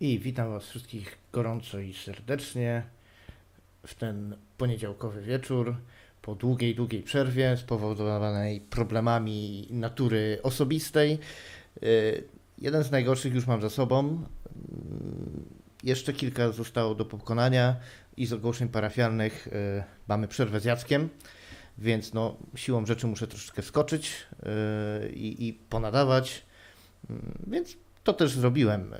I witam Was wszystkich gorąco i serdecznie w ten poniedziałkowy wieczór po długiej, długiej przerwie spowodowanej problemami natury osobistej. Y, Jeden z najgorszych już mam za sobą. Jeszcze kilka zostało do pokonania i z ogłoszeń parafialnych y, mamy przerwę z Jackiem, więc no, siłą rzeczy muszę troszeczkę skoczyć y, i, i ponadawać, Mm, więc to też zrobiłem.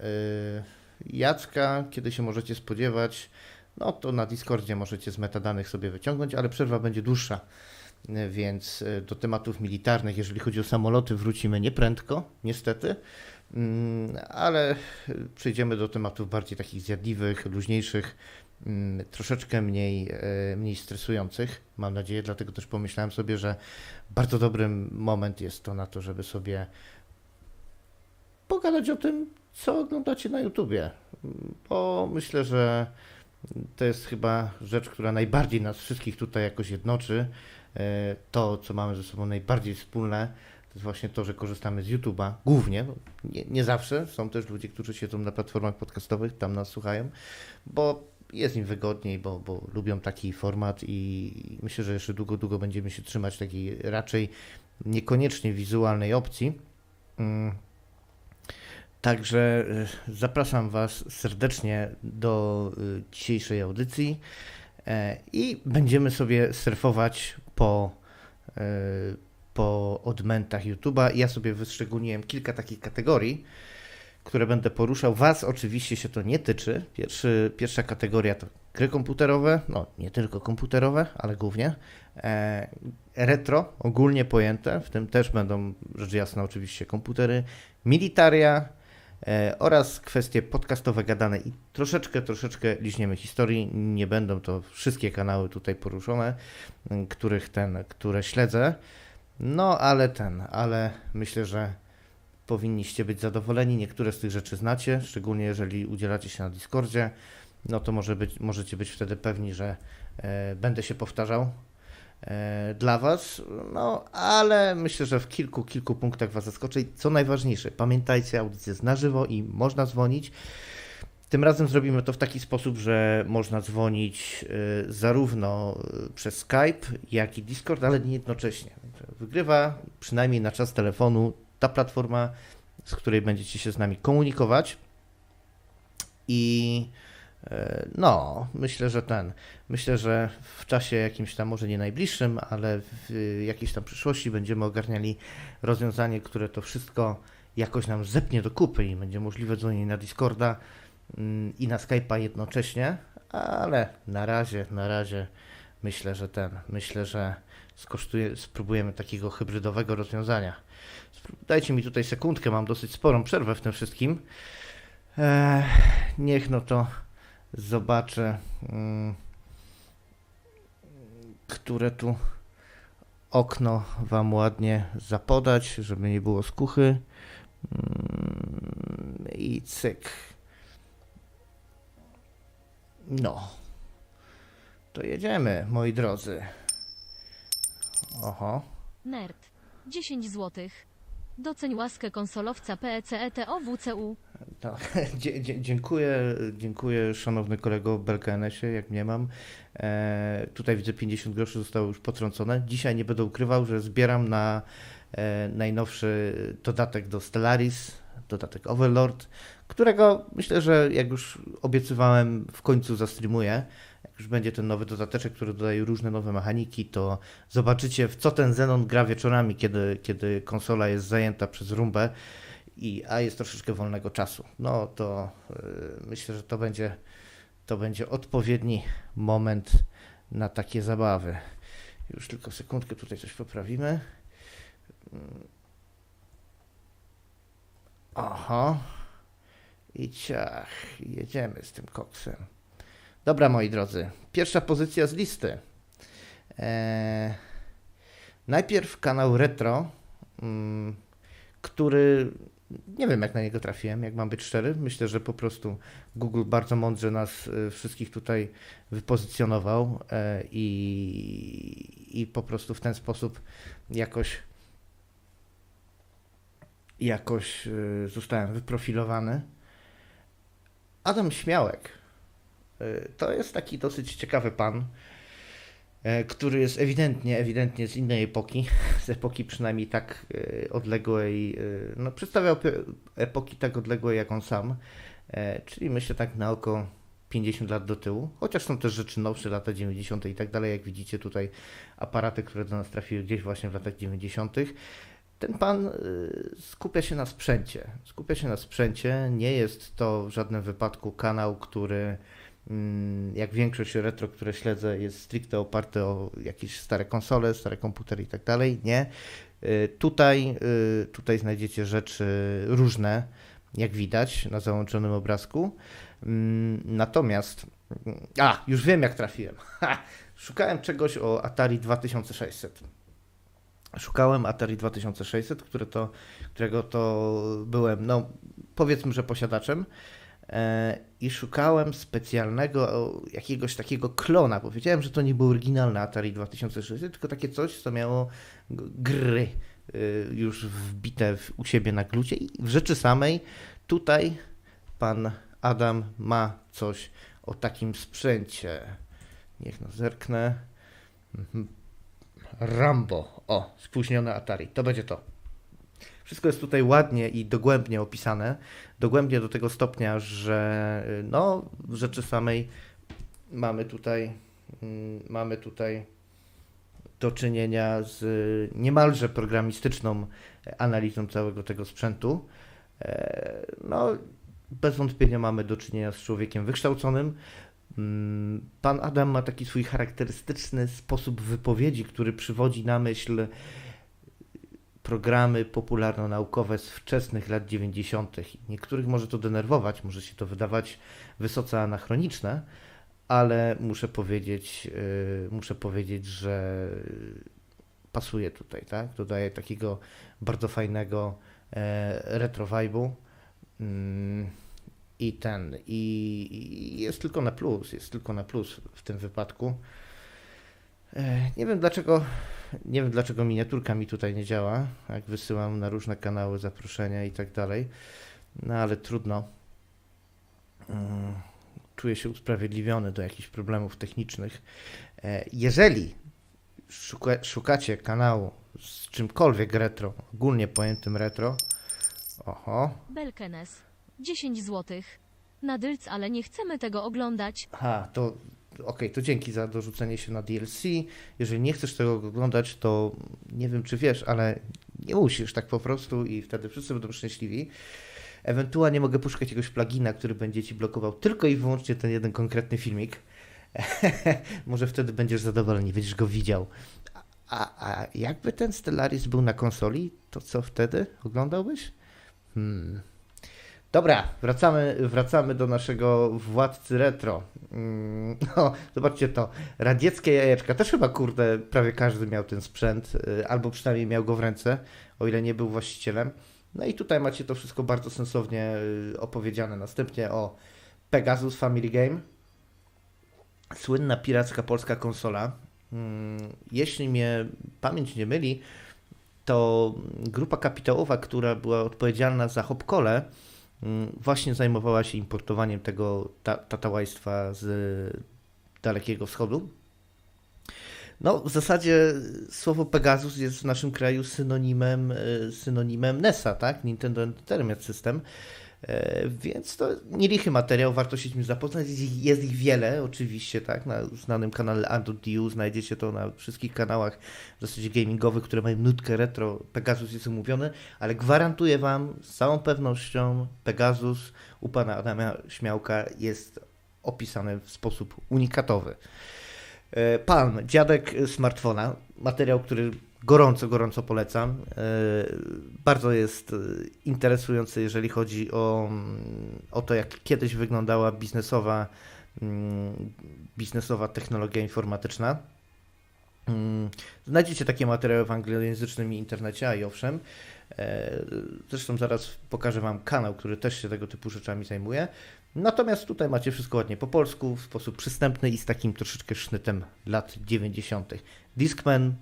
Jacka, kiedy się możecie spodziewać, no to na Discordzie możecie z metadanych sobie wyciągnąć, ale przerwa będzie dłuższa. Więc y, do tematów militarnych, jeżeli chodzi o samoloty, wrócimy nieprędko, niestety, Mm, ale y, przejdziemy do tematów bardziej takich zjadliwych, luźniejszych, mm, troszeczkę mniej, y, mniej stresujących, mam nadzieję. Dlatego też pomyślałem sobie, że bardzo dobry moment jest to na to, żeby sobie pogadać o tym, co oglądacie na YouTubie. Bo myślę, że to jest chyba rzecz, która najbardziej nas wszystkich tutaj jakoś jednoczy. E, To, co mamy ze sobą najbardziej wspólne, to jest właśnie to, że korzystamy z YouTube'a głównie. Nie, nie zawsze. Są też ludzie, którzy siedzą na platformach podcastowych, tam nas słuchają, bo jest im wygodniej, bo, bo lubią taki format i myślę, że jeszcze długo, długo będziemy się trzymać takiej raczej niekoniecznie wizualnej opcji. Także y, zapraszam Was serdecznie do y, dzisiejszej audycji e, i będziemy sobie surfować po, e, po odmętach YouTube'a. Ja sobie wyszczególniłem kilka takich kategorii, które będę poruszał. Was oczywiście się to nie tyczy. Pierwszy, pierwsza kategoria to gry komputerowe, no nie tylko komputerowe, ale głównie. E, retro, ogólnie pojęte, w tym też będą rzecz jasna oczywiście komputery, militaria, oraz kwestie podcastowe gadane i troszeczkę, troszeczkę liźniemy historii. Nie będą to wszystkie kanały tutaj poruszone, których ten, które śledzę. No, ale ten, ale myślę, że powinniście być zadowoleni. Niektóre z tych rzeczy znacie, szczególnie jeżeli udzielacie się na Discordzie. No to może być, możecie być wtedy pewni, że e, będę się powtarzał e, dla Was. No, ale myślę, że w kilku, kilku punktach Was zaskoczę. I co najważniejsze, pamiętajcie, audycja jest na żywo i można dzwonić. Tym razem zrobimy to w taki sposób, że można dzwonić y, zarówno y, przez Skype, jak i Discord, ale nie jednocześnie. Wygrywa przynajmniej na czas telefonu ta platforma, z której będziecie się z nami komunikować. I e, no, myślę, że ten, myślę, że w czasie jakimś tam, może nie najbliższym, ale w jakiejś tam przyszłości będziemy ogarniali rozwiązanie, które to wszystko jakoś nam zepnie do kupy i będzie możliwe dzwonienie na Discorda mm, i na Skype'a jednocześnie, ale na razie, na razie myślę, że ten, myślę, że skosztuje, spróbujemy takiego hybrydowego rozwiązania. Dajcie mi tutaj sekundkę, mam dosyć sporą przerwę w tym wszystkim. Eee, niech no to zobaczę, mm, które tu okno Wam ładnie zapodać, żeby nie było skuchy. Mm, I cyk. No. To jedziemy, moi drodzy. Oho. Nerd. 10 zł. Doceń łaskę konsolowca PECETOWCU. Dzie, dziękuję, dziękuję szanowny kolego Belkanesie, jak mnie mam. E, tutaj widzę 50 groszy zostało już potrącone. Dzisiaj nie będę ukrywał, że zbieram na e, najnowszy dodatek do Stellaris, dodatek Overlord, którego myślę, że jak już obiecywałem, w końcu zastreamuję. Już będzie ten nowy dodateczek, który dodaje różne nowe mechaniki, to zobaczycie w co ten Xenon gra wieczorami, kiedy, kiedy konsola jest zajęta przez rumbę i, a jest troszeczkę wolnego czasu. No to y, myślę, że to będzie, to będzie odpowiedni moment na takie zabawy. Już tylko sekundkę tutaj coś poprawimy. Oho. I ciach, jedziemy z tym koksem. Dobra, moi drodzy. Pierwsza pozycja z listy. Eee, najpierw kanał Retro, mm, który nie wiem, jak na niego trafiłem, jak mam być szczery. Myślę, że po prostu Google bardzo mądrze nas y, wszystkich tutaj wypozycjonował e, i, i po prostu w ten sposób jakoś jakoś y, zostałem wyprofilowany. Adam Śmiałek to jest taki dosyć ciekawy pan, y, który jest ewidentnie, ewidentnie z innej epoki, z epoki przynajmniej tak y, odległej, no przedstawiał epoki tak odległej jak on sam, E, czyli myślę tak na oko 50 lat do tyłu, chociaż są też rzeczy nowsze, lata 90. i tak dalej, jak widzicie tutaj aparaty, które do nas trafiły gdzieś właśnie w latach 90. Ten pan skupia się na sprzęcie. Skupia się na sprzęcie. Nie jest to w żadnym wypadku kanał, który jak większość retro, które śledzę, jest stricte oparty o jakieś stare konsole, stare komputery i tak dalej. Nie. Y, Tutaj, y, tutaj znajdziecie rzeczy różne, jak widać na załączonym obrazku. Mm, Natomiast, a, już wiem jak trafiłem. Ha, szukałem czegoś o Atari 2600. Szukałem Atari 2600, które to, którego to byłem, no powiedzmy, że posiadaczem. E, I szukałem specjalnego jakiegoś takiego klona. Powiedziałem, że to nie był oryginalny Atari 2600, tylko takie coś, co miało gry y, już wbite u siebie na glucie. I w rzeczy samej tutaj pan Adam ma coś o takim sprzęcie. Niech no zerknę. Mhm. Rambo. O, spóźnione Atari. To będzie to. Wszystko jest tutaj ładnie i dogłębnie opisane. Dogłębnie do tego stopnia, że y, no, w rzeczy samej mamy tutaj, mm, mamy tutaj do czynienia z y, niemalże programistyczną analizą całego tego sprzętu. E, No, bez wątpienia mamy do czynienia z człowiekiem wykształconym. Mm, Pan Adam ma taki swój charakterystyczny sposób wypowiedzi, który przywodzi na myśl programy popularno-naukowe z wczesnych lat 90. Niektórych może to denerwować, może się to wydawać wysoce anachroniczne, ale muszę powiedzieć, yy, muszę powiedzieć, że pasuje tutaj, tak? Dodaje takiego bardzo fajnego e, retro vibe'u. Mm, I ten, i jest tylko na plus, jest tylko na plus w tym wypadku. E, Nie wiem dlaczego, nie wiem dlaczego miniaturka mi tutaj nie działa, jak wysyłam na różne kanały zaproszenia i tak dalej, no ale trudno. Mm, Czuję się usprawiedliwiony do jakichś problemów technicznych. E, Jeżeli szuka, szukacie kanału z czymkolwiek retro, ogólnie pojętym retro, oho, Belkenes. 10 złotych. Na dylc, ale nie chcemy tego oglądać. Ha, to okej, to dzięki za dorzucenie się na DLC. Jeżeli nie chcesz tego oglądać, to nie wiem, czy wiesz, ale nie musisz tak po prostu i wtedy wszyscy będą szczęśliwi. Ewentualnie mogę puszczać jakiegoś plugina, który będzie ci blokował tylko i wyłącznie ten jeden konkretny filmik. Może wtedy będziesz zadowolony, będziesz go widział. A, a jakby ten Stellaris był na konsoli, to co wtedy oglądałbyś? Hmm. Dobra, wracamy, wracamy do naszego władcy retro. No, zobaczcie to. Radzieckie jajeczka. Też chyba, kurde, prawie każdy miał ten sprzęt, y, albo przynajmniej miał go w ręce, o ile nie był właścicielem. No i tutaj macie to wszystko bardzo sensownie y, opowiedziane. Następnie o Pegasus Family Game. Słynna piracka polska konsola. Mm, Jeśli mnie pamięć nie myli, to grupa kapitałowa, która była odpowiedzialna za Hopkole, właśnie zajmowała się importowaniem tego ta tatałajstwa z Dalekiego Wschodu. No, w zasadzie słowo Pegasus jest w naszym kraju synonimem, e, synonimem NES-a, tak? Nintendo Entertainment System. E, Więc to nielichy materiał, warto się z nim zapoznać. Jest ich, wiele, oczywiście, tak? Na znanym kanale Android znajdziecie to na wszystkich kanałach w zasadzie gamingowych, które mają nutkę retro. Pegasus jest umówiony, ale gwarantuję Wam z całą pewnością, Pegasus u pana Adama Śmiałka jest opisany w sposób unikatowy. E, Palm, dziadek smartfona, materiał, który gorąco, gorąco polecam. E, Bardzo jest e, interesujący, jeżeli chodzi o, mm, o to, jak kiedyś wyglądała biznesowa, mm, biznesowa technologia informatyczna. Mm, Znajdziecie takie materiały w anglojęzycznym internecie, a i owszem. E, Zresztą zaraz pokażę Wam kanał, który też się tego typu rzeczami zajmuje. Natomiast tutaj macie wszystko ładnie po polsku, w sposób przystępny i z takim troszeczkę sznytem lat 90. Discman,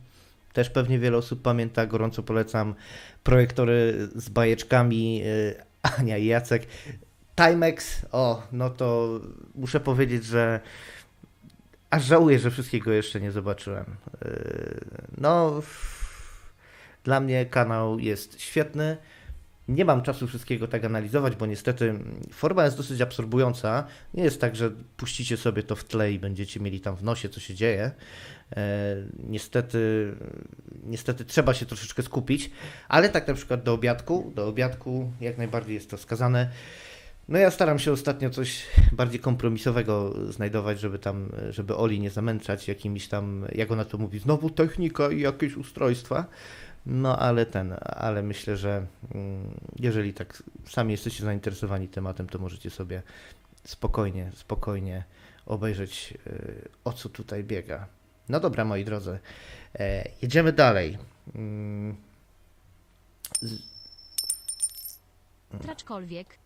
też pewnie wiele osób pamięta, gorąco polecam. Projektory z bajeczkami, e, Ania i Jacek. Timex, o, no to muszę powiedzieć, że aż żałuję, że wszystkiego jeszcze nie zobaczyłem. Yy, No, dla mnie kanał jest świetny. Nie mam czasu wszystkiego tak analizować, bo niestety forma jest dosyć absorbująca. Nie jest tak, że puścicie sobie to w tle i będziecie mieli tam w nosie, co się dzieje. E, niestety, niestety trzeba się troszeczkę skupić, ale tak na przykład do obiadku, do obiadku jak najbardziej jest to wskazane. No ja staram się ostatnio coś bardziej kompromisowego znajdować, żeby tam, żeby Oli nie zamęczać jakimiś tam, jak ona to mówi, znowu technika i jakieś ustrojstwa. No ale ten, ale myślę, że mm, jeżeli tak sami jesteście zainteresowani tematem, to możecie sobie spokojnie, spokojnie obejrzeć y, o co tutaj biega. No dobra, moi drodzy, e, jedziemy dalej. Mm, Traczkolwiek.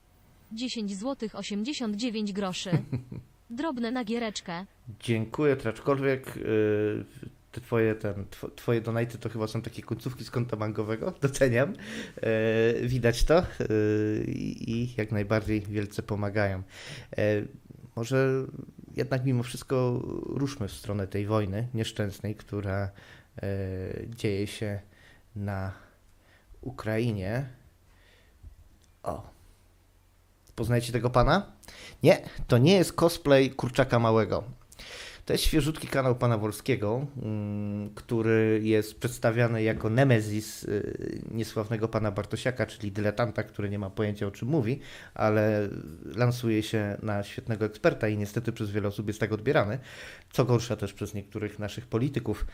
10 zł 89 groszy. Drobne na giereczkę. Dziękuję, Traczkolwiek. Te twoje, ten, tw- twoje donaty to chyba są takie końcówki z konta bankowego, doceniam. E, Widać to i jak najbardziej wielce pomagają. E, Może jednak mimo wszystko ruszmy w stronę tej wojny nieszczęsnej, która e, dzieje się na Ukrainie. O. Poznajecie tego pana? Nie, to nie jest cosplay kurczaka małego. To jest świeżutki kanał pana Wolskiego, mm, który jest przedstawiany jako nemezis y, niesławnego pana Bartosiaka, czyli dyletanta, który nie ma pojęcia o czym mówi, ale lansuje się na świetnego eksperta i niestety przez wiele osób jest tak odbierany, co gorsza też przez niektórych naszych polityków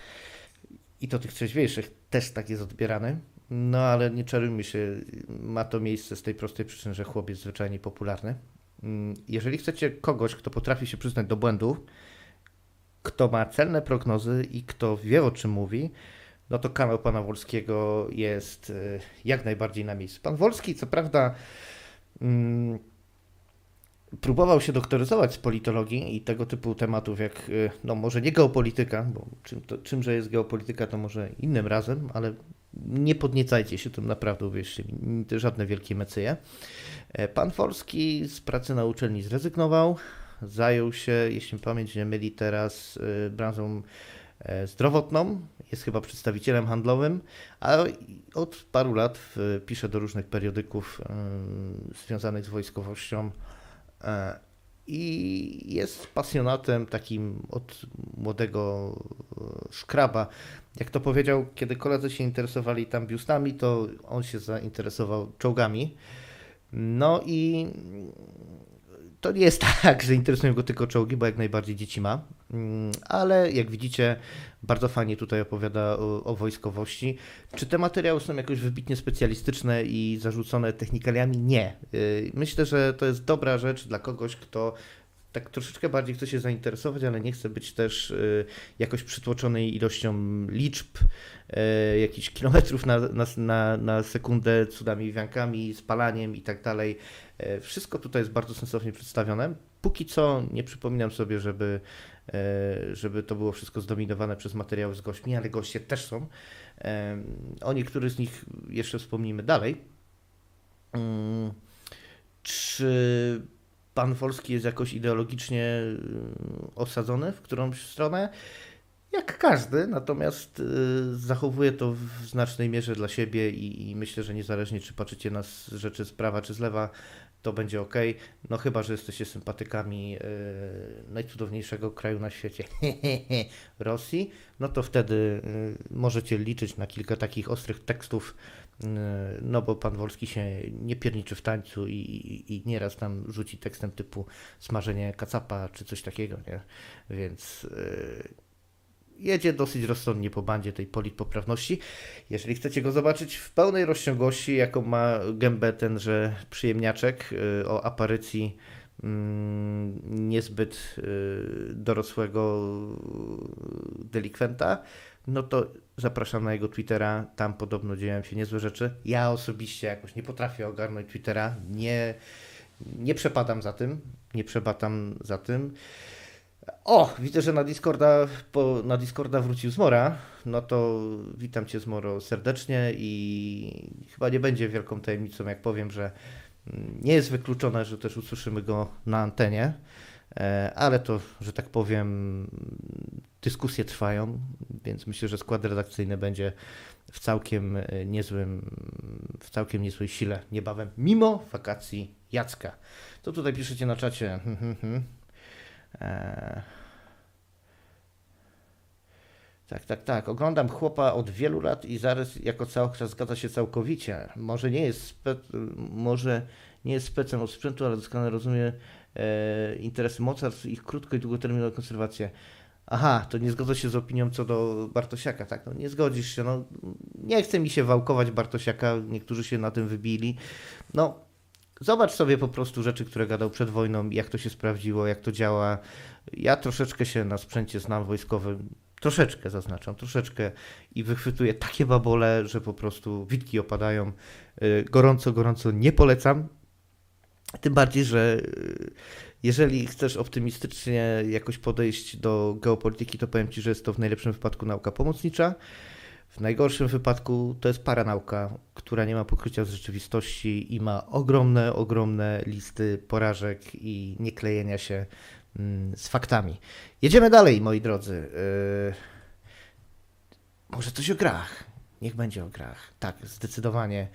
i to tych trzeźwiejszych też tak jest odbierany. No ale nie czarujmy się, ma to miejsce z tej prostej przyczyny, że chłop jest zwyczajnie popularny. Mm, Jeżeli chcecie kogoś, kto potrafi się przyznać do błędu, kto ma celne prognozy i kto wie o czym mówi, no to kanał pana Wolskiego jest y, jak najbardziej na miejscu. Pan Wolski, co prawda, mm, próbował się doktoryzować z politologii i tego typu tematów, jak, y, no może nie geopolityka, bo czym to, czymże jest geopolityka, to może innym razem, ale nie podniecajcie się tym naprawdę, uwierzcie mi, żadne wielkie mecyje. E, Pan Wolski z pracy na uczelni zrezygnował, zajął się, jeśli pamięć nie myli, teraz y, branżą e, zdrowotną, jest chyba przedstawicielem handlowym, a od paru lat pisze do różnych periodyków y, związanych z wojskowością e, i jest pasjonatem takim od młodego e, szkraba. Jak to powiedział, kiedy koledzy się interesowali tam biustami, to on się zainteresował czołgami. No i to nie jest tak, że interesują go tylko czołgi, bo jak najbardziej dzieci ma, Mm, ale jak widzicie, bardzo fajnie tutaj opowiada o, o wojskowości. Czy te materiały są jakoś wybitnie specjalistyczne i zarzucone technikaliami? Nie. Yy, Myślę, że to jest dobra rzecz dla kogoś, kto tak troszeczkę bardziej chce się zainteresować, ale nie chce być też y, jakoś przytłoczony ilością liczb, y, jakichś kilometrów na, na, na, na sekundę, cudami, wiankami, spalaniem i tak dalej. Y, Wszystko tutaj jest bardzo sensownie przedstawione. Póki co nie przypominam sobie, żeby, żeby to było wszystko zdominowane przez materiały z gośćmi, ale goście też są. O niektórych z nich jeszcze wspomnimy dalej. Mm, Czy pan Wolski jest jakoś ideologicznie y, osadzony w którąś stronę? Jak każdy, natomiast y, zachowuje to w znacznej mierze dla siebie i, i myślę, że niezależnie czy patrzycie na rzeczy z prawa czy z lewa, to będzie ok. No chyba, że jesteście sympatykami y, najcudowniejszego kraju na świecie, Rosji, no to wtedy y, możecie liczyć na kilka takich ostrych tekstów, no bo pan Wolski się nie pierniczy w tańcu i, i, i nieraz tam rzuci tekstem typu smażenie kacapa czy coś takiego, nie? Więc y, jedzie dosyć rozsądnie po bandzie tej politpoprawności. Jeżeli chcecie go zobaczyć w pełnej rozciągłości, jaką ma gębę tenże przyjemniaczek y, o aparycji mm, niezbyt dorosłego delikwenta, no to zapraszam na jego Twittera. Tam podobno dzieją się niezłe rzeczy. Ja osobiście jakoś nie potrafię ogarnąć Twittera. Nie, nie przepadam za tym. Nie przepadam za tym. O, widzę, że na Discorda, po, na Discorda wrócił Zmora. No to witam Cię Zmoro serdecznie i chyba nie będzie wielką tajemnicą, jak powiem, że Nie jest wykluczone, że też usłyszymy go na antenie, e, ale to, że tak powiem, dyskusje trwają, więc myślę, że skład redakcyjny będzie w całkiem e, niezłym, w całkiem niezłej sile niebawem, mimo wakacji Jacka. To tutaj piszecie na czacie. hmm, hmm, hmm. E, Tak, tak, tak. Oglądam chłopa od wielu lat i zarys jako całokształt zgadza się całkowicie. Może nie jest, spe, może nie jest specem od sprzętu, ale doskonale rozumie e, interesy mocarstw, ich krótko i długoterminową konserwację. Aha, to nie zgadza się z opinią co do Bartosiaka, tak? No nie zgodzisz się, no nie chce mi się wałkować Bartosiaka, niektórzy się na tym wybili. No, zobacz sobie po prostu rzeczy, które gadał przed wojną, jak to się sprawdziło, jak to działa. Ja troszeczkę się na sprzęcie znam wojskowym, troszeczkę zaznaczam, troszeczkę i wychwytuję takie babole, że po prostu witki opadają. Y, Gorąco, gorąco nie polecam. Tym bardziej, że y, jeżeli chcesz optymistycznie jakoś podejść do geopolityki, to powiem Ci, że jest to w najlepszym wypadku nauka pomocnicza. W najgorszym wypadku to jest paranauka, która nie ma pokrycia z rzeczywistości i ma ogromne, ogromne listy porażek i nieklejenia się mm, z faktami. Jedziemy dalej, moi drodzy. Yy, może coś o grach. Niech będzie o grach. Tak, zdecydowanie.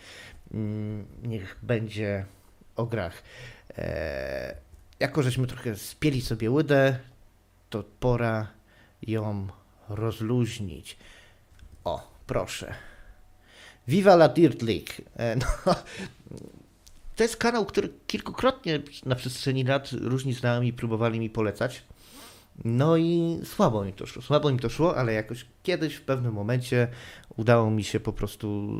Mm, Niech będzie o grach. Jako żeśmy trochę spieli sobie łydę, to pora ją rozluźnić. O, proszę. Viva la Dirt League. E, no, to jest kanał, który kilkukrotnie na przestrzeni lat różni znajomi próbowali mi polecać. No i słabo mi to szło. Słabo mi to szło, ale jakoś kiedyś w pewnym momencie udało mi się po prostu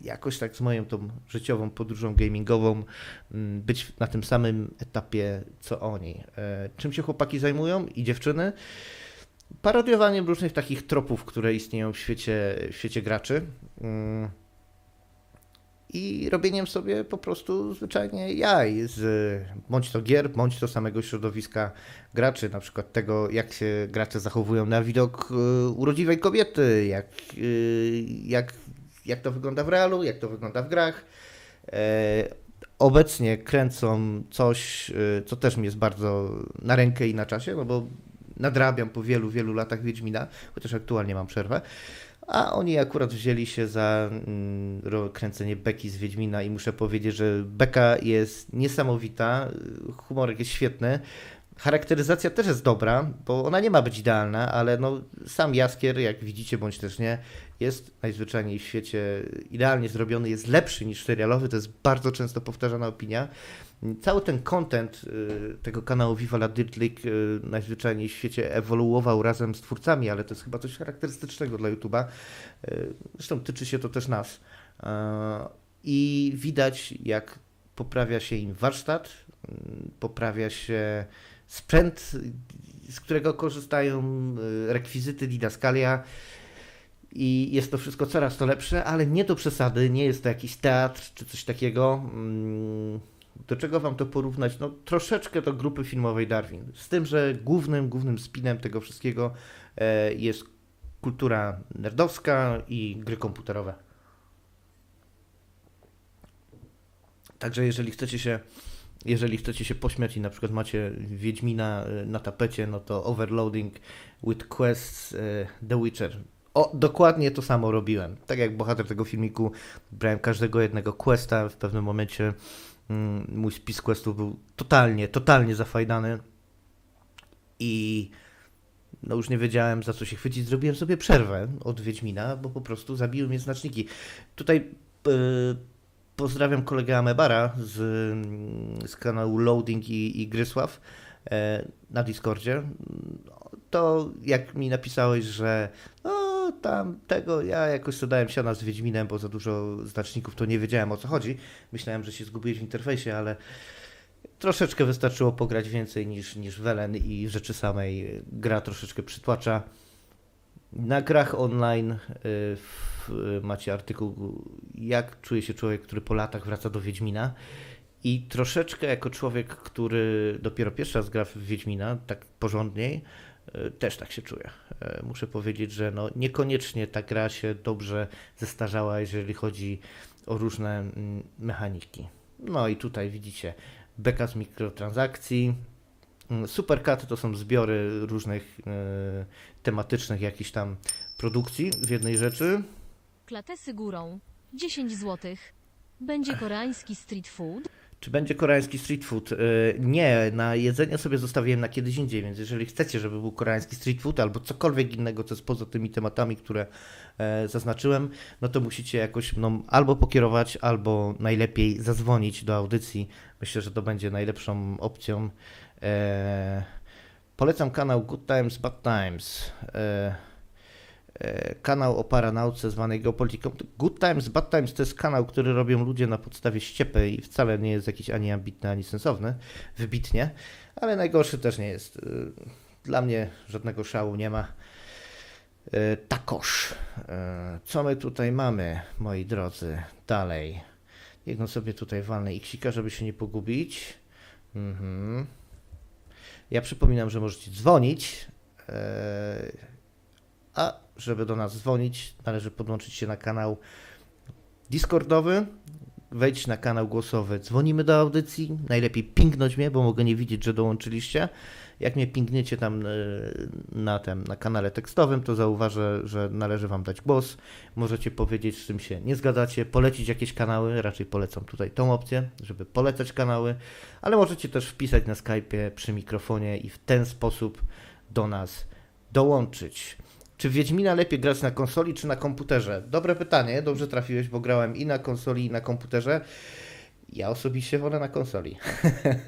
jakoś tak z moją tą życiową podróżą gamingową mm, być na tym samym etapie co oni. E, Czym się chłopaki zajmują i dziewczyny? Parodiowaniem różnych takich tropów, które istnieją w świecie, w świecie graczy. Mm. I robieniem sobie po prostu zwyczajnie jaj z bądź to gier, bądź to samego środowiska graczy, na przykład tego, jak się gracze zachowują na widok y, urodziwej kobiety, jak, y, jak, jak to wygląda w realu, jak to wygląda w grach. E, obecnie kręcą coś, y, co też mi jest bardzo na rękę i na czasie, no bo nadrabiam po wielu, wielu latach Wiedźmina, chociaż aktualnie mam przerwę. A oni akurat wzięli się za mm, kręcenie beki z Wiedźmina i muszę powiedzieć, że beka jest niesamowita, humorek jest świetny, charakteryzacja też jest dobra, bo ona nie ma być idealna, ale no, sam Jaskier, jak widzicie bądź też nie, jest najzwyczajniej w świecie idealnie zrobiony, jest lepszy niż serialowy, to jest bardzo często powtarzana opinia. Cały ten content y, tego kanału Viva la Dirt League y, najzwyczajniej w świecie ewoluował razem z twórcami, ale to jest chyba coś charakterystycznego dla YouTube'a. Y, Zresztą tyczy się to też nas. I widać, jak poprawia się im warsztat, poprawia się sprzęt, z którego korzystają, y, rekwizyty, didaskalia. I jest to wszystko coraz to lepsze, ale nie do przesady, nie jest to jakiś teatr czy coś takiego. Mm, Do czego wam to porównać? No troszeczkę do grupy filmowej Darwin. Z tym, że głównym, głównym spinem tego wszystkiego e, jest kultura nerdowska i gry komputerowe. Także jeżeli chcecie się jeżeli chcecie się pośmiać i na przykład macie Wiedźmina e, na tapecie, no to Overloading with Quests e, The Witcher. O, dokładnie to samo robiłem. Tak jak bohater tego filmiku, brałem każdego jednego questa. W pewnym momencie mm, mój spis questów był totalnie, totalnie zafajdany i no już nie wiedziałem za co się chwycić. Zrobiłem sobie przerwę od Wiedźmina, bo po prostu zabiły mnie znaczniki. Tutaj e, pozdrawiam kolegę Amebara z, z kanału Loading i, i Grysław e, na Discordzie. To jak mi napisałeś, że no tam tego, ja jakoś sobie dałem siana z Wiedźminem, bo za dużo znaczników, to nie wiedziałem o co chodzi. Myślałem, że się zgubiłeś w interfejsie, ale troszeczkę wystarczyło pograć więcej niż, niż Welen i rzeczy samej gra troszeczkę przytłacza. Na grach online y, w, macie artykuł, jak czuje się człowiek, który po latach wraca do Wiedźmina. I troszeczkę jako człowiek, który dopiero pierwszy raz gra w Wiedźmina, tak porządniej, y, też tak się czuję. Y, Muszę powiedzieć, że no niekoniecznie ta gra się dobrze zestarzała, jeżeli chodzi o różne mm, mechaniki. No i tutaj widzicie beka z mikrotransakcji. Mm, Supercut to są zbiory różnych tematycznych jakichś tam produkcji w jednej rzeczy. Klatesy górą. 10 zł. Będzie koreański street food. Czy będzie koreański street food? E, Nie, na jedzenie sobie zostawiłem na kiedyś indziej, więc jeżeli chcecie, żeby był koreański street food albo cokolwiek innego, co jest poza tymi tematami, które e, zaznaczyłem, no to musicie jakoś mną albo pokierować, albo najlepiej zadzwonić do audycji. Myślę, że to będzie najlepszą opcją. E, Polecam kanał Good Times, Bad Times. E, e, Kanał o paranauce zwanej geopolityką. Good Times, Bad Times to jest kanał, który robią ludzie na podstawie ściepy i wcale nie jest jakiś ani ambitny, ani sensowny, wybitnie, ale najgorszy też nie jest. Y, Dla mnie żadnego szału nie ma. Y, Takoż. Co my tutaj mamy, moi drodzy? Dalej. Niech no sobie tutaj walnę iksika, żeby się nie pogubić. Mhm. Ja przypominam, że możecie dzwonić. e, A żeby do nas dzwonić, należy podłączyć się na kanał Discordowy. Wejdź na kanał głosowy. Dzwonimy do audycji. Najlepiej pingnąć mnie, bo mogę nie widzieć, że dołączyliście. Jak mnie pingniecie tam e, na tym, na kanale tekstowym, to zauważę, że należy wam dać głos. Możecie powiedzieć, z czym się nie zgadzacie, polecić jakieś kanały. Raczej polecam tutaj tą opcję, żeby polecać kanały, ale możecie też wpisać na Skype'ie przy mikrofonie i w ten sposób do nas dołączyć. Czy Wiedźmina lepiej grać na konsoli czy na komputerze? Dobre pytanie, dobrze trafiłeś, bo grałem i na konsoli, i na komputerze. Ja osobiście wolę na konsoli.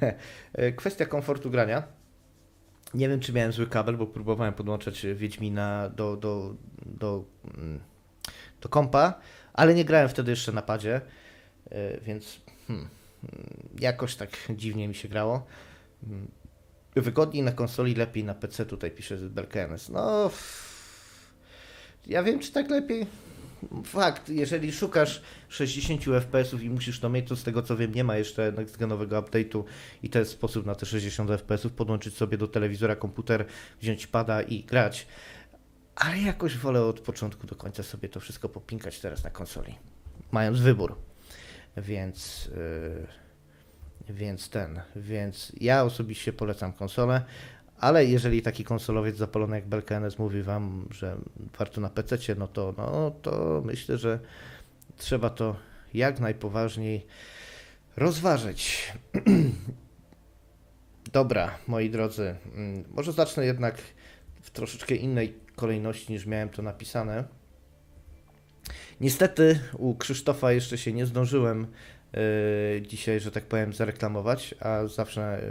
Kwestia komfortu grania. Nie wiem, czy miałem zły kabel, bo próbowałem podłączać Wiedźmina do, do, do, mm, do kompa, ale nie grałem wtedy jeszcze na padzie, e, więc hmm, mm, jakoś tak dziwnie mi się grało. Mm, Wygodniej na konsoli, lepiej na PC, tutaj pisze Belkenes. No, ja wiem, czy tak lepiej. Fakt, jeżeli szukasz 60 FPS-ów i musisz to mieć, to z tego co wiem, nie ma jeszcze nowego update'u i to jest sposób na te 60 FPS-ów, podłączyć sobie do telewizora komputer, wziąć pada i grać. Ale jakoś wolę od początku do końca sobie to wszystko popinkać teraz na konsoli, mając wybór. Więc, yy, więc ten, więc ja osobiście polecam konsolę, ale jeżeli taki konsolowiec zapalony jak Belkenes mówi wam, że warto na PC, no to, no to myślę, że trzeba to jak najpoważniej rozważyć. Dobra, moi drodzy, mm, może zacznę jednak w troszeczkę innej kolejności niż miałem to napisane. Niestety u Krzysztofa jeszcze się nie zdążyłem dzisiaj, że tak powiem, zareklamować, a zawsze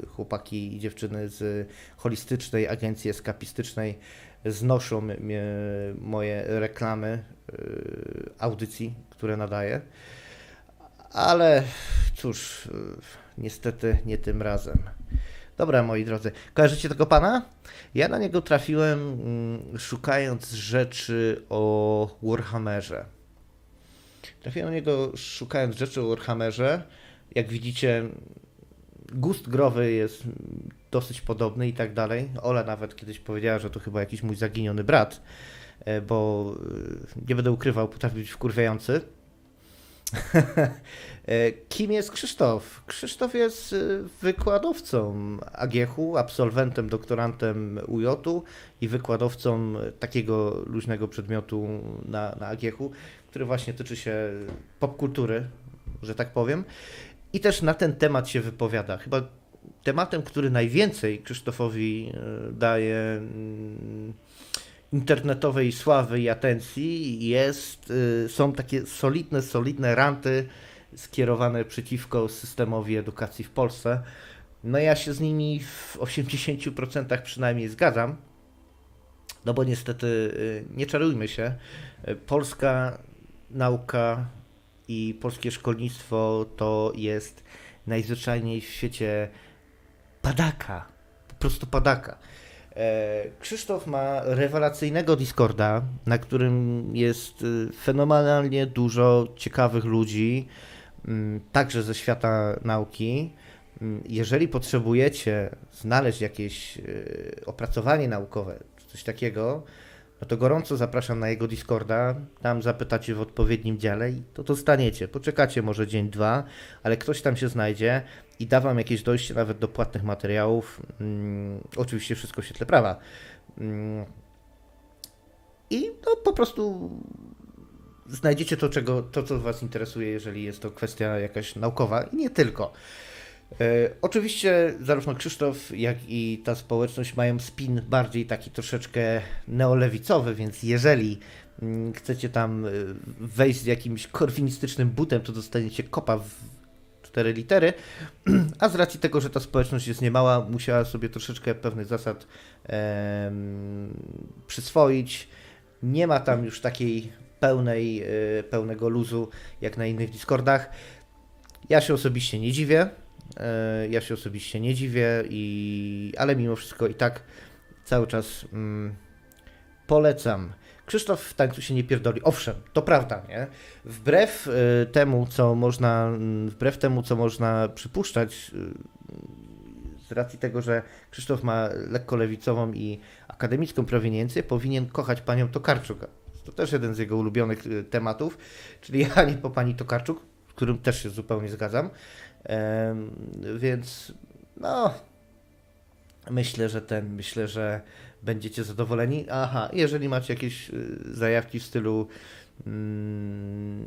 yy, chłopaki i dziewczyny z holistycznej agencji eskapistycznej znoszą moje reklamy yy, audycji, które nadaję. Ale cóż, niestety nie tym razem. Dobra, moi drodzy, kojarzycie tego pana? Ja na niego trafiłem mm, szukając rzeczy o Warhammerze. Trafiłem na niego szukając rzeczy o Warhammerze. Jak widzicie, gust growy jest dosyć podobny i tak dalej. Ola nawet kiedyś powiedziała, że to chyba jakiś mój zaginiony brat, e, bo e, nie będę ukrywał, potrafi być wkurwiający. E, Kim jest Krzysztof? Krzysztof jest wykładowcą AGH-u, absolwentem, doktorantem UJ-u i wykładowcą takiego luźnego przedmiotu na, na AGH-u, który właśnie tyczy się popkultury, że tak powiem. I też na ten temat się wypowiada. Chyba tematem, który najwięcej Krzysztofowi e, daje mm, internetowej sławy i atencji jest, y, są takie solidne, solidne ranty skierowane przeciwko systemowi edukacji w Polsce. No ja się z nimi w 80% przynajmniej zgadzam. No bo niestety, y, nie czarujmy się, polska nauka i polskie szkolnictwo to jest najzwyczajniej w świecie padaka. Po prostu padaka. E, Krzysztof ma rewelacyjnego Discorda, na którym jest y, fenomenalnie dużo ciekawych ludzi, mm, także ze świata nauki. Mm, Jeżeli potrzebujecie znaleźć jakieś y, opracowanie naukowe coś takiego, to gorąco zapraszam na jego Discorda. Tam zapytacie w odpowiednim dziale i to dostaniecie. Poczekacie może dzień, dwa, ale ktoś tam się znajdzie i da wam jakieś dojście nawet do płatnych materiałów. Mm, oczywiście wszystko w świetle prawa. Mm, I no, po prostu znajdziecie to, czego, to, co Was interesuje, jeżeli jest to kwestia jakaś naukowa i nie tylko. E, oczywiście zarówno Krzysztof, jak i ta społeczność mają spin bardziej taki troszeczkę neolewicowy, więc jeżeli mm, chcecie tam e, wejść z jakimś korwinistycznym butem, to dostaniecie kopa w cztery litery, a z racji tego, że ta społeczność jest niemała, musiała sobie troszeczkę pewnych zasad przyswoić. Nie ma tam już takiej pełnej, e, pełnego luzu jak na innych Discordach. Ja się osobiście nie dziwię. E, Ja się osobiście nie dziwię, i, ale mimo wszystko i tak cały czas mm, polecam. Krzysztof w tańcu się nie pierdoli. Owszem, to prawda, nie? Wbrew y, temu, co można, mm, wbrew temu, co można przypuszczać, y, z racji tego, że Krzysztof ma lekko lewicową i akademicką proweniencję, powinien kochać panią Tokarczuk. To też jeden z jego ulubionych tematów, czyli jechanie po pani Tokarczuk, z którym też się zupełnie zgadzam. Więc no, myślę, że ten, myślę, że będziecie zadowoleni. Aha, jeżeli macie jakieś y, zajawki w stylu mm,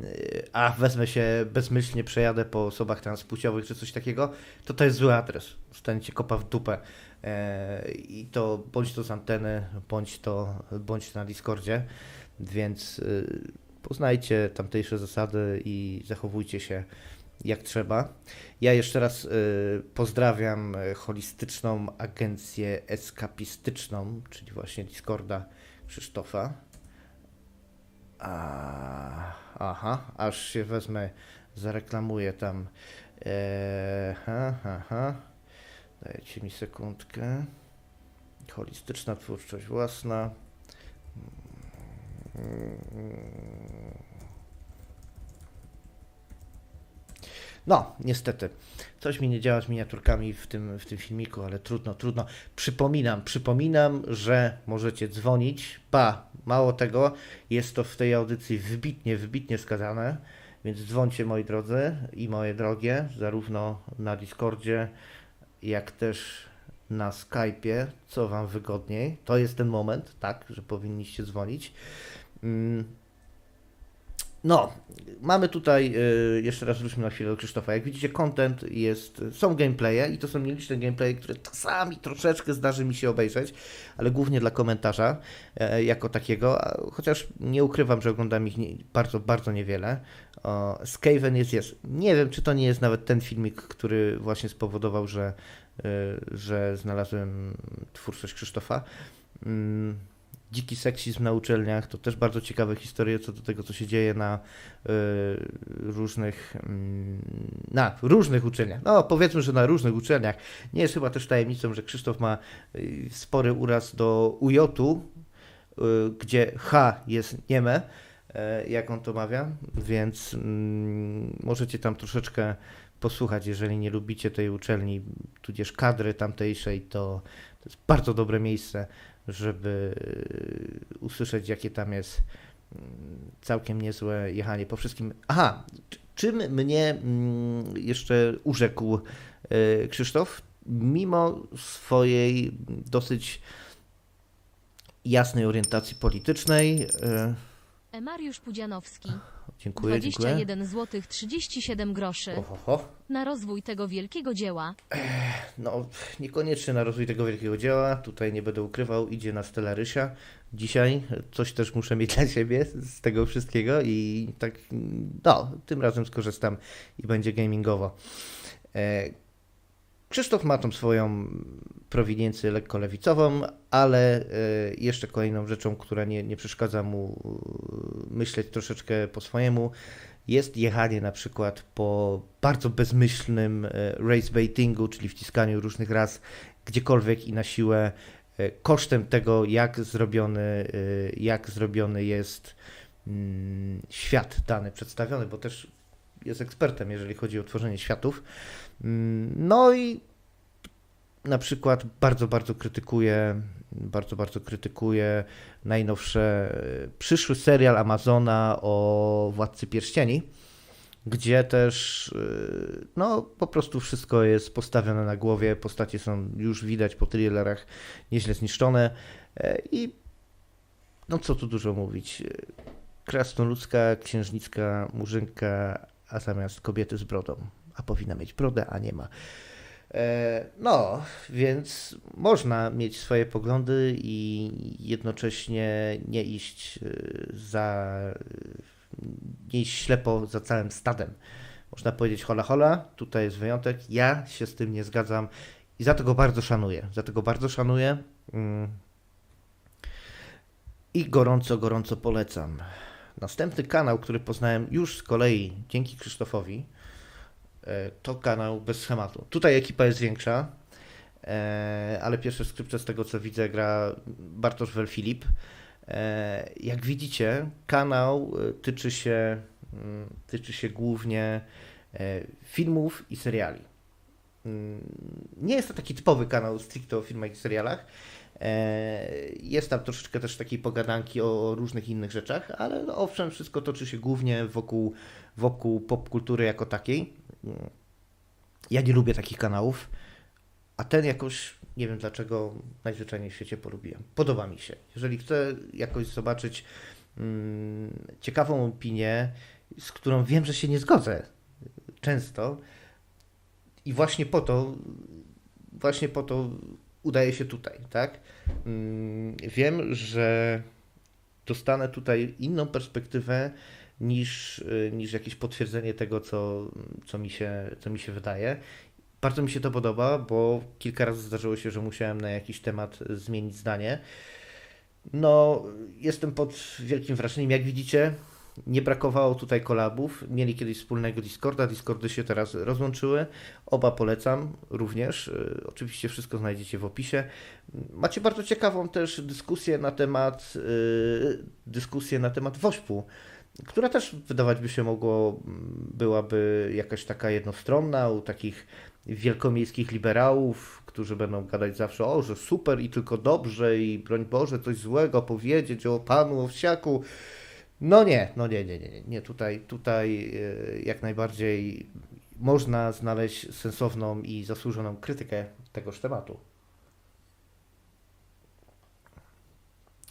a wezmę się bezmyślnie, przejadę po osobach transpłciowych czy coś takiego, to to jest zły adres. Dostaniecie kopa w dupę. E, I to bądź to z anteny, bądź to, bądź na Discordzie. Więc y, poznajcie tamtejsze zasady i zachowujcie się jak trzeba. Ja jeszcze raz y, pozdrawiam y, holistyczną agencję eskapistyczną, czyli właśnie Discorda Krzysztofa. A, aha, aż się wezmę, zareklamuję tam. E, ha, ha, ha. Dajcie mi sekundkę. Holistyczna twórczość własna. No, niestety. Coś mi nie działa z miniaturkami w tym, w tym filmiku, ale trudno, trudno. Przypominam, przypominam, że możecie dzwonić. Ba, mało tego, jest to w tej audycji wybitnie, wybitnie skazane. Więc dzwońcie moi drodzy i moje drogie, zarówno na Discordzie, jak też na Skype'ie, co Wam wygodniej. To jest ten moment, tak, że powinniście dzwonić. No, mamy tutaj, y, jeszcze raz wróćmy na chwilę do Krzysztofa. Jak widzicie, content jest, są gameplaye i to są nieliczne gameplaye, które czasami troszeczkę zdarzy mi się obejrzeć, ale głównie dla komentarza e, jako takiego, chociaż nie ukrywam, że oglądam ich bardzo, bardzo niewiele. Skaven jest, jest. Nie wiem, czy to nie jest nawet ten filmik, który właśnie spowodował, że, y, że znalazłem twórczość Krzysztofa. Mm, dziki seksizm na uczelniach, to też bardzo ciekawe historie co do tego, co się dzieje na y, różnych mm, na różnych uczelniach. No, powiedzmy, że na różnych uczelniach. Nie jest chyba też tajemnicą, że Krzysztof ma y, spory uraz do UJ-u, y, gdzie H jest nieme, y, jak on to mawia, więc mm, możecie tam troszeczkę posłuchać, jeżeli nie lubicie tej uczelni, tudzież kadry tamtejszej, to to jest bardzo dobre miejsce żeby y, usłyszeć, jakie tam jest mm, całkiem niezłe jechanie po wszystkim. Aha, czym mnie mm, jeszcze urzekł y, Krzysztof? Mimo swojej dosyć jasnej orientacji politycznej, E. Mariusz Pudzianowski. dziękuję, dziękuję. 21 zł 37 groszy. Ohoho. Na rozwój tego wielkiego dzieła. No, niekoniecznie na rozwój tego wielkiego dzieła. Tutaj nie będę ukrywał, idzie na Stellarysia. Dzisiaj coś też muszę mieć dla siebie z tego wszystkiego i tak, no, tym razem skorzystam i będzie gamingowo. E, Krzysztof ma tą swoją prowiniencję lekko lewicową, ale e, jeszcze kolejną rzeczą, która nie, nie przeszkadza mu e, myśleć troszeczkę po swojemu, jest jechanie na przykład po bardzo bezmyślnym e, race baitingu, czyli wciskaniu różnych raz gdziekolwiek i na siłę kosztem tego, jak zrobiony, jak zrobiony jest mm, świat dany przedstawiony, bo też jest ekspertem, jeżeli chodzi o tworzenie światów. Mm, No i na przykład bardzo, bardzo krytykuje, bardzo, bardzo krytykuje najnowsze, e, przyszły serial Amazona o Władcy Pierścieni, gdzie też e, no po prostu wszystko jest postawione na głowie, postacie są już widać po thrillerach nieźle zniszczone e, i no co tu dużo mówić, krasnoludzka, księżnicka, murzynka, a zamiast kobiety z brodą, a powinna mieć brodę, a nie ma. E, no, więc można mieć swoje poglądy i jednocześnie nie iść e, za, nie iść ślepo za całym stadem. Można powiedzieć hola hola, tutaj jest wyjątek, ja się z tym nie zgadzam i za to go bardzo szanuję, za to go bardzo szanuję mm. i gorąco, gorąco polecam. Następny kanał, który poznałem już z kolei dzięki Krzysztofowi, to kanał bez schematu. Tutaj ekipa jest większa, e, ale pierwsze skrypcze z tego co widzę gra Bartosz Welfilip. E, jak widzicie, kanał tyczy się, mm, tyczy się głównie filmów i seriali. Mm, nie jest to taki typowy kanał stricte o filmach i serialach. Jest tam troszeczkę też takiej pogadanki o różnych innych rzeczach, ale no owszem, wszystko toczy się głównie wokół, wokół popkultury jako takiej. Ja nie lubię takich kanałów, a ten jakoś, nie wiem dlaczego, najzwyczajniej w świecie polubiłem. Podoba mi się. Jeżeli chcę jakoś zobaczyć mm, ciekawą opinię, z którą wiem, że się nie zgodzę często i właśnie po to, właśnie po to udaje się tutaj, tak? Mm, wiem, że dostanę tutaj inną perspektywę niż, y, niż jakieś potwierdzenie tego, co, co, mi się, co mi się wydaje. Bardzo mi się to podoba, bo kilka razy zdarzyło się, że musiałem na jakiś temat zmienić zdanie. No, jestem pod wielkim wrażeniem. Jak widzicie, nie brakowało tutaj kolabów. Mieli kiedyś wspólnego Discorda. Discordy się teraz rozłączyły. Oba polecam również. Y, oczywiście wszystko znajdziecie w opisie. Macie bardzo ciekawą też dyskusję na temat yy, dyskusję na temat Wośpu która też wydawać by się mogło, byłaby jakaś taka jednostronna u takich wielkomiejskich liberałów, którzy będą gadać zawsze o, że super i tylko dobrze i broń Boże coś złego powiedzieć o panu Owsiaku. No nie, no nie, nie, nie, nie. Tutaj, tutaj e, jak najbardziej można znaleźć sensowną i zasłużoną krytykę tegoż tematu.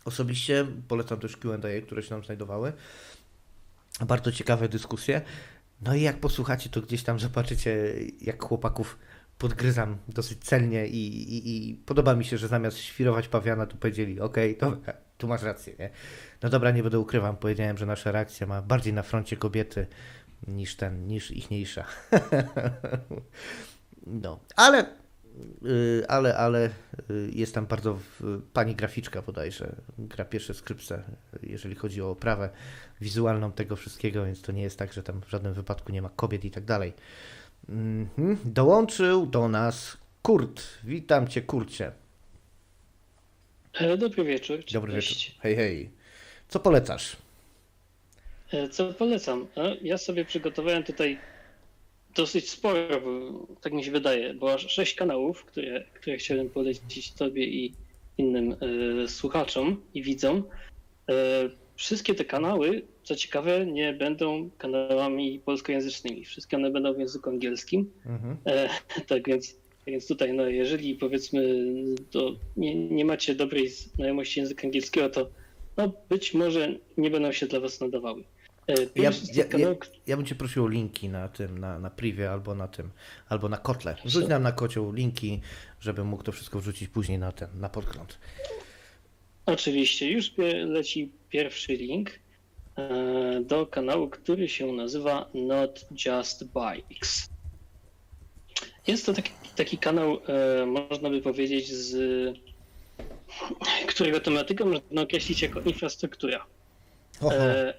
Osobiście polecam też Q&A, które się nam znajdowały. Bardzo ciekawe dyskusje. No i jak posłuchacie, to gdzieś tam zobaczycie, jak chłopaków podgryzam dosyć celnie i, i, i podoba mi się, że zamiast świrować pawiana, to powiedzieli, okej, okay, tu masz rację, nie? No dobra, nie będę ukrywam, powiedziałem, że nasza reakcja ma bardziej na froncie kobiety niż ten, niż ichniejsza. no, ale ale, ale y, jest tam bardzo pani graficzka bodajże, gra pierwsze skrypce, jeżeli chodzi o oprawę wizualną tego wszystkiego, więc to nie jest tak, że tam w żadnym wypadku nie ma kobiet i tak dalej. Mhm. Dołączył do nas Kurt. Witam cię, Kurcie. E, dobry wieczór. Dobry wieczór. Hej, hej. Co polecasz? E, co polecam? E, ja sobie przygotowałem tutaj dosyć sporo, bo tak mi się wydaje, bo aż sześć kanałów, które, które chciałem polecić Tobie i innym e, słuchaczom i widzom. E, wszystkie te kanały, co ciekawe, nie będą kanałami polskojęzycznymi. Wszystkie one będą w języku angielskim. Mhm. E, tak więc, tak więc tutaj, no, jeżeli powiedzmy, to nie, nie macie dobrej znajomości języka angielskiego, to no, być może nie będą się dla Was nadawały. E, ja, ja, ja, ja, bym cię prosił o linki na tym, na, na privie albo na tym, albo na kotle. Rzuć nam na kocioł linki, żebym mógł to wszystko wrzucić później na ten, na podgląd. Oczywiście, już leci pierwszy link e, do kanału, który się nazywa Not Just Bikes. Jest to taki, taki kanał, e, można by powiedzieć, z którego tematykę można określić jako infrastruktura.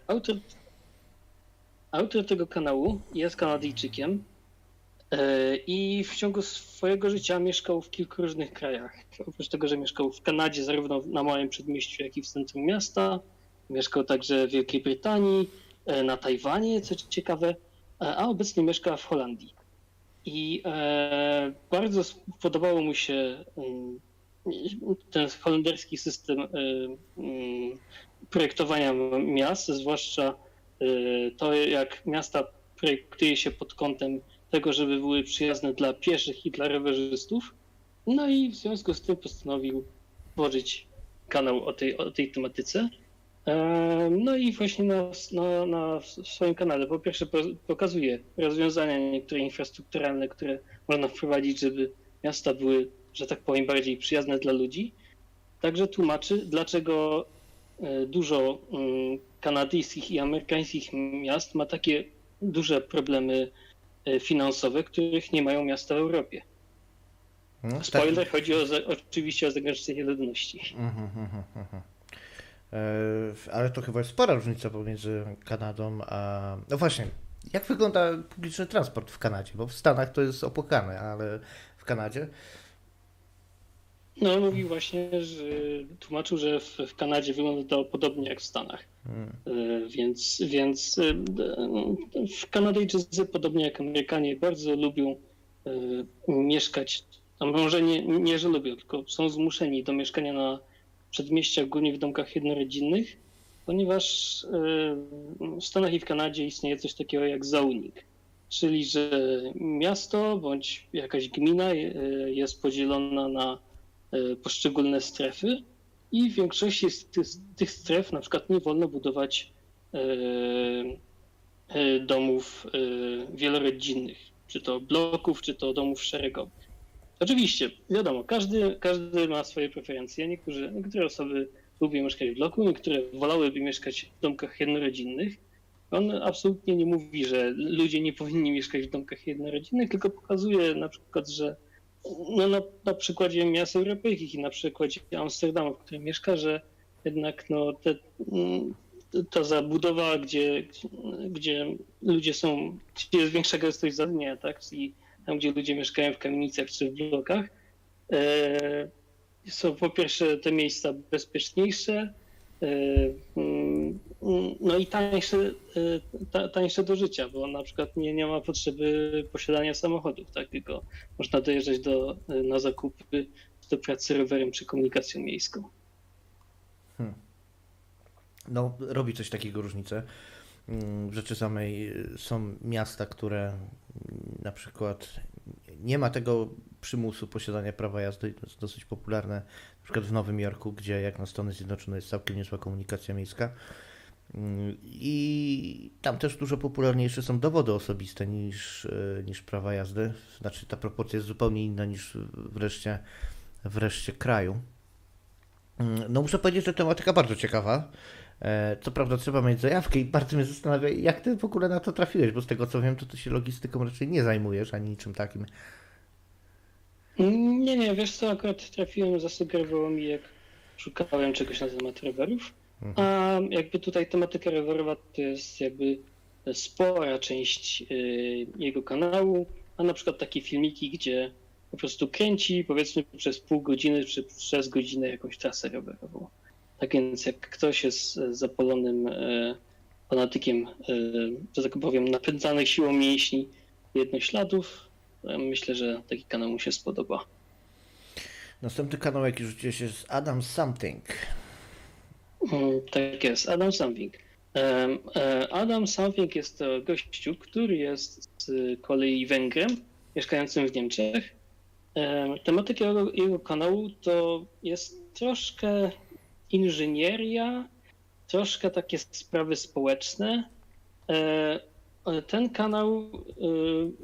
Autor Autor tego kanału jest Kanadyjczykiem e, i w ciągu swojego życia mieszkał w kilku różnych krajach. Oprócz tego, że mieszkał w Kanadzie, zarówno na małym przedmieściu, jak i w centrum miasta, mieszkał także w Wielkiej Brytanii, e, na Tajwanie, co ciekawe, e, a obecnie mieszka w Holandii. I bardzo podobało mu się mm, ten holenderski system mm, projektowania miast, zwłaszcza to, jak miasta projektuje się pod kątem tego, żeby były przyjazne dla pieszych i dla rowerzystów. No i w związku z tym postanowił tworzyć kanał o tej, o tej tematyce. No i właśnie na, na, na swoim kanale po pierwsze pokazuje rozwiązania niektóre infrastrukturalne, które można wprowadzić, żeby miasta były, że tak powiem, bardziej przyjazne dla ludzi. Także tłumaczy, dlaczego e, dużo mm, kanadyjskich i amerykańskich miast ma takie duże problemy e, finansowe, których nie mają miasta w Europie. No, tak. Spoiler, tak. chodzi o, oczywiście o zagrożenie ludności. Mhm, mhm, mhm. E, ale to chyba jest spora różnica pomiędzy Kanadą a. No właśnie, jak wygląda publiczny transport w Kanadzie? Bo w Stanach to jest opłakane, ale w Kanadzie. No, mówił właśnie, że tłumaczył, że w, w Kanadzie wygląda to podobnie jak w Stanach. Hmm. E, więc, więc e, w Kanadyjczycy, podobnie jak Amerykanie, bardzo lubią mieszkać. A może nie, nie, że lubią, tylko są zmuszeni do mieszkania na przedmieściach, głównie w domkach jednorodzinnych, ponieważ e, w Stanach i w Kanadzie istnieje coś takiego jak zaunik, czyli że miasto bądź jakaś gmina e, jest podzielona na e, poszczególne strefy i w większości z tych, tych stref na przykład nie wolno budować domów wielorodzinnych, czy to bloków, czy to domów szeregowych. Oczywiście, wiadomo, każdy, każdy ma swoje preferencje. Niektórzy, niektóre osoby lubią mieszkać w bloku, niektóre wolałyby mieszkać w domkach jednorodzinnych. On absolutnie nie mówi, że ludzie nie powinni mieszkać w domkach jednorodzinnych, tylko pokazuje na przykład, że no na, na przykładzie miast europejskich i na przykładzie Amsterdamu, w którym mieszka, że jednak no, te, ta zabudowa, gdzie, gdzie ludzie są, gdzie jest większa gęstość zaludnienia, tak? I tam gdzie ludzie mieszkają w kamienicach czy w blokach, e, są po pierwsze te miejsca bezpieczniejsze, e, mm, no i tańsze, e, tańsze do życia, bo na przykład nie, nie ma potrzeby posiadania samochodów, tak? tylko można dojeżdżać do, na zakupy do pracy rowerem czy komunikacją miejską. Hmm. No, robi coś takiego różnicę. Mm, w rzeczy samej są miasta, które na przykład nie ma tego przymusu posiadania prawa jazdy, to jest dosyć popularne, na przykład w Nowym Jorku, gdzie jak na Stany Zjednoczone jest całkiem niezła komunikacja miejska. Mm, I tam też dużo popularniejsze są dowody osobiste niż, e, niż prawa jazdy. Znaczy ta proporcja jest zupełnie inna niż wreszcie, wreszcie kraju. Mm, no muszę powiedzieć, że tematyka bardzo ciekawa. E, co prawda trzeba mieć zajawkę i bardzo mnie zastanawia, jak ty w ogóle na to trafiłeś, bo z tego co wiem, to ty się logistyką raczej nie zajmujesz, ani niczym takim. Nie, nie, wiesz co, akurat trafiłem, zasugerowało mi, jak szukałem czegoś na temat rowerów. A jakby tutaj tematyka rowerowa to jest jakby spora część y, jego kanału, a na przykład takie filmiki, gdzie po prostu kręci powiedzmy przez pół godziny czy przez godzinę jakąś trasę rowerową. Tak więc jak ktoś jest zapalonym e, fanatykiem, e, że tak powiem, napędzanych siłą mięśni jednośladów, myślę, że taki kanał mu się spodoba. Następny kanał, jaki rzuciłeś, jest Adam Something. Mm, tak jest, Adam Something. Adam Something jest to gościu, który jest z kolei Węgrem, mieszkającym w Niemczech. Tematyka jego, jego kanału to jest troszkę inżynieria, troszkę takie sprawy społeczne. E, ten kanał,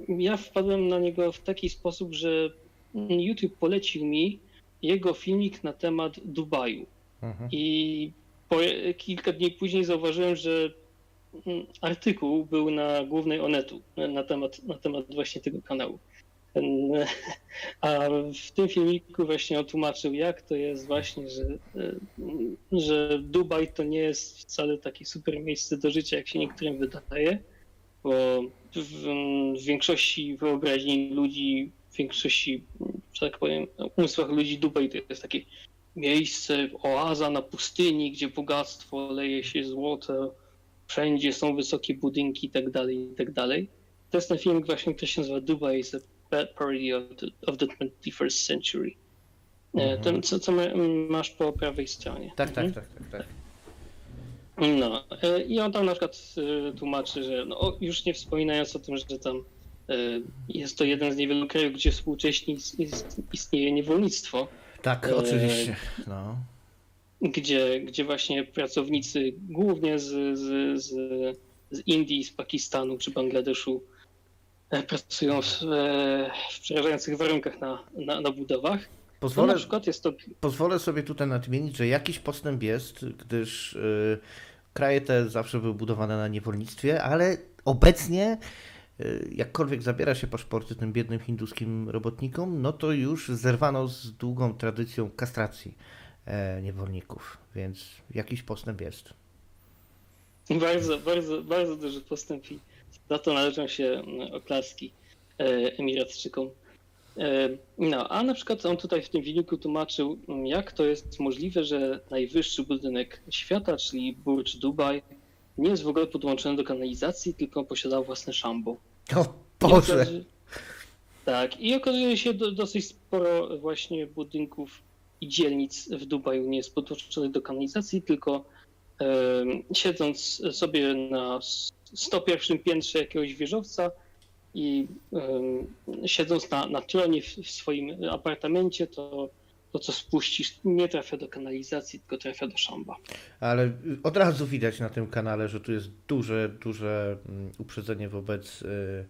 e, ja wpadłem na niego w taki sposób, że YouTube polecił mi jego filmik na temat Dubaju. Mhm. I po, kilka dni później zauważyłem, że mm, artykuł był na głównej Onetu na temat, na temat właśnie tego kanału. A w tym filmiku właśnie otłumaczył, jak to jest właśnie, że, że Dubaj to nie jest wcale takie super miejsce do życia, jak się niektórym wydaje, bo w, w większości wyobraźni ludzi, w większości, że tak powiem, umysłach ludzi Dubaj to jest takie miejsce, oaza na pustyni, gdzie bogactwo leje się złoto, wszędzie są wysokie budynki i tak dalej, i tak dalej. To jest ten filmik właśnie, który się nazywa Dubai is a bad parody of the, of the 21st century. E, Mhm. Ten, co, co ma- masz po prawej stronie. Tak, tak, Mhm. tak, tak, tak. No e, i on tam na przykład e, tłumaczy, że no, już nie wspominając o tym, że tam jest to jeden z niewielu krajów, gdzie współcześnie is- is- istnieje niewolnictwo, Tak, Eee, oczywiście. No. gdzie, gdzie właśnie pracownicy głównie z, z, z, z Indii, z Pakistanu czy Bangladeszu e, pracują w, e, w przerażających warunkach na, na, na budowach. No, Pozwolę, na przykład jest to pozwolę sobie tutaj nadmienić, że jakiś postęp jest, gdyż y, kraje te zawsze były budowane na niewolnictwie, ale obecnie jakkolwiek zabiera się paszporty tym biednym hinduskim robotnikom, no to już zerwano z długą tradycją kastracji e, niewolników, więc jakiś postęp jest. Bardzo, bardzo, bardzo duży postęp i za to należą się mm, oklaski e, Emiratczykom. E, No, a na przykład on tutaj w tym filmiku tłumaczył, mm, jak to jest możliwe, że najwyższy budynek świata, czyli Burj Dubai, nie jest w ogóle podłączony do kanalizacji, tylko posiada własne szambo. O I Boże! okaże- Tak, i okazuje się do, dosyć sporo właśnie budynków i dzielnic w Dubaju nie jest podłączonych do kanalizacji, tylko em, siedząc sobie na s- 101 piętrze jakiegoś wieżowca i em, siedząc na, na tronie w, w swoim apartamencie, to to, co spuścisz, nie trafia do kanalizacji, tylko trafia do szamba. Ale y, od razu widać na tym kanale, że tu jest duże, duże mm, uprzedzenie wobec y, y,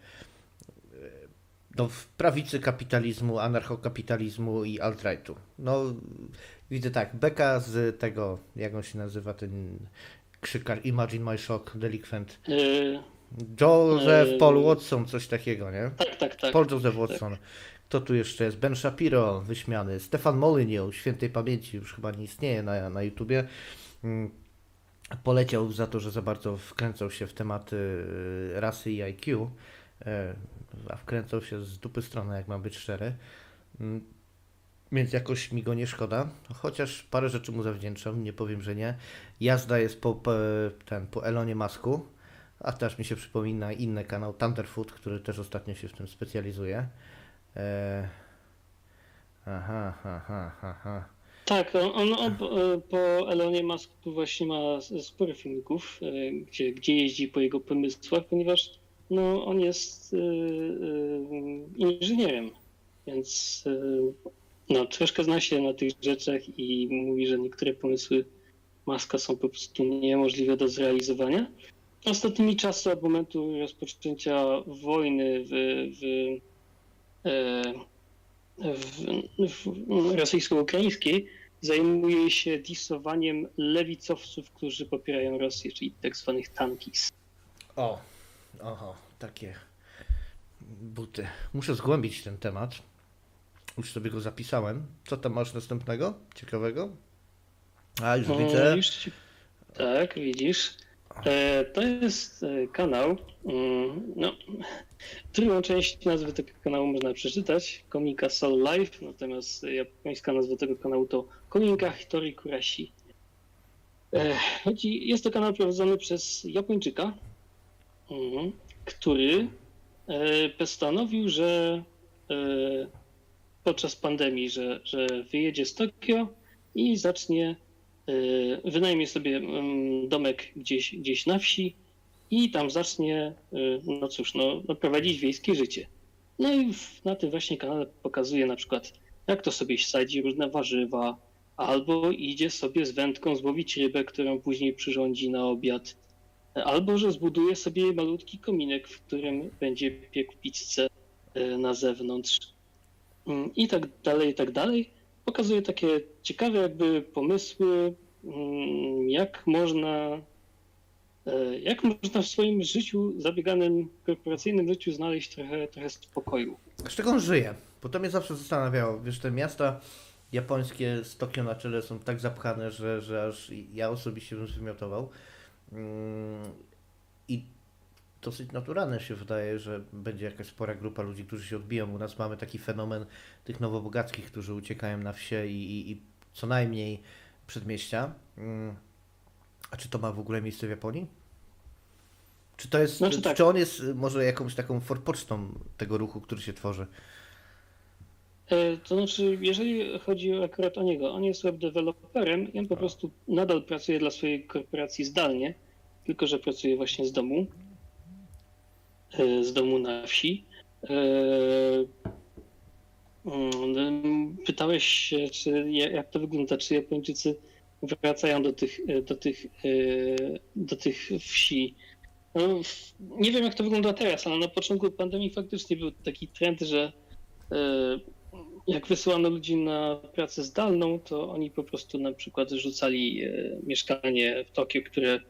no, prawicy kapitalizmu, anarchokapitalizmu i alt-rightu. No, widzę tak, beka z tego, jak on się nazywa, ten krzykar Imagine My Shock, delikwent. E, Joseph Yy. Paul Watson, coś takiego, nie? tak, tak, tak. Paul Joseph Watson. Kto tu jeszcze jest? Ben Shapiro, wyśmiany. Stefan Molyneux, świętej pamięci, już chyba nie istnieje na, na YouTubie. Mm, Poleciał za to, że za bardzo wkręcał się w tematy y, rasy i IQ, e, a wkręcał się z dupy strony, jak mam być szczery. Mm, Więc jakoś mi go nie szkoda, chociaż parę rzeczy mu zawdzięczam, nie powiem, że nie. Jazda jest po, po, ten, po Elonie Masku, a też mi się przypomina inny kanał Thunderfoot, który też ostatnio się w tym specjalizuje. E... Aha, aha, aha. Tak, on, on, on po- po Elonie Musku właśnie ma sporo filmików, e, gdzie, gdzie jeździ po jego pomysłach, ponieważ no, on jest e, e, inżynierem, więc e, no, troszkę zna się na tych rzeczach i mówi, że niektóre pomysły Maska są po prostu niemożliwe do zrealizowania. Ostatnimi czasy od momentu rozpoczęcia wojny e, w, w rosyjsko-ukraińskiej zajmuje się disowaniem lewicowców, którzy popierają Rosję, czyli tak zwanych tankis. O, oho, takie buty. Muszę zgłębić ten temat. Już sobie go zapisałem. Co tam masz następnego? Ciekawego? A, już O, widzę. już ci- Tak, widzisz. E, to jest e, kanał. mm, No, drugą część nazwy tego kanału można przeczytać. Komika Soul Life, natomiast japońska nazwa tego kanału to Kominka Hitori Kurashi. E, chodzi, jest to kanał prowadzony przez Japończyka, mhm, który postanowił, że podczas pandemii, że, że wyjedzie z Tokio i zacznie wynajmie sobie mm, domek gdzieś, gdzieś na wsi i tam zacznie, y, no cóż, no, no prowadzić wiejskie życie. No i na tym właśnie kanale pokazuje na przykład, jak to sobie sadzi różne warzywa, albo idzie sobie z wędką złowić rybę, którą później przyrządzi na obiad, albo że zbuduje sobie malutki kominek, w którym będzie piekł pizzę y, na zewnątrz. Mm, I tak dalej, i tak dalej pokazuje takie ciekawe jakby pomysły, mm, jak można, e, jak można w swoim życiu, zabieganym korporacyjnym życiu znaleźć trochę, trochę spokoju. Z czego on żyje? Bo to mnie zawsze zastanawiało. Wiesz, te miasta japońskie z Tokio na czele są tak zapchane, że, że aż ja osobiście bym zwymiotował. Mm, I dosyć naturalne się wydaje, że będzie jakaś spora grupa ludzi, którzy się odbiją. U nas mamy taki fenomen tych nowobogackich, którzy uciekają na wsie i, i, i co najmniej przedmieścia. Mm. A czy to ma w ogóle miejsce w Japonii? Czy to jest, Znaczy tak. czy on jest y, może jakąś taką forpocztą tego ruchu, który się tworzy? E, To znaczy, jeżeli chodzi akurat o niego, on jest web deweloperem i on po prostu nadal pracuje dla swojej korporacji zdalnie, tylko że pracuje właśnie z domu, e, z domu na wsi. Mm, Pytałeś się, czy ja- jak to wygląda, czy Japończycy wracają do tych, e, do tych, e, do tych wsi. No, nie wiem, jak to wygląda teraz, ale na początku pandemii faktycznie był taki trend, że e, jak wysyłano ludzi na pracę zdalną, to oni po prostu na przykład rzucali mieszkanie w Tokio, które,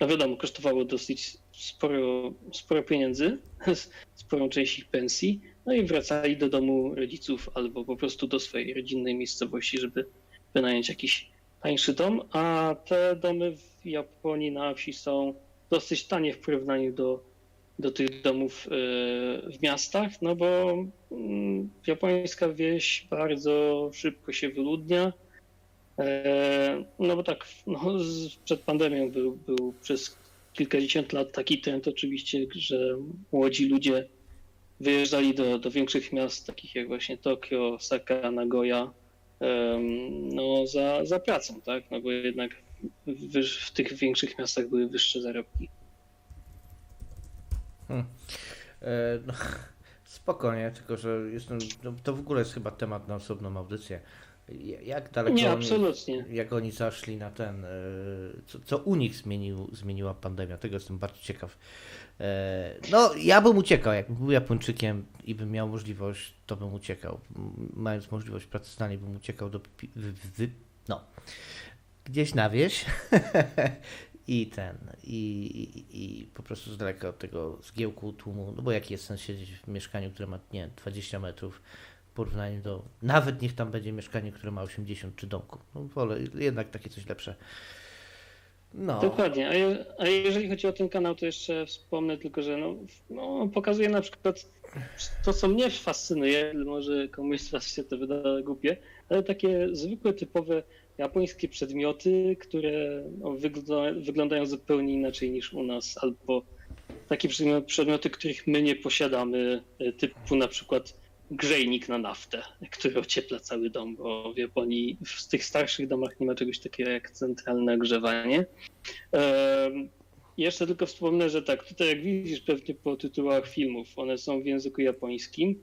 no wiadomo, kosztowało dosyć sporo, sporo pieniędzy, sporą część ich pensji, no i wracali do domu rodziców albo po prostu do swojej rodzinnej miejscowości, żeby wynająć jakiś tańszy dom, a te domy w Japonii na wsi są dosyć tanie w porównaniu do, do tych domów e, w miastach, no bo mm, japońska wieś bardzo szybko się wyludnia. E, No bo tak, no, przed pandemią był, był przez kilkadziesiąt lat taki trend oczywiście, że młodzi ludzie wyjeżdżali do, do większych miast, takich jak właśnie Tokio, Osaka, Nagoya, no za, za pracą, tak? No bo jednak wyż, w tych większych miastach były wyższe zarobki. E, no, spokojnie, tylko że jestem, no, to w ogóle jest chyba temat na osobną audycję. Ja- Jak daleko Nie, oni, absolutnie. jak oni zaszli na ten, e, co, co u nich zmienił, zmieniła pandemia, tego jestem bardzo ciekaw. E, No, ja bym uciekał, jakbym był Japończykiem i bym miał możliwość, to bym uciekał. Mając możliwość pracy zdalnej, bym uciekał do, no, gdzieś na wieś i ten, i, i, i po prostu z daleka od tego zgiełku tłumu, no bo jaki jest sens siedzieć w mieszkaniu, które ma, nie wiem, 20 metrów w porównaniu do, nawet niech tam będzie mieszkanie, które ma 80 czy domku, no wolę jednak takie coś lepsze. No, Dokładnie. A, je, a jeżeli chodzi o ten kanał, to jeszcze wspomnę tylko, że no, no, pokazuje na przykład to, co mnie fascynuje, może komuś z Was się to wyda głupie, ale takie zwykłe, typowe japońskie przedmioty, które no, wygląda, wyglądają zupełnie inaczej niż u nas, albo takie przedmioty, których my nie posiadamy, typu na przykład grzejnik na naftę, który ociepla cały dom, bo w Japonii w tych starszych domach nie ma czegoś takiego jak centralne ogrzewanie. Jeszcze tylko wspomnę, że tak, tutaj jak widzisz pewnie po tytułach filmów, one są w języku japońskim.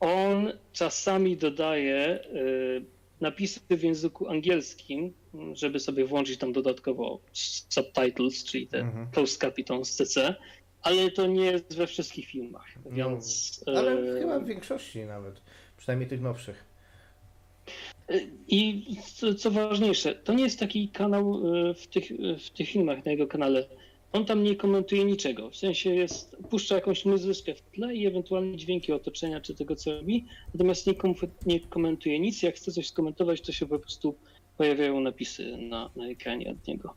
On czasami dodaje y, napisy w języku angielskim, żeby sobie włączyć tam dodatkowo subtitles, czyli te Mhm. closed capitals CC, ale to nie jest we wszystkich filmach, więc... No, ale e, chyba w większości nawet, przynajmniej tych nowszych. I co, co ważniejsze, to nie jest taki kanał e, w tych, w tych filmach na jego kanale. On tam nie komentuje niczego. W sensie jest, puszcza jakąś muzyczkę w tle i ewentualnie dźwięki otoczenia czy tego, co robi. Natomiast nie, kom, nie komentuje nic. Jak chce coś skomentować, to się po prostu pojawiają napisy na, na ekranie od niego.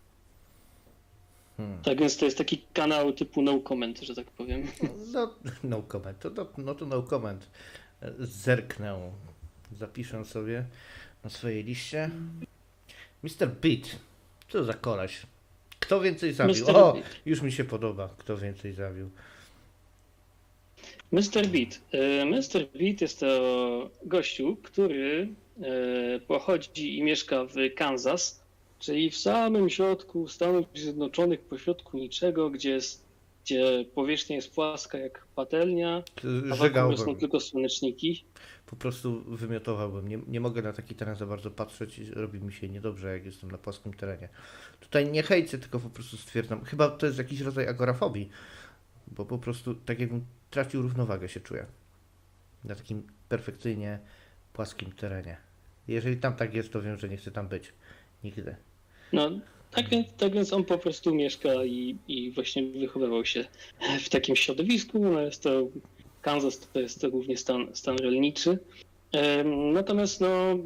Hmm. Tak więc to jest taki kanał typu no comment, że tak powiem. No, no comment, to, to, no to no comment. Zerknę, zapiszę sobie na swojej liście. Mr. Beat, co za koleś. Kto więcej zabił? Mr. O, Beat. już mi się podoba, kto więcej zabił. Mr. Beat. Mr. Beat jest to gościu, który e, pochodzi i mieszka w Kansas, czyli w samym środku Stanów Zjednoczonych, pośrodku niczego, gdzie, jest, gdzie powierzchnia jest płaska jak patelnia, a wokół Żegałbym, tylko słoneczniki. po prostu wymiotowałbym. Nie, nie mogę na taki teren za bardzo patrzeć i robi mi się niedobrze, jak jestem na płaskim terenie. Tutaj nie hejcę, tylko po prostu stwierdzam, chyba to jest jakiś rodzaj agorafobii, bo po prostu tak jakbym tracił równowagę się czuję. Na takim perfekcyjnie płaskim terenie. Jeżeli tam tak jest, to wiem, że nie chcę tam być. Nigdy. No, tak więc, tak więc on po prostu mieszka i, i właśnie wychowywał się w takim środowisku. No jest to Kansas to jest to głównie stan, stan rolniczy. Natomiast no,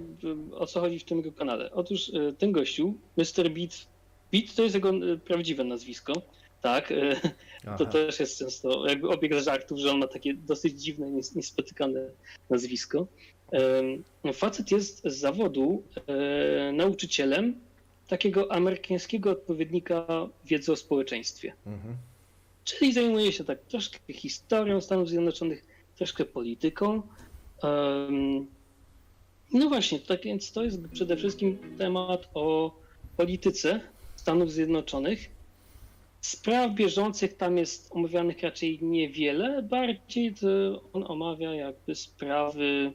o co chodzi w tym jego kanale? Otóż e, ten gościu, Mr. Beat, Beat to jest jego e, prawdziwe nazwisko. Tak, e, Aha. to też jest często jakby obiekt żartów, że on ma takie dosyć dziwne, nies- niespotykane nazwisko. Facet jest z zawodu nauczycielem takiego amerykańskiego odpowiednika wiedzy o społeczeństwie. Mhm. Czyli zajmuje się tak troszkę historią Stanów Zjednoczonych, troszkę polityką. No właśnie, tak więc to jest przede wszystkim temat o polityce Stanów Zjednoczonych. Spraw bieżących tam jest omawianych raczej niewiele, bardziej on omawia jakby sprawy,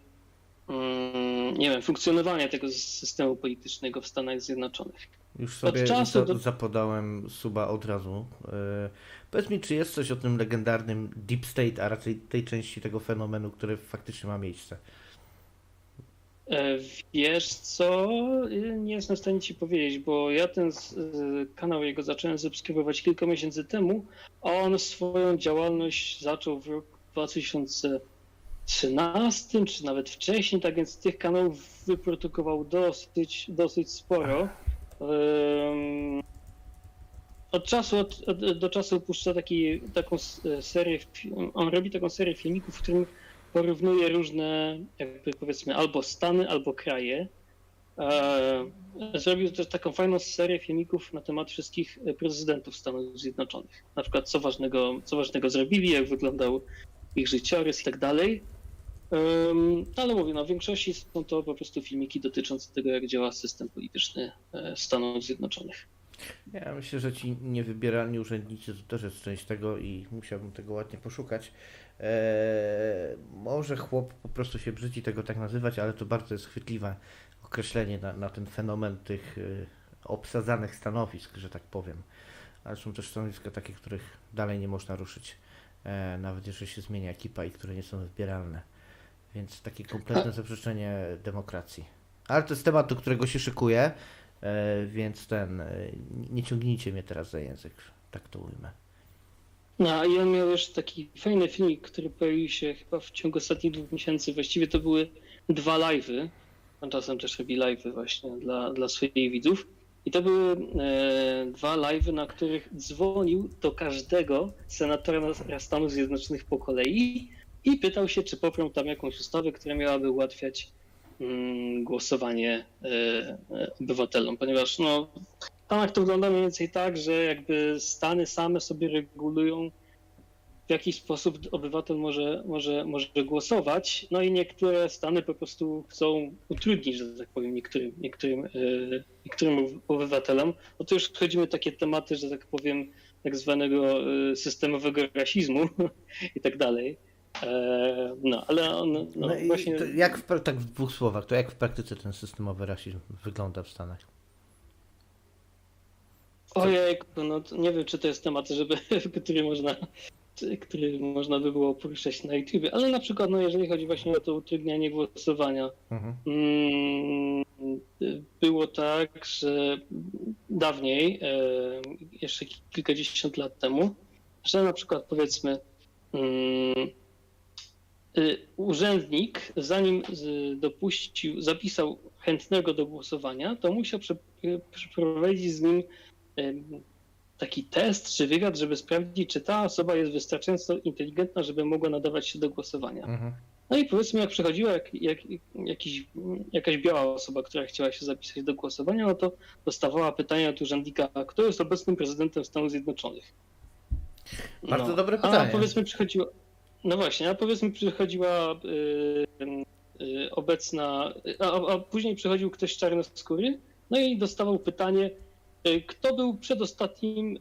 nie wiem, funkcjonowania tego systemu politycznego w Stanach Zjednoczonych. Już sobie za, do- zapodałem suba od razu. E, powiedz mi, czy jest coś o tym legendarnym Deep State, a raczej tej części tego fenomenu, który faktycznie ma miejsce? E, Wiesz co, Y, nie jestem w stanie ci powiedzieć, bo ja ten kanał jego zacząłem subskrybować kilka miesięcy temu, a on swoją działalność zaczął w roku 2013, czy nawet wcześniej, tak więc tych kanałów wyprodukował dosyć, dosyć sporo. Od czasu od, od, do czasu puszcza taki, taką serię, on robi taką serię filmików, w którym porównuje różne, jakby powiedzmy, albo stany, albo kraje. E, Zrobił też taką fajną serię filmików na temat wszystkich prezydentów Stanów Zjednoczonych. Na przykład co ważnego, co ważnego zrobili, jak wyglądał ich życiorys i tak dalej. Ale mówię, no w większości są to po prostu filmiki dotyczące tego, jak działa system polityczny e, Stanów Zjednoczonych. Ja myślę, że ci niewybieralni urzędnicy to też jest część tego i musiałbym tego ładnie poszukać. Eee, może chłop po prostu się brzydzi tego tak nazywać, ale to bardzo jest chwytliwe określenie na, na ten fenomen tych y, obsadzanych stanowisk, że tak powiem. Ale są też stanowiska takie, których dalej nie można ruszyć, e, nawet jeżeli się zmienia ekipa i które nie są wybieralne. Więc takie kompletne zaprzeczenie demokracji. Ale to jest temat, do którego się szykuję. E, więc ten, e, nie ciągnijcie mnie teraz za język, tak to ujmę. No i on miał już taki fajny filmik, który pojawił się chyba w ciągu ostatnich dwóch miesięcy. Właściwie to były dwa live'y. On czasem też robi live'y właśnie dla, dla swoich widzów. I to były e, dwa live'y, na których dzwonił do każdego senatora Stanów Zjednoczonych po kolei i pytał się, czy poprą tam jakąś ustawę, która miałaby ułatwiać mm, głosowanie e, e, obywatelom, ponieważ no, w Stanach to wygląda mniej więcej tak, że jakby Stany same sobie regulują, w jaki sposób obywatel może, może, może głosować. No i niektóre Stany po prostu chcą utrudnić, że tak powiem, niektórym, niektórym, e, niektórym obywatelom. No to już wchodzimy w takie tematy, że tak powiem, tak zwanego systemowego rasizmu i tak dalej. E, No, ale on no, No, właśnie. jak w, tak w dwóch słowach, to jak w praktyce ten systemowy rasizm wygląda w Stanach? Ojej, no nie wiem, czy to jest temat, żeby, który można, który można by było poruszać na YouTube, ale na przykład, no jeżeli chodzi właśnie o to utrudnianie głosowania, Mhm. mm, było tak, że dawniej, e, jeszcze kilkadziesiąt lat temu, że na przykład powiedzmy mm, urzędnik, zanim dopuścił, zapisał chętnego do głosowania, to musiał prze, przeprowadzić z nim taki test czy wywiad, żeby sprawdzić, czy ta osoba jest wystarczająco inteligentna, żeby mogła nadawać się do głosowania. Mhm. No i powiedzmy, jak przychodziła jak, jak, jakiś, jakaś biała osoba, która chciała się zapisać do głosowania, no to dostawała pytania od urzędnika, kto jest obecnym prezydentem Stanów Zjednoczonych. Bardzo dobre A pytanie. powiedzmy przychodziła, no właśnie, a powiedzmy przychodziła y, y, obecna, a, a później przychodził ktoś czarnoskóry, no i dostawał pytanie, y, kto był przedostatnim,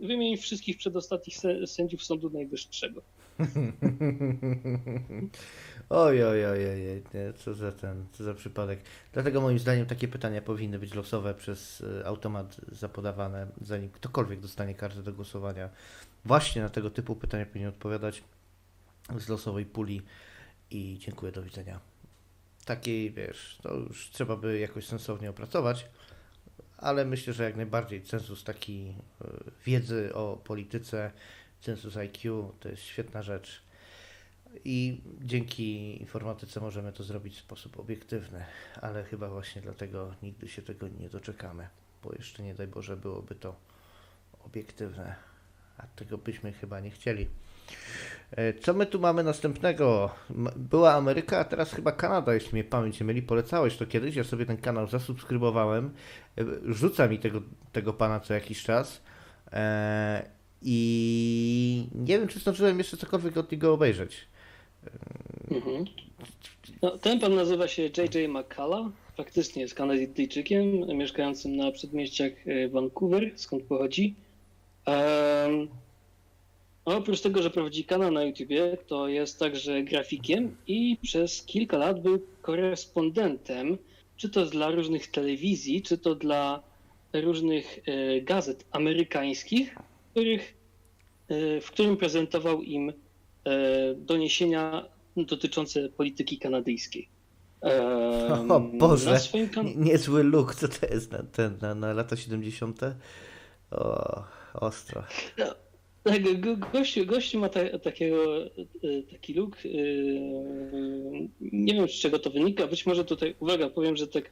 wymień wszystkich przedostatnich sę- sędziów Sądu Najwyższego. Oj, oj, oj, oj, oj, co za ten, co za przypadek. Dlatego moim zdaniem takie pytania powinny być losowe przez y, automat zapodawane, zanim ktokolwiek dostanie kartę do głosowania. Właśnie na tego typu pytania powinien odpowiadać z losowej puli i dziękuję, do widzenia. Takiej, wiesz, to już trzeba by jakoś sensownie opracować, ale myślę, że jak najbardziej cenzus taki y, wiedzy o polityce, census IQ to jest świetna rzecz. I dzięki informatyce możemy to zrobić w sposób obiektywny, ale chyba właśnie dlatego nigdy się tego nie doczekamy, bo jeszcze nie daj Boże byłoby to obiektywne, a tego byśmy chyba nie chcieli. E, Co my tu mamy następnego? Była Ameryka, a teraz chyba Kanada, jeśli mnie pamięć nie myli. Polecałeś to kiedyś, ja sobie ten kanał zasubskrybowałem. E, Rzuca mi tego, tego pana co jakiś czas. E, I nie wiem, czy zdążyłem jeszcze cokolwiek od niego obejrzeć. Mhm. No, ten pan nazywa się J.J. McCullough. Faktycznie jest Kanadyjczykiem mieszkającym na przedmieściach e, Vancouver, skąd pochodzi. A oprócz tego, że prowadzi kanał na YouTubie, to jest także grafikiem i przez kilka lat był korespondentem, czy to dla różnych telewizji, czy to dla różnych e, gazet amerykańskich, w, których, e, w którym prezentował im doniesienia dotyczące polityki kanadyjskiej. Em, O Boże, kan- Nie- niezły look, co to jest na, ten, na, na lata 70. O, ostro. Tak, go, gościu, gościu ma ta, takiego, e, taki look. e, Nie wiem, z czego to wynika. Być może tutaj, uwaga, powiem, że tak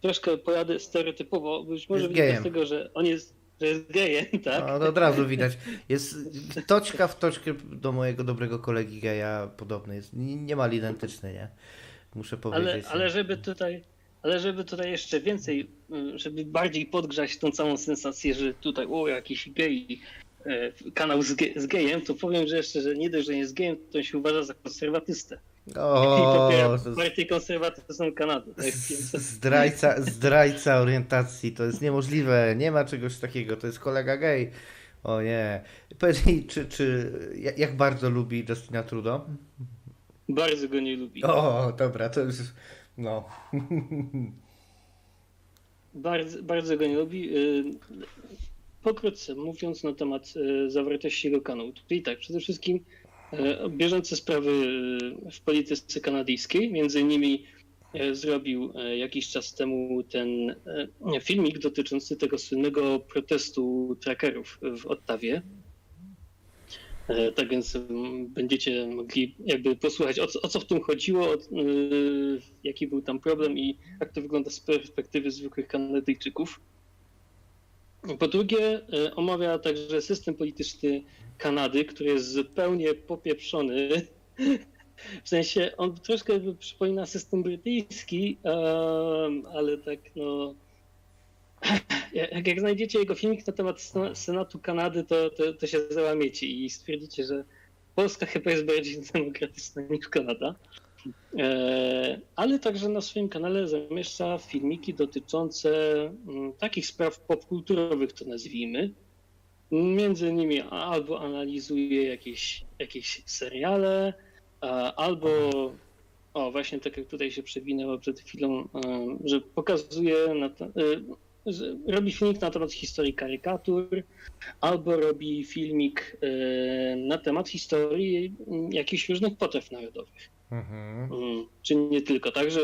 troszkę pojadę stereotypowo. Być może wynika z tego, że on jest, że jest gejem, tak? No, od razu widać. Jest toczka w toczkę do mojego dobrego kolegi geja podobny jest. Nie- Niemal identyczny, nie? Muszę Ale, powiedzieć. ale żeby tutaj, ale żeby tutaj jeszcze więcej, y, żeby bardziej podgrzać tą całą sensację, że tutaj o jakiś gej, e, kanał z, ge, z gejem, to powiem, że jeszcze, że nie dość, że nie jest gejem, to on się uważa za konserwatystę. I popiera O, to jest partię Kanady. Tak, zdrajca, zdrajca orientacji. To jest niemożliwe. Nie ma czegoś takiego. To jest kolega gej. O nie. Powiedz mi, czy, czy jak- bardzo lubi Justina Trudeau? bardzo go nie lubi. O, dobra, to już. No. Bardzo, bardzo go nie lubi. Y, Pokrótce mówiąc na temat y, zawartości jego kanału. Czyli tak, przede wszystkim bieżące sprawy y, w polityce kanadyjskiej. Między innymi y, zrobił jakiś czas temu ten filmik dotyczący tego słynnego protestu trackerów w Ottawie. E, Tak więc mm, będziecie mogli jakby posłuchać o co, o co w tym chodziło, o, jaki był tam problem i jak to wygląda z perspektywy zwykłych Kanadyjczyków. Po drugie, e, omawia także system polityczny Kanady, który jest zupełnie popieprzony. W sensie on troszkę przypomina system brytyjski, ale tak no. Jak, jak znajdziecie jego filmik na temat Sena- Senatu Kanady, to, to, to się załamiecie i stwierdzicie, że Polska chyba jest bardziej demokratyczna niż Kanada. E, ale także na swoim kanale zamieszcza filmiki dotyczące mm, takich spraw popkulturowych, to nazwijmy. Między innymi albo analizuje jakieś, jakieś seriale, albo o właśnie tak jak tutaj się przewinęło przed chwilą, że pokazuje, na te, e, że robi filmik na temat historii karykatur, albo robi filmik e, na temat historii jakichś różnych potraw narodowych. Mhm. Mm, Czy nie tylko. Także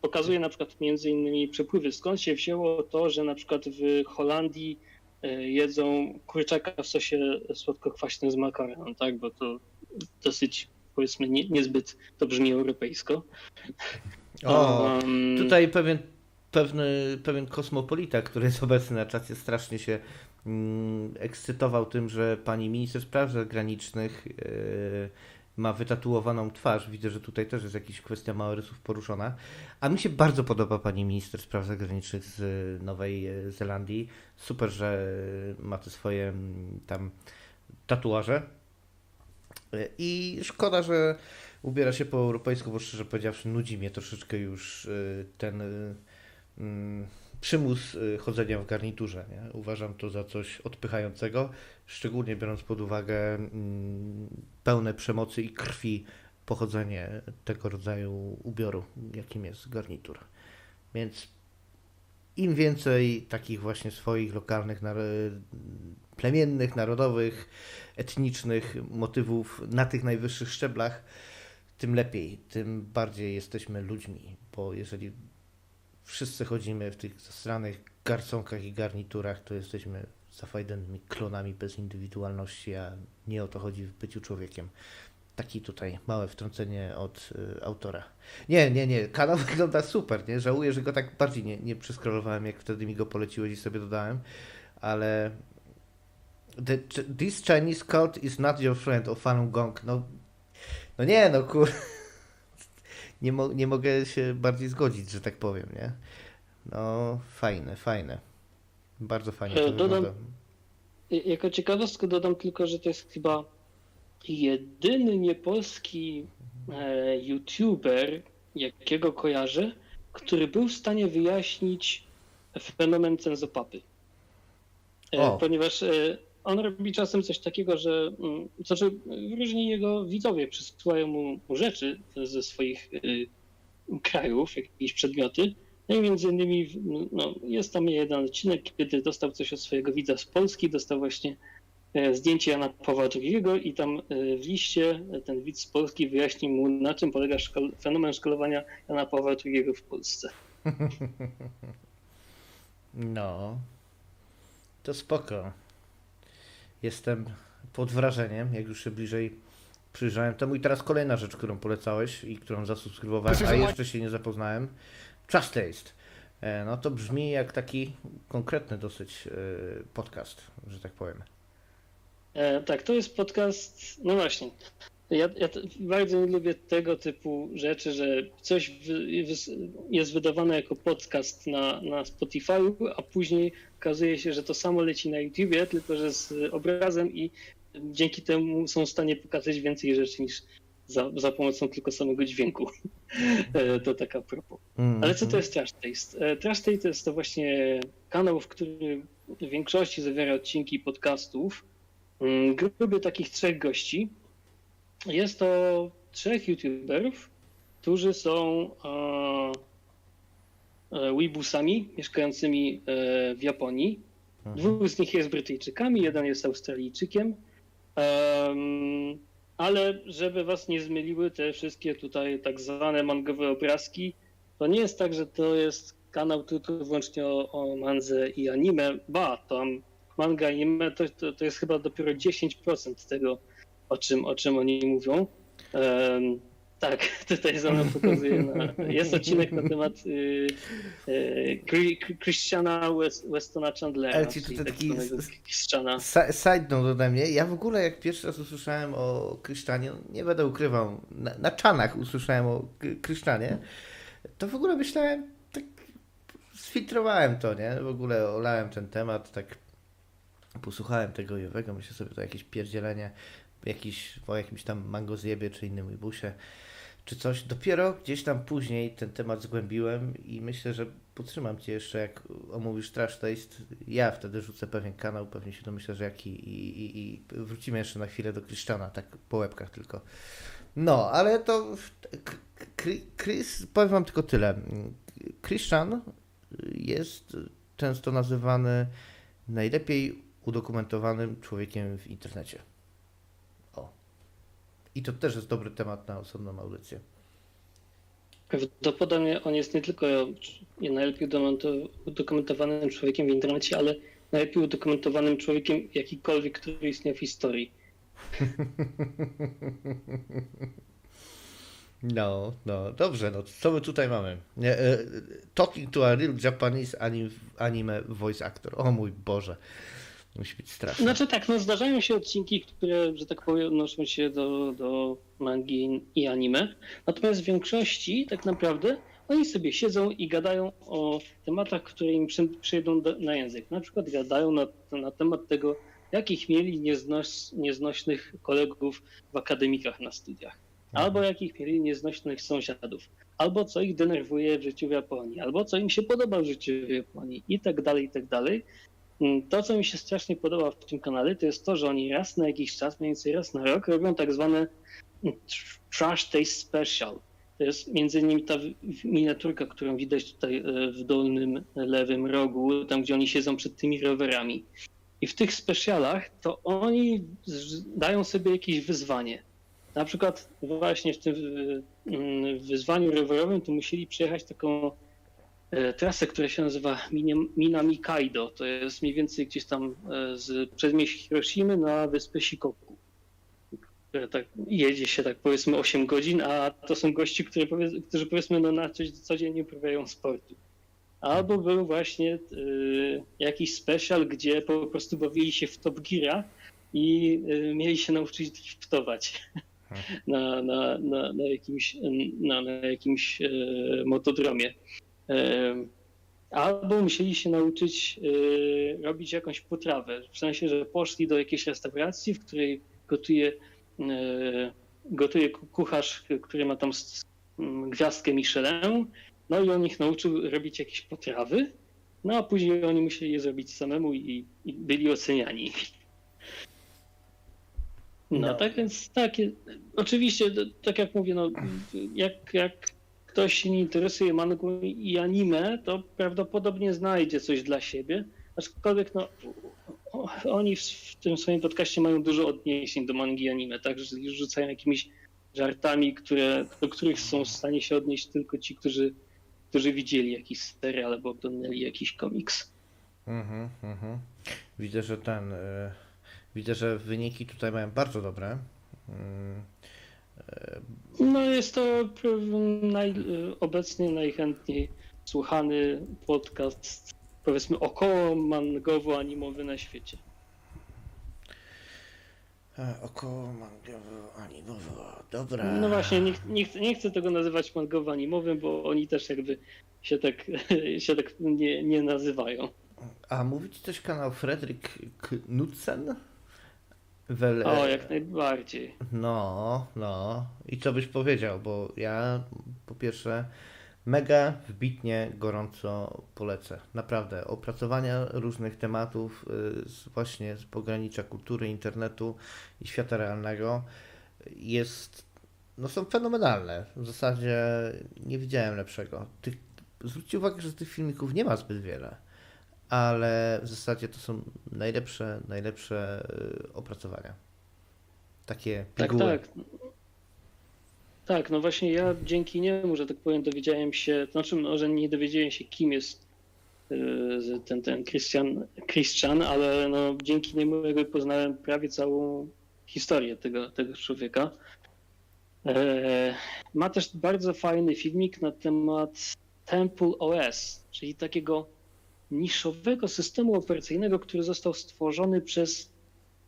pokazuje na przykład między innymi przepływy. Skąd się wzięło to, że na przykład w Holandii e, jedzą kurczaka w sosie słodko-kwaśnym z makaronem, tak? Bo to dosyć powiedzmy nie, niezbyt to brzmi europejsko. O, Um, tutaj pewien, pewny, pewien kosmopolita, który jest obecny na czacie, strasznie się mm, ekscytował tym, że pani minister spraw zagranicznych yy, ma wytatuowaną twarz. Widzę, że tutaj też jest jakaś kwestia maorysów poruszona. A mi się bardzo podoba pani minister spraw zagranicznych z Nowej Zelandii. Super, że ma te swoje mm, tam tatuaże. I szkoda, że ubiera się po europejsku, bo szczerze powiedziawszy, nudzi mnie troszeczkę już y, ten y, mm, przymus y, chodzenia w garniturze. Nie? Uważam to za coś odpychającego, szczególnie biorąc pod uwagę mm, pełne przemocy i krwi pochodzenie tego rodzaju ubioru, jakim jest garnitur. Więc im więcej takich właśnie swoich lokalnych, plemiennych, narodowych, etnicznych motywów na tych najwyższych szczeblach, tym lepiej, tym bardziej jesteśmy ludźmi, bo jeżeli wszyscy chodzimy w tych zasranych garconkach i garniturach, to jesteśmy zafajnymi klonami bez indywidualności, a nie o to chodzi w byciu człowiekiem. Taki tutaj małe wtrącenie od y, autora. Nie, nie, nie, kanał wygląda super, nie? Żałuję, że go tak bardziej nie, nie przeskrolowałem, jak wtedy mi go poleciłeś i sobie dodałem, ale The, this Chinese cult is not your friend, o Falun Gong. No, no nie, no kur... Nie, mo- nie mogę się bardziej zgodzić, że tak powiem, nie? No, fajne, fajne. Bardzo fajnie to E, dodam- wygląda. jako ciekawostkę dodam tylko, że to jest chyba jedyny niepolski e, youtuber, jakiego kojarzę, który był w stanie wyjaśnić fenomen cenzopapy. E. Ponieważ e, on robi czasem coś takiego, że znaczy różni jego widzowie przysyłają mu, rzeczy ze swoich krajów, jakieś przedmioty. No i między innymi no, jest tam jeden odcinek, kiedy dostał coś od swojego widza z Polski, dostał właśnie e, zdjęcie Jana Pawła II i tam e, w liście ten widz z Polski wyjaśnił mu, na czym polega szkol- fenomen szkolowania Jana Pawła II w Polsce. No, to spoko. Jestem pod wrażeniem, jak już się bliżej przyjrzałem temu. I teraz kolejna rzecz, którą polecałeś i którą zasubskrybowałem, a jeszcze się nie zapoznałem. Trust Taste. E, No to brzmi jak taki konkretny dosyć e, podcast, że tak powiem. E, tak, to jest podcast. No właśnie. Ja, ja bardzo nie lubię tego typu rzeczy, że coś jest wydawane jako podcast na, na Spotify, a później okazuje się, że to samo leci na YouTubie, tylko że z obrazem i dzięki temu są w stanie pokazać więcej rzeczy niż za, za pomocą tylko samego dźwięku. E, To taka propos. Mm, Ale co to jest Trash Taste? E, Trash Taste to jest to właśnie kanał, w którym w większości zawiera odcinki podcastów. Mm, Grupy takich trzech gości. Jest to trzech youtuberów, którzy są e, weebusami mieszkającymi w Japonii. Mhm. Dwóch z nich jest Brytyjczykami, jeden jest Australijczykiem. Em, ale żeby was nie zmyliły te wszystkie tutaj tak zwane mangowe obrazki, to nie jest tak, że to jest kanał tylko wyłącznie o, o mandze i anime. Ba, tam manga i anime to, to, to jest chyba dopiero 10% tego, o czym, o czym oni mówią. Em, tak, tutaj za mną pokazuje. Na, jest odcinek na temat y, y, Chri- Christiana West, Westona Chandlera, Ale ci tak taki Side note ode mnie. Ja w ogóle jak pierwszy raz usłyszałem o Krysztanie, no nie będę ukrywał, na, na czanach usłyszałem o Krysztanie, to w ogóle myślałem, tak sfiltrowałem to, nie? W ogóle olałem ten temat, tak posłuchałem tego i owego, myślę sobie, to jakieś pierdzielenie, jakiś, o jakimś tam mangozjebie czy innym wybusie, czy coś. Dopiero gdzieś tam później ten temat zgłębiłem i myślę, że podtrzymam Cię jeszcze, jak omówisz Trash Taste. Ja wtedy rzucę pewien kanał, pewnie się domyślę, że jaki i, i, i wrócimy jeszcze na chwilę do Kryszczana, tak po łebkach tylko. No, ale to Chris, powiem Wam tylko tyle. Christian jest często nazywany najlepiej udokumentowanym człowiekiem w internecie. I to też jest dobry temat na osobną audycję. Prawdopodobnie on jest nie tylko najlepiej udokumento- udokumentowanym człowiekiem w internecie, ale najlepiej udokumentowanym człowiekiem jakikolwiek, który istniał w historii. No, no, dobrze, no co my tutaj mamy? E, Talking to a real Japanese anim, anime voice actor. O mój Boże. Musi być straszne. Znaczy tak, no zdarzają się odcinki, które, że tak powiem, odnoszą się do, do mangi i anime. Natomiast w większości tak naprawdę oni sobie siedzą i gadają o tematach, które im przy, przyjdą do, na język. Na przykład gadają na, na temat tego, jakich mieli nieznoś, nieznośnych kolegów w akademikach na studiach. Albo jakich mieli nieznośnych sąsiadów. Albo co ich denerwuje w życiu w Japonii. Albo co im się podoba w życiu w Japonii. I tak dalej, i tak dalej. To, co mi się strasznie podoba w tym kanale, to jest to, że oni raz na jakiś czas, mniej więcej raz na rok, robią tak zwane tr- Trash Taste Special. To jest między innymi ta miniaturka, którą widać tutaj e, w dolnym lewym rogu, tam gdzie oni siedzą przed tymi rowerami. I w tych specialach to oni dają sobie jakieś wyzwanie. Na przykład właśnie w tym mm, wyzwaniu rowerowym to musieli przejechać taką trasę, która się nazywa Minami Kaido. To jest mniej więcej gdzieś tam e, z przedmieść Hiroshimy na wyspę Shikoku. Tak, jedzie się tak powiedzmy 8 godzin, a to są gości, które którzy powiedzmy no, na co, codziennie uprawiają sportu. Albo był właśnie e, jakiś special, gdzie po prostu bawili się w Top Geara i e, mieli się nauczyć driftować na, na, na, na jakimś, na, na jakimś e, motodromie. Albo musieli się nauczyć y, robić jakąś potrawę. W sensie, że poszli do jakiejś restauracji, w której gotuje, y, gotuje ku- kucharz, który ma tam gwiazdkę Michelin, no i on ich nauczył robić jakieś potrawy, no a później oni musieli je zrobić samemu i, i byli oceniani. No, No. tak więc takie, oczywiście, tak jak mówię, no, jak, jak ktoś się nie interesuje mangą i anime, to prawdopodobnie znajdzie coś dla siebie, aczkolwiek no, oni w, tym swoim podcaście mają dużo odniesień do mangi i anime, także rzucają jakimiś żartami, które, do których są w stanie się odnieść tylko ci, którzy, którzy widzieli jakiś serial albo oglądali jakiś komiks. Mhm, mhm. Widzę, że ten. e, widzę, że wyniki tutaj mają bardzo dobre. Mm, No jest to naj, obecnie najchętniej słuchany podcast, powiedzmy około mangowo-animowy na świecie. e, około mangowo animowo. Dobra. No właśnie, nie, nie, chcę, nie chcę tego nazywać mangowo-animowym, bo oni też jakby się tak, się tak nie, nie nazywają. A mówić coś kanał Fredrik Knudsen? Wel... O, jak najbardziej. No, no. I co byś powiedział? Bo ja po pierwsze mega wbitnie, gorąco polecę. Naprawdę. Opracowania różnych tematów y, z, właśnie z pogranicza kultury, internetu i świata realnego jest, no są fenomenalne. W zasadzie nie widziałem lepszego. Tych, zwróćcie uwagę, że tych filmików nie ma zbyt wiele. Ale w zasadzie to są najlepsze, najlepsze y, opracowania. Takie Tak, piguły. tak. Tak, no właśnie ja dzięki niemu, że tak powiem, dowiedziałem się, to znaczy może nie dowiedziałem się, kim jest yy, ten, ten Christian, Christian, ale no, dzięki niemu jakby poznałem prawie całą historię tego, tego człowieka. E, ma też bardzo fajny filmik na temat Temple OS, czyli takiego niszowego systemu operacyjnego, który został stworzony przez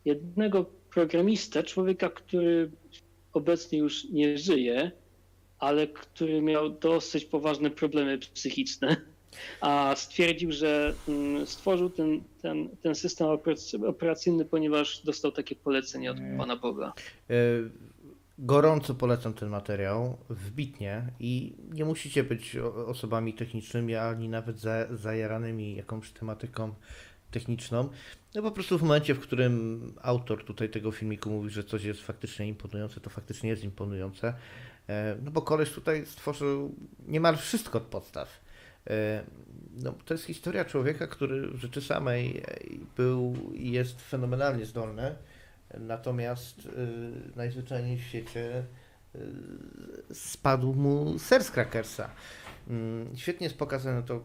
jednego programistę, człowieka, który obecnie już nie żyje, ale który miał dosyć poważne problemy psychiczne, a stwierdził, że mm, stworzył ten, ten, ten system operacy- operacyjny, ponieważ dostał takie polecenie od Pana Boga. Gorąco polecam ten materiał, wbitnie i nie musicie być osobami technicznymi, ani nawet za, zajaranymi jakąś tematyką techniczną. No po prostu w momencie, w którym autor tutaj tego filmiku mówi, że coś jest faktycznie imponujące, to faktycznie jest imponujące. E, No bo koleś tutaj stworzył niemal wszystko od podstaw. E, No, to jest historia człowieka, który w rzeczy samej e, był i jest fenomenalnie zdolny. Natomiast y, najzwyczajniej w świecie y, spadł mu ser z krakersa. Mm, Świetnie jest pokazane to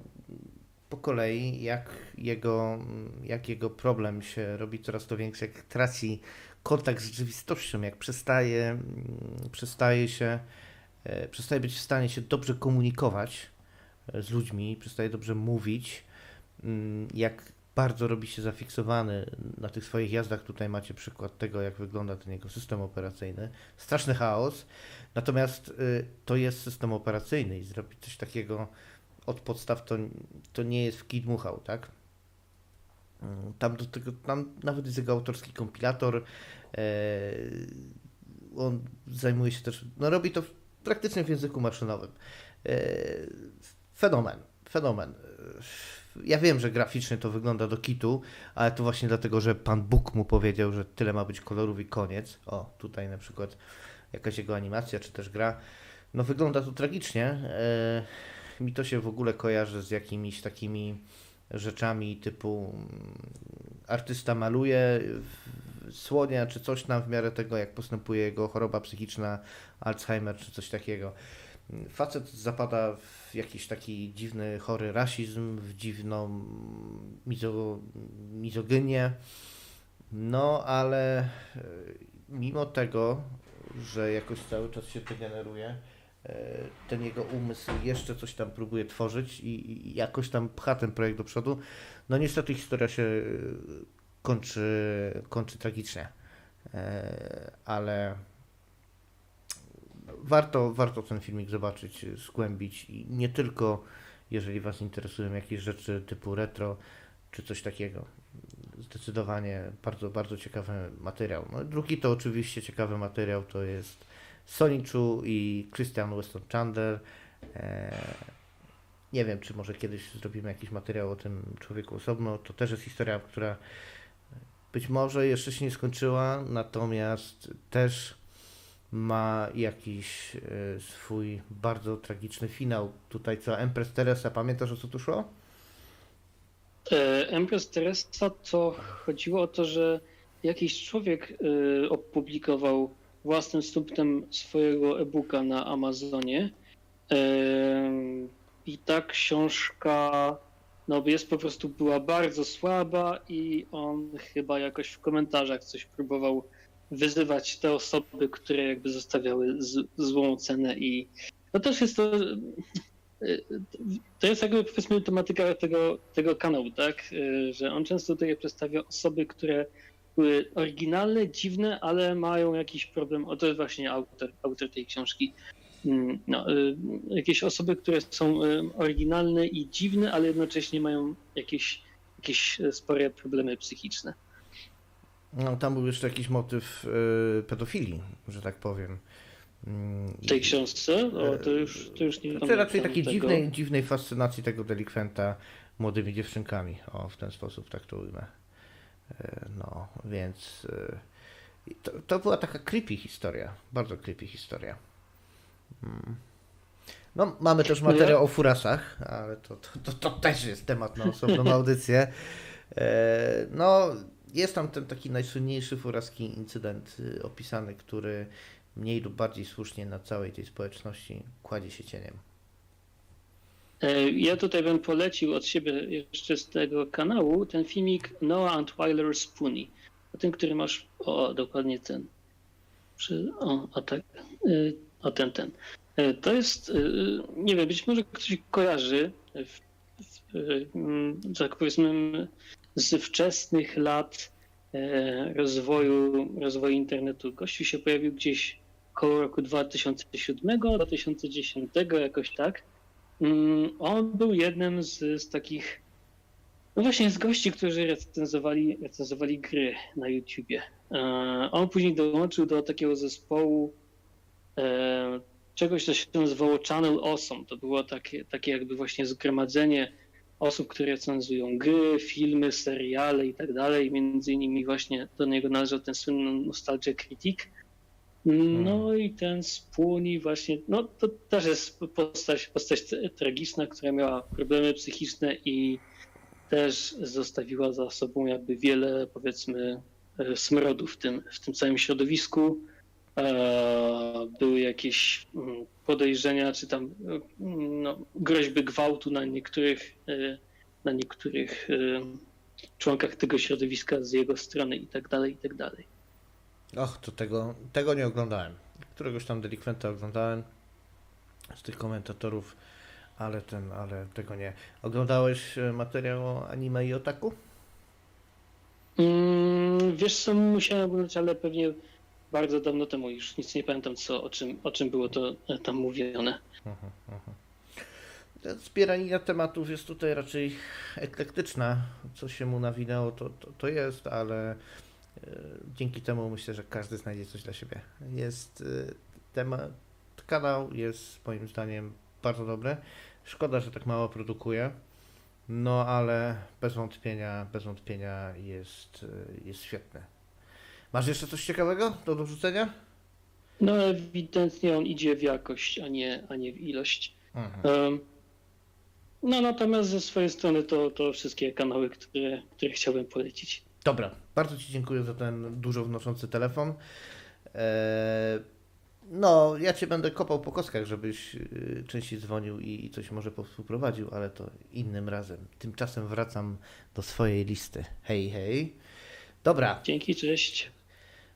po kolei, jak jego, jak jego problem się robi coraz to większy, jak traci kontakt z rzeczywistością, jak przestaje, mm, przestaje się, e, przestaje być w stanie się dobrze komunikować e, z ludźmi, przestaje dobrze mówić, mm, jak bardzo robi się zafiksowany na tych swoich jazdach. Tutaj macie przykład tego, jak wygląda ten jego system operacyjny. Straszny chaos. Natomiast y, to jest system operacyjny i zrobić coś takiego od podstaw to, to nie jest w kij tak? Mm, Tam do tego, tam nawet jest jego autorski kompilator. e, on zajmuje się też, no robi to praktycznie w języku maszynowym. E, fenomen, fenomen. Ja wiem, że graficznie to wygląda do kitu, ale to właśnie dlatego, że pan Bóg mu powiedział, że tyle ma być kolorów i koniec. O, tutaj na przykład jakaś jego animacja, czy też gra. No wygląda to tragicznie. E, mi to się w ogóle kojarzy z jakimiś takimi rzeczami typu mm, artysta maluje słonia, czy coś tam w miarę tego, jak postępuje jego choroba psychiczna, Alzheimer, czy coś takiego. Facet zapada w jakiś taki dziwny, chory rasizm, w dziwną mizo, mizogynię. No, ale e, mimo tego, że jakoś cały czas się degeneruje, e, ten jego umysł jeszcze coś tam próbuje tworzyć i, i jakoś tam pcha ten projekt do przodu. No niestety historia się e, kończy, kończy tragicznie. Ale warto, warto ten filmik zobaczyć, zgłębić i nie tylko jeżeli Was interesują jakieś rzeczy typu retro czy coś takiego. Zdecydowanie bardzo, bardzo ciekawy materiał. No, drugi to oczywiście ciekawy materiał to jest Sonny Chu i Christian Weston Chandler. E, nie wiem, czy może kiedyś zrobimy jakiś materiał o tym człowieku osobno. To też jest historia, która być może jeszcze się nie skończyła, natomiast też ma jakiś e, swój bardzo tragiczny finał. Tutaj co, Empress Teresa, pamiętasz o co tu szło? E, Empress Teresa to chodziło o to, że jakiś człowiek e, opublikował własnym stuptem swojego e-booka na Amazonie i ta książka no jest po prostu była bardzo słaba i on chyba jakoś w komentarzach coś próbował wyzywać te osoby, które jakby zostawiały z, złą cenę i no też jest to to jest jakby powiedzmy tematyka tego, tego kanału, tak? Że on często tutaj przedstawia osoby, które były oryginalne, dziwne, ale mają jakiś problem. O to jest właśnie autor, autor tej książki. No, y, jakieś osoby, które są y, oryginalne i dziwne, ale jednocześnie mają jakieś, jakieś spore problemy psychiczne. No, tam był jeszcze jakiś motyw y, pedofilii, że tak powiem. W tej książce? O, to już, to już nie znaczy raczej takiej dziwnej, dziwnej fascynacji tego delikwenta młodymi dziewczynkami. O, w ten sposób tak to ujmę. E, no, więc e, to, to była taka creepy historia. Bardzo creepy historia. Hmm. No, mamy też materiał o furasach, ale to, to, to, to też jest temat na osobną audycję. No, jest tam ten taki najsłynniejszy furaski incydent y, opisany, który mniej lub bardziej słusznie na całej tej społeczności kładzie się cieniem. E, ja tutaj bym polecił od siebie jeszcze z tego kanału ten filmik Noah and Weiler Spoonie. O tym, który masz, o dokładnie ten. O, o tak, e, o ten, ten. E, to jest, nie wiem, być może ktoś kojarzy, w, w, tak powiedzmy, z wczesnych lat rozwoju, rozwoju internetu. Gościu się pojawił gdzieś około roku 2007, 2010, jakoś tak. Mm, on był jednym z, z takich, no właśnie z gości, którzy recenzowali, recenzowali gry na YouTubie. E, on później dołączył do takiego zespołu e, czegoś, co się nazywało Channel Awesome. To było takie, takie jakby właśnie zgromadzenie osób, które recenzują gry, filmy, seriale i tak dalej. Między innymi właśnie do niego należał ten słynny Nostalgia Critic. No hmm. i ten Spłoni właśnie, no to też jest postać, postać tragiczna, która miała problemy psychiczne i też zostawiła za sobą jakby wiele powiedzmy e, smrodu w tym, w tym całym środowisku. E, były jakieś mm, podejrzenia, czy tam mm, no, groźby gwałtu na niektórych, e, na niektórych członkach tego środowiska z jego strony i tak dalej, i tak dalej. Och, to tego, tego nie oglądałem. Któregoś tam delikwenta oglądałem z tych komentatorów, ale ten, ale tego nie. Oglądałeś e, materiał o anime i otaku? Mm, wiesz co, musiałem oglądać, ale pewnie bardzo dawno temu już nic nie pamiętam, co, o, czym, o czym było to e, tam mówione. Uh-huh, uh-huh. Zbieranina tematów jest tutaj raczej eklektyczna. Co się mu nawinęło, to, to, to jest, ale E, dzięki temu myślę, że każdy znajdzie coś dla siebie. Jest e, temat, kanał jest moim zdaniem bardzo dobry. Szkoda, że tak mało produkuje. No ale bez wątpienia, bez wątpienia jest, jest świetny. Masz jeszcze coś ciekawego do dorzucenia? No ewidentnie on idzie w jakość, a nie, a nie w ilość. Mhm. no natomiast ze swojej strony to, to wszystkie kanały, które, które chciałbym polecić. Dobra, bardzo Ci dziękuję za ten dużo wnoszący telefon. Eee, no, ja Cię będę kopał po kostkach, żebyś y, częściej dzwonił i coś może współprowadził, ale to innym razem. Tymczasem wracam do swojej listy. Hej, hej. Dobra. Dzięki, cześć.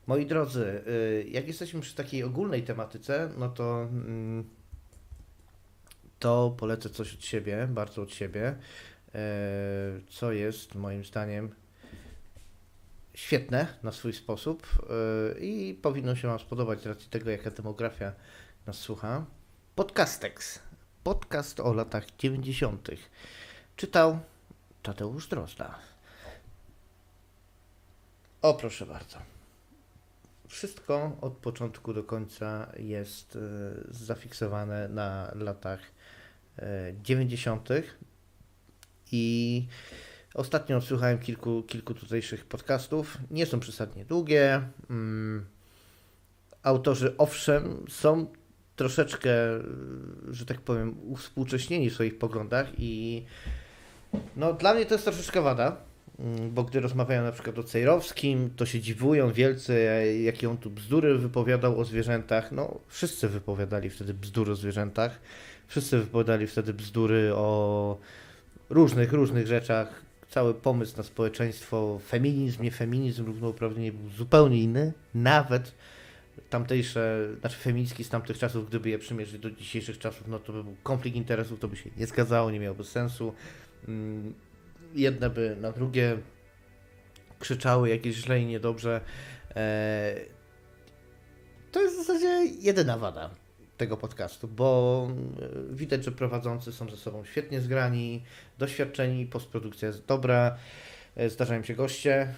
Moi drodzy, y, jak jesteśmy przy takiej ogólnej tematyce, no to mm, to polecę coś od siebie, bardzo od siebie, eee, co jest moim zdaniem świetne na swój sposób yy, i powinno się Wam spodobać z racji tego, jaka demografia nas słucha. Podcastex. podcast o latach 90. Czytał Tadeusz Drozda. O, proszę bardzo. Wszystko od początku do końca jest e, zafiksowane na latach e, 90. I ostatnio odsłuchałem kilku, kilku tutejszych podcastów. Nie są przesadnie długie. Mm, autorzy, owszem, są troszeczkę, że tak powiem, uwspółcześnieni w swoich poglądach i no dla mnie to jest troszeczkę wada, bo gdy rozmawiają na przykład o Cejrowskim, to się dziwują wielcy, jakie on tu bzdury wypowiadał o zwierzętach. No, wszyscy wypowiadali wtedy bzdury o zwierzętach, wszyscy wypowiadali wtedy bzdury o różnych, różnych rzeczach. Cały pomysł na społeczeństwo, feminizm, nie feminizm, równouprawnienie był zupełnie inny, nawet tamtejsze, znaczy feministki z tamtych czasów, gdyby je przymierzyć do dzisiejszych czasów, no to by był konflikt interesów, to by się nie zgadzało, nie miałoby sensu. Jedne by na drugie krzyczały jakieś źle i niedobrze. E, To jest w zasadzie jedyna wada tego podcastu, bo e, widać, że prowadzący są ze sobą świetnie zgrani, doświadczeni, postprodukcja jest dobra. E, Zdarzają się goście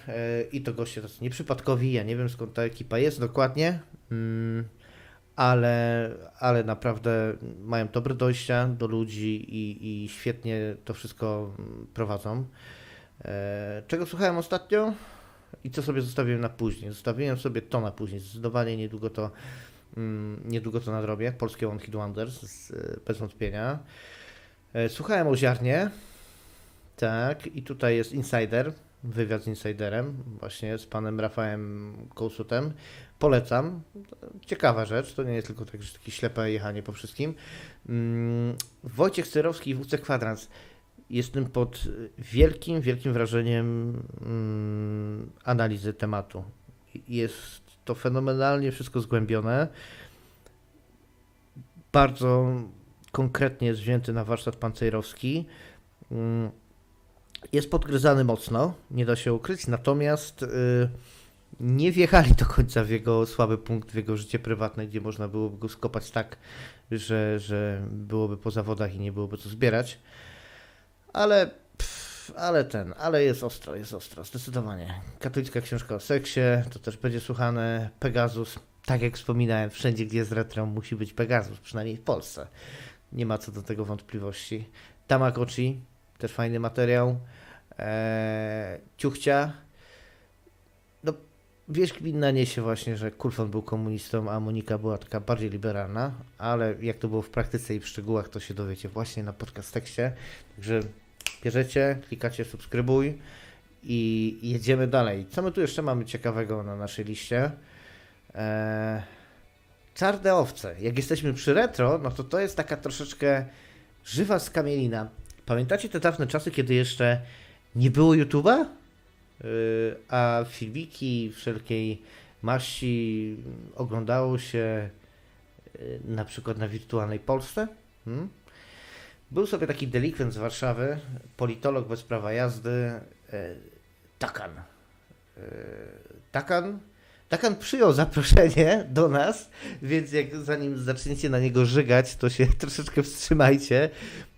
i to goście tacy nieprzypadkowi. Ja nie wiem skąd ta ekipa jest dokładnie, mm, ale, ale naprawdę mają dobre dojścia do ludzi i, i świetnie to wszystko prowadzą. E, Czego słuchałem ostatnio i co sobie zostawiłem na później? Zostawiłem sobie to na później. Zdecydowanie niedługo to, mm, niedługo to nadrobię. Polskie One Hit Wonders, z- bez wątpienia. E, Słuchałem o ziarnie. Tak, i tutaj jest Insider, wywiad z Insiderem, właśnie z panem Rafałem Kołsutem. Polecam. Ciekawa rzecz, to nie jest tylko tak, takie ślepe jechanie po wszystkim. Mm, Wojciech Cyrowski i WC Kwadrans. Jestem pod wielkim, wielkim wrażeniem mm, analizy tematu. Jest to fenomenalnie wszystko zgłębione. Bardzo konkretnie jest wzięty na warsztat pan Cejrowski. Mm, jest podgryzany mocno, nie da się ukryć, natomiast y, nie wjechali do końca w jego słaby punkt, w jego życie prywatne, gdzie można byłoby go skopać tak, że, że byłoby po zawodach i nie byłoby co zbierać. Ale, pff, ale ten, ale jest ostro, jest ostro, zdecydowanie. Katolicka książka o seksie, to też będzie słuchane. Pegasus, tak jak wspominałem, wszędzie gdzie jest retro musi być Pegasus, przynajmniej w Polsce. Nie ma co do tego wątpliwości. Tamagotchi, też fajny materiał. Eee, ciuchcia. No, wieść gminna niesie właśnie, że Kulfon był komunistą, a Monika była taka bardziej liberalna, ale jak to było w praktyce i w szczegółach, to się dowiecie właśnie na podcast tekście. Także bierzecie, klikacie subskrybuj i jedziemy dalej. Co my tu jeszcze mamy ciekawego na naszej liście? Eee, czarne owce. Jak jesteśmy przy retro, no to to jest taka troszeczkę żywa skamielina. Pamiętacie te dawne czasy, kiedy jeszcze nie było YouTube'a? Yy, a filmiki wszelkiej maści oglądało się yy, na przykład na wirtualnej Polsce? Hmm? Był sobie taki delikwent z Warszawy, politolog bez prawa jazdy, yy, Takan. Takan Takan przyjął zaproszenie do nas, więc jak zanim zaczniecie na niego żygać, to się troszeczkę wstrzymajcie.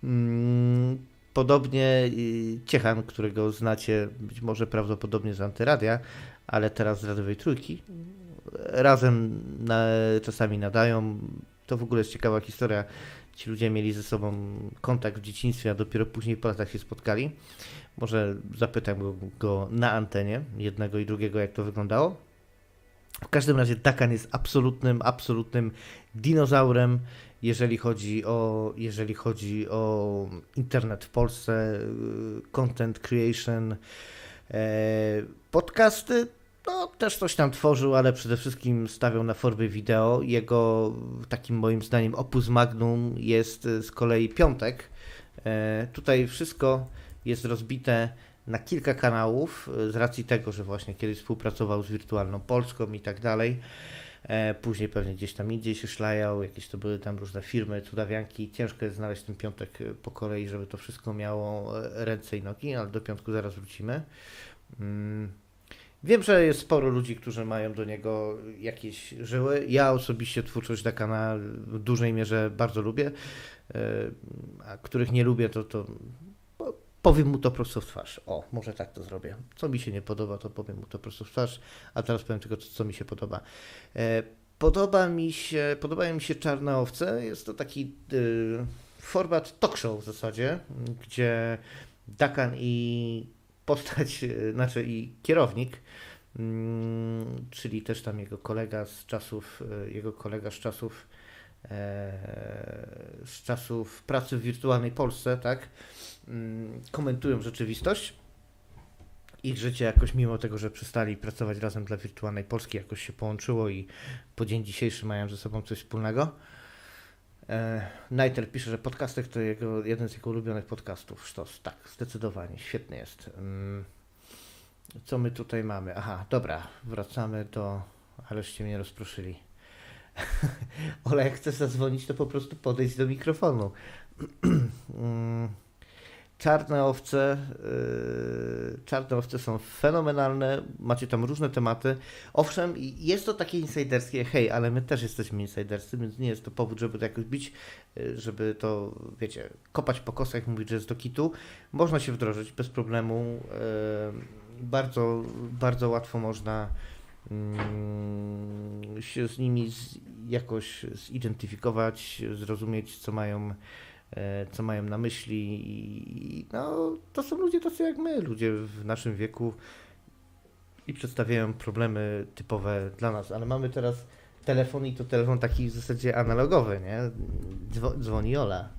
Mm, Podobnie y, Ciechan, którego znacie być może prawdopodobnie z Antyradia, ale teraz z Radowej Trójki, razem na, czasami nadają. To w ogóle jest ciekawa historia. Ci ludzie mieli ze sobą kontakt w dzieciństwie, a dopiero później po latach się spotkali. Może zapytam go, go na antenie, jednego i drugiego, jak to wyglądało. W każdym razie Takan jest absolutnym, absolutnym dinozaurem, jeżeli chodzi o, jeżeli chodzi o internet w Polsce, y, content creation, e, podcasty. No, też coś tam tworzył, ale przede wszystkim stawiał na formy wideo. Jego takim moim zdaniem opus magnum jest z kolei piątek. E, tutaj wszystko jest rozbite na kilka kanałów, y, z racji tego, że właśnie kiedyś współpracował z Wirtualną Polską i tak dalej. E, Później pewnie gdzieś tam indziej się szlajał, jakieś to były tam różne firmy, cudawianki. Ciężko jest znaleźć ten piątek y, po kolei, żeby to wszystko miało e, ręce i nogi, ale do piątku zaraz wrócimy. Mm. Wiem, że jest sporo ludzi, którzy mają do niego jakieś żyły. Ja osobiście twórczość Dakana w dużej mierze bardzo lubię, e, a których nie lubię, to, to powiem mu to prosto w twarz. O, może tak to zrobię. Co mi się nie podoba, to powiem mu to prosto w twarz, a teraz powiem tylko, co, mi się podoba. E, Podoba mi się, podobają mi się Czarne Owce. Jest to taki y, format talk show w zasadzie, gdzie Dakan i postać, y, znaczy i kierownik, mm, czyli też tam jego kolega z czasów, y, jego kolega z czasów e, z czasów pracy w wirtualnej Polsce, tak, mm, komentują rzeczywistość. Ich życie jakoś, mimo tego, że przestali pracować razem dla wirtualnej Polski, jakoś się połączyło i po dzień dzisiejszy mają ze sobą coś wspólnego. E, Nighter pisze, że podcastek to jego, jeden z jego ulubionych podcastów. Sztos, tak, zdecydowanie, świetny jest. Mm, Co my tutaj mamy? Aha, dobra, wracamy do... Aleście mnie rozproszyli. Ola, jak chcesz zadzwonić, to po prostu podejdź do mikrofonu. Czarne owce, yy, czarne owce są fenomenalne, macie tam różne tematy. Owszem, jest to takie insiderskie, hej, ale my też jesteśmy insiderscy, więc nie jest to powód, żeby to jakoś bić, yy, żeby to, wiecie, kopać po kosach, mówić, że jest do kitu. Można się wdrożyć bez problemu. Yy, bardzo, bardzo łatwo można się z nimi z, jakoś zidentyfikować, zrozumieć, co mają e, co mają na myśli i no, to są ludzie tacy jak my, ludzie w naszym wieku i przedstawiają problemy typowe dla nas, ale mamy teraz telefon i to telefon taki w zasadzie analogowy, nie? Dzwo- dzwoni Ola.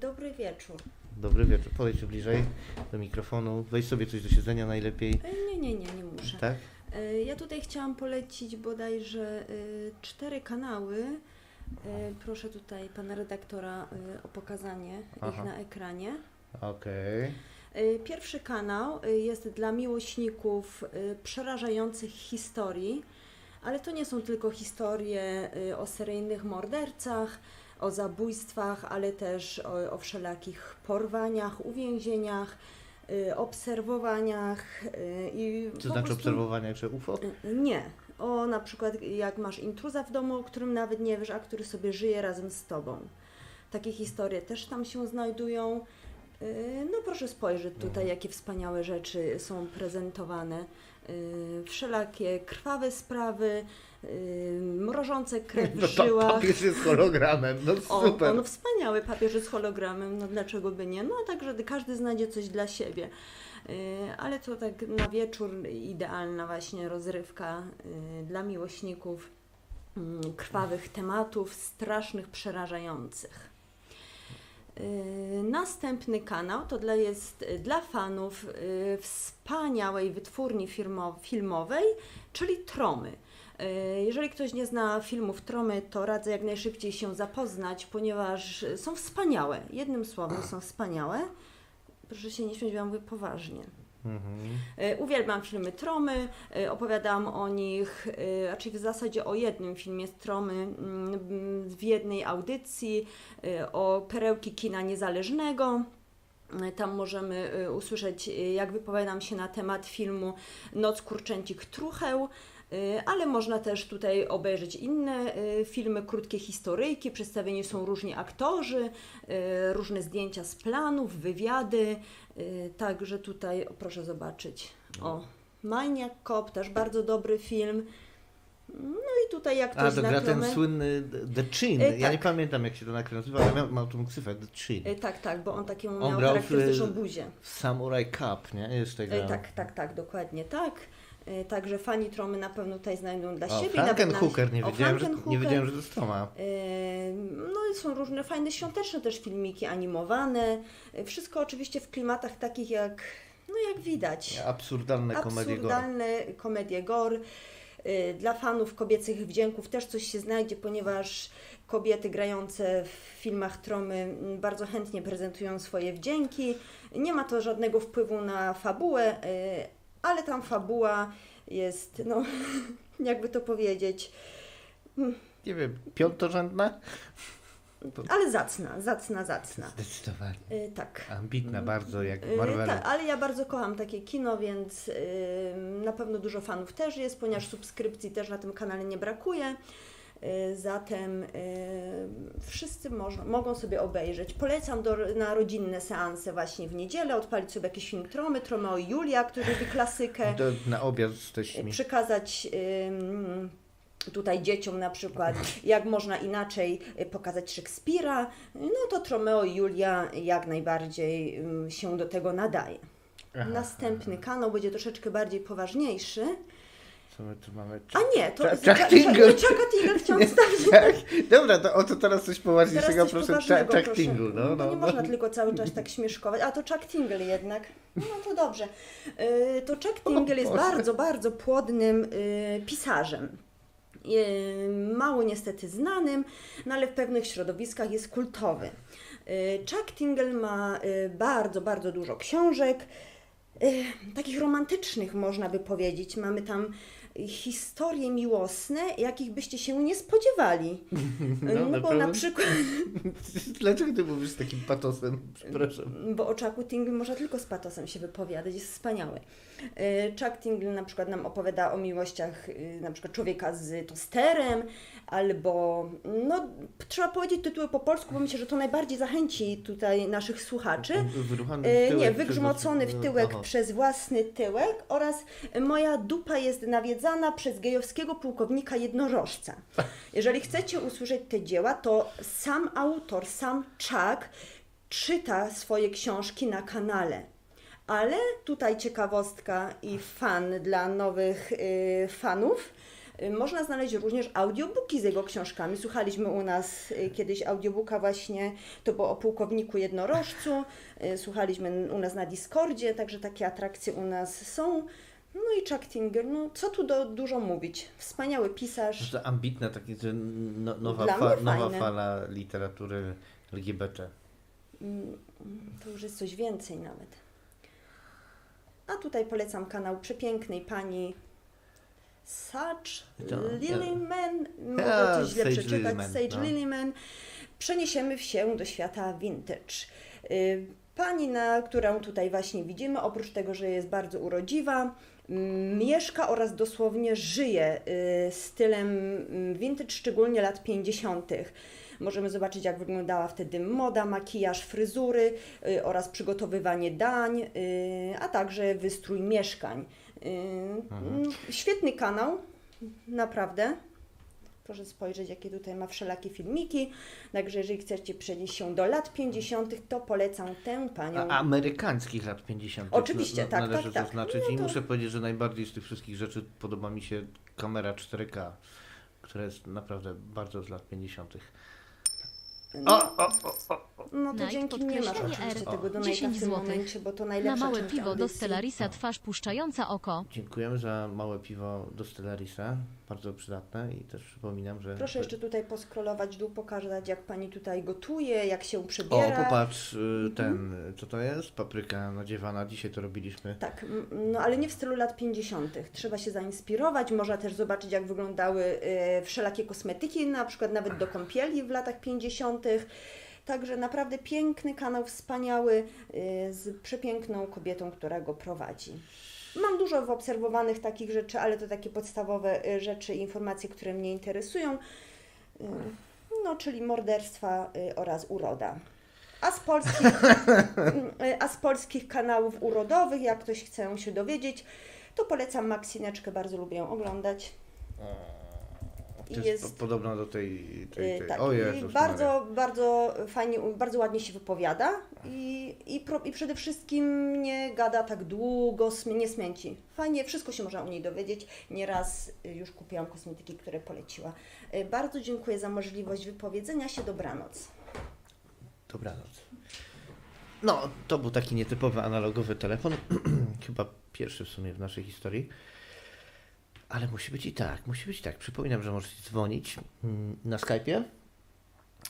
Dobry wieczór. Dobry wieczór, podejdź bliżej do mikrofonu, weź sobie coś do siedzenia najlepiej, E, Nie, nie, nie, nie muszę. tak? E, Ja tutaj chciałam polecić bodajże e, cztery kanały. E, Proszę tutaj pana redaktora o pokazanie Aha. ich na ekranie. Okej. E, Pierwszy kanał jest dla miłośników przerażających historii, ale to nie są tylko historie o seryjnych mordercach, o zabójstwach, ale też o, o wszelakich porwaniach, uwięzieniach, obserwowaniach e, i Co znaczy prostu- obserwowanie, że UFO? nie. O na przykład jak masz intruza w domu, o którym nawet nie wiesz, a który sobie żyje razem z tobą. Takie historie też tam się znajdują. Yy, No proszę spojrzeć tutaj, jakie wspaniałe rzeczy są prezentowane. Yy, Wszelakie krwawe sprawy, yy, mrożące krew w No to żyłach. papież jest hologramem, no super. on wspaniały papież z hologramem, no dlaczego by nie? No także każdy znajdzie coś dla siebie. Yy, Ale to tak na wieczór idealna właśnie rozrywka dla miłośników mm, krwawych tematów, strasznych, przerażających. Yy, Następny kanał to dla, jest y, dla fanów y, wspaniałej wytwórni firmo, filmowej, czyli Tromy. Y, Jeżeli ktoś nie zna filmów Tromy, to radzę jak najszybciej się zapoznać, ponieważ y, są wspaniałe. Jednym słowem są wspaniałe. Proszę się nie śmiać, bo ja mówię poważnie. Mhm. E, Uwielbiam filmy Tromy, e, opowiadam o nich, e, raczej w zasadzie o jednym filmie z Tromy mm, w jednej audycji, o perełki kina niezależnego. Tam możemy usłyszeć, jak wypowiadam się na temat filmu Noc Kurczęcik Trucheł, ale można też tutaj obejrzeć inne filmy, krótkie historyjki, przedstawieni są różni aktorzy, różne zdjęcia z planów, wywiady, także tutaj proszę zobaczyć. O, Maniac Cop, też bardzo dobry film. No i tutaj jak A, ktoś to zna gra ten słynny The Chin. E, Ja nie tak. pamiętam jak się to nazywa, ale miał, miał tą ksywę The Chin. E, Tak, tak, bo on taką On miał charakterystyczną e, buzię. W Samurai Cup, nie? Jeszcze E, grał. Tak, tak, tak, dokładnie tak. E, Także fani Tromy na pewno tutaj znajdą dla O, siebie. Frankenhooker, nie wiedziałem, że, nie wiedziałem, że to jest Toma. E, No i są różne fajne świąteczne też filmiki animowane. E, Wszystko oczywiście w klimatach takich jak, no jak widać. Absurdalne komedie gore. Absurdalne komedie gore. Dla fanów kobiecych wdzięków też coś się znajdzie, ponieważ kobiety grające w filmach Tromy bardzo chętnie prezentują swoje wdzięki. Nie ma to żadnego wpływu na fabułę, ale tam fabuła jest, no, jakby to powiedzieć, Nie wiem, piątorzędna? ale zacna, zacna, zacna. Zdecydowanie. Y, tak. Ambitna bardzo, jak Y, Marvelu. Tak, ale ja bardzo kocham takie kino, więc y, na pewno dużo fanów też jest, ponieważ subskrypcji też na tym kanale nie brakuje. Y, Zatem y, wszyscy mogą sobie obejrzeć. Polecam do, na rodzinne seanse właśnie w niedzielę, odpalić sobie jakiś film Tromy, Tromeo i Julia, który lubi klasykę. Do, na obiad z teśćmi. przekazać ym, tutaj dzieciom na przykład, jak można inaczej y, pokazać Szekspira, no to Tromeo i Julia jak najbardziej się do tego nadaje. Aha, Następny kanał będzie troszeczkę bardziej poważniejszy. Co my tu mamy? A nie, to Chuck- Chuck- Chuck Tingle. Chucka Tingle chciałam wstawić. Tak, dobra, to oto teraz coś Teraz poważniejszego, coś proszę. Chuck. Tingle, no, no, nie no. można tylko cały czas tak śmieszkować. A to Chuck Tingle jednak. No to dobrze. Y, To Chuck Tingle jest bardzo, bardzo płodnym y, pisarzem. Y, Mało niestety znanym, no ale w pewnych środowiskach jest kultowy. Y, Chuck Tingle ma y, bardzo, bardzo dużo książek, takich romantycznych można by powiedzieć. Mamy tam historie miłosne, jakich byście się nie spodziewali. No, No, bo naprawdę? na przykład Dlaczego ty mówisz z takim patosem? Przepraszam. bo o Chucku Tingle można tylko z patosem się wypowiadać, jest wspaniały. E, Chuck Tingle na przykład nam opowiada o miłościach y, na przykład człowieka z tosterem, albo no trzeba powiedzieć tytuły po polsku, bo myślę, że to najbardziej zachęci tutaj naszych słuchaczy. Wyruchany E, w tyłek Nie, przez wygrzmocony w tyłek Aha. przez własny tyłek oraz moja dupa jest nawiedzana przez gejowskiego pułkownika jednorożca. Jeżeli chcecie usłyszeć te dzieła, to sam autor, sam Chuck czyta swoje książki na kanale. Ale tutaj ciekawostka i fan dla nowych y, fanów. Y, Można znaleźć również audiobooki z jego książkami. Słuchaliśmy u nas y, kiedyś audiobooka właśnie, to było o pułkowniku jednorożcu. Y, Słuchaliśmy u nas na Discordzie, także takie atrakcje u nas są. No i Chuck Tingle, no co tu do, dużo mówić. Wspaniały pisarz. To ambitna, takie, że no, nowa, fa, nowa fala literatury LGBT. Mm, To już jest coś więcej nawet. A tutaj polecam kanał przepięknej pani To, Lilyman. Mogę Ja, to źle Sage przeczytać. Lilyman, Sage no. Lilyman. Przeniesiemy się do świata vintage. Y, Pani, na którą tutaj właśnie widzimy, oprócz tego, że jest bardzo urodziwa, mieszka oraz dosłownie żyje y, stylem vintage, szczególnie lat 50. Możemy zobaczyć, jak wyglądała wtedy moda, makijaż, fryzury y, oraz przygotowywanie dań, a także wystrój mieszkań. Y, mm, Świetny kanał, naprawdę. Proszę spojrzeć, jakie tutaj ma wszelakie filmiki. Także jeżeli chcecie przenieść się do lat 50., to polecam tę panią. A, amerykańskich lat 50. Oczywiście, tak, Należy tak, tak. zaznaczyć No i to- muszę powiedzieć, że najbardziej z tych wszystkich rzeczy podoba mi się kamera 4K, która jest naprawdę bardzo z lat 50. No, O, o, o, o. no to Night, dzięki nie masz podkreślenie oczywiście R. tego do 10 w tym złotych. momencie, bo to Na małe piwo do audycji. Stellarisa twarz puszczająca oko. Dziękujemy za małe piwo do Stellarisa, bardzo przydatne i też przypominam, że... Proszę jeszcze tutaj poskrolować dół, pokazać jak pani tutaj gotuje, jak się O, przybiera. popatrz, y, ten, co to jest? Papryka nadziewana, dzisiaj to robiliśmy. Tak, no ale nie w stylu lat 50. Trzeba się zainspirować, można też zobaczyć, jak wyglądały e, wszelakie kosmetyki, na przykład nawet do kąpieli w latach 50. Także naprawdę piękny kanał, wspaniały, e, z przepiękną kobietą, która go prowadzi. Mam dużo wyobserwowanych takich rzeczy, ale to takie podstawowe e, rzeczy i informacje, które mnie interesują. E, No, czyli morderstwa e, oraz uroda. A z polskich, a z polskich kanałów urodowych, jak ktoś chce się dowiedzieć, to polecam Maksineczkę, bardzo lubię ją oglądać. To jest, jest- po- podobna do tej... tej, Yy, tej. tak, o i Jezus bardzo, Maria. bardzo fajnie, bardzo ładnie się wypowiada i, i, pro, i przede wszystkim nie gada tak długo, nie smęci. Fajnie, wszystko się można u niej dowiedzieć. Nieraz y, już kupiłam kosmetyki, które poleciła. Y, Bardzo dziękuję za możliwość wypowiedzenia się. Dobranoc. Dobranoc. No, to był taki nietypowy analogowy telefon. Chyba pierwszy w sumie w naszej historii. Ale musi być i tak, musi być i tak. Przypominam, że możecie dzwonić mm, na Skype'ie.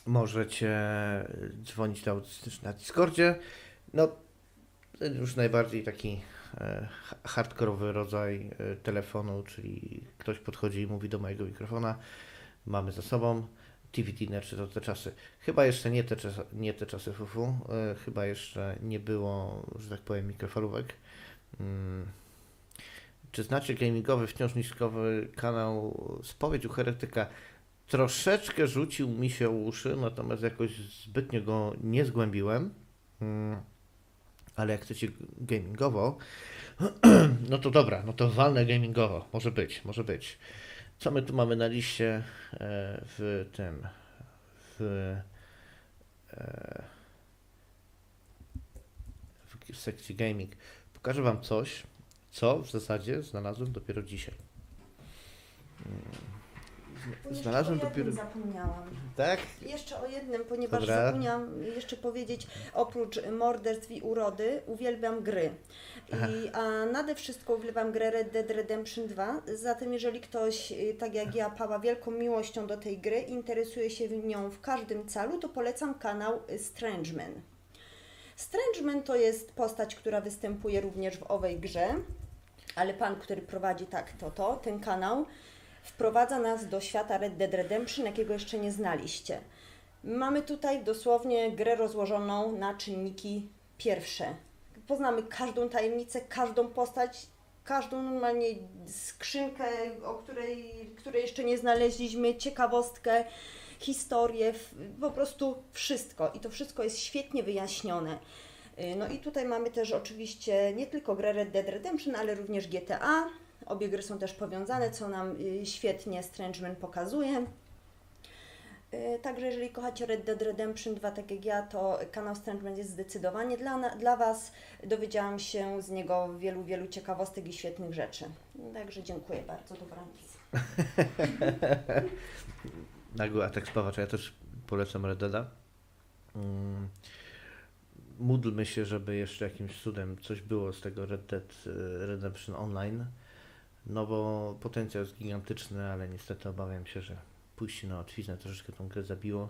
Możecie dzwonić na, Discordzie. No, już najbardziej taki e, ha- hardkorowy rodzaj e, telefonu, czyli ktoś podchodzi i mówi do mojego mikrofona. Mamy za sobą. TV Dinner, czy to te czasy. Chyba jeszcze nie te, nie te czasy fufu, e, chyba jeszcze nie było, że tak powiem, mikrofalówek. Mm. Czy znacie gamingowy, wciąż niskowy kanał Spowiedź u Heretyka? Troszeczkę rzucił mi się uszy, natomiast jakoś zbytnio go nie zgłębiłem. Mm. Ale jak chcecie gamingowo, no to dobra, no to walne gamingowo. Może być, może być. Co my tu mamy na liście e, w tym, w, e, w sekcji gaming? Pokażę Wam coś, co w zasadzie znalazłem dopiero dzisiaj. Znalazłem Jeszcze o dopiero. zapomniałam. Tak? Jeszcze o jednym, ponieważ Dobra. zapomniałam jeszcze powiedzieć, oprócz morderstw i urody, uwielbiam gry. I, a nade wszystko uwielbiam grę Red Dead Redemption 2. Zatem jeżeli ktoś, y, tak jak ja, pała wielką miłością do tej gry, interesuje się w nią w każdym calu, to polecam kanał Strangeman. Strangeman to jest postać, która występuje również w owej grze, ale pan, który prowadzi tak to, to, ten kanał, wprowadza nas do świata Red Dead Redemption, jakiego jeszcze nie znaliście. Mamy tutaj dosłownie grę rozłożoną na czynniki pierwsze. Poznamy każdą tajemnicę, każdą postać, każdą normalnie skrzynkę, o której, której jeszcze nie znaleźliśmy, ciekawostkę, historię, po prostu wszystko. I to wszystko jest świetnie wyjaśnione. Y, No i tutaj mamy też oczywiście nie tylko grę Red Dead Redemption, ale również GTA. Obie gry są też powiązane, co nam y, świetnie Strangeman pokazuje. Y, Także jeżeli kochacie Red Dead Redemption 2 tak jak ja, to kanał Strangeman jest zdecydowanie dla, dla Was. Dowiedziałam się z niego wielu, wielu ciekawostek i świetnych rzeczy. Także dziękuję bardzo, dobranoc. Nagły atak spawacza. Ja też polecam Red Deada. Mm, Módlmy się, żeby jeszcze jakimś cudem coś było z tego Red Dead e, Redemption Online. No bo potencjał jest gigantyczny, ale niestety obawiam się, że pójście na łatwiznę troszeczkę tą grę zabiło.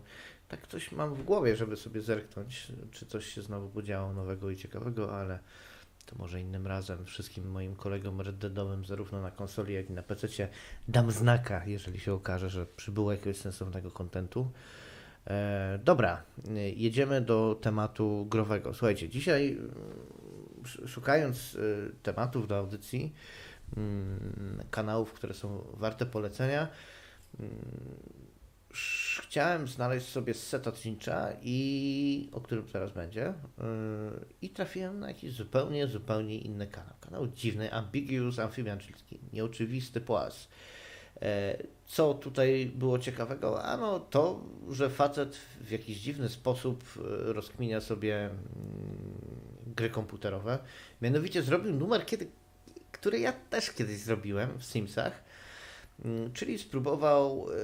Tak coś mam w głowie, żeby sobie zerknąć, czy coś się znowu podziało nowego i ciekawego, ale to może innym razem wszystkim moim kolegom Red Deadowym, zarówno na konsoli, jak i na PC, dam znaka, jeżeli się okaże, że przybyło jakiegoś sensownego kontentu. E, dobra, jedziemy do tematu growego. Słuchajcie, dzisiaj mm, sz- szukając e, tematów do audycji, mm, kanałów, które są warte polecenia, mm, chciałem znaleźć sobie seta Cincha i o którym teraz będzie e, i trafiłem na jakiś zupełnie, zupełnie inny kanał. Kanał dziwny, ambiguous amphibian, czyli nieoczywisty płas. Co tutaj było ciekawego? Ano to, że facet w jakiś dziwny sposób e, rozkminia sobie mm, gry komputerowe. Mianowicie zrobił numer, kiedy, który ja też kiedyś zrobiłem w Simsach. Mm, Czyli spróbował e,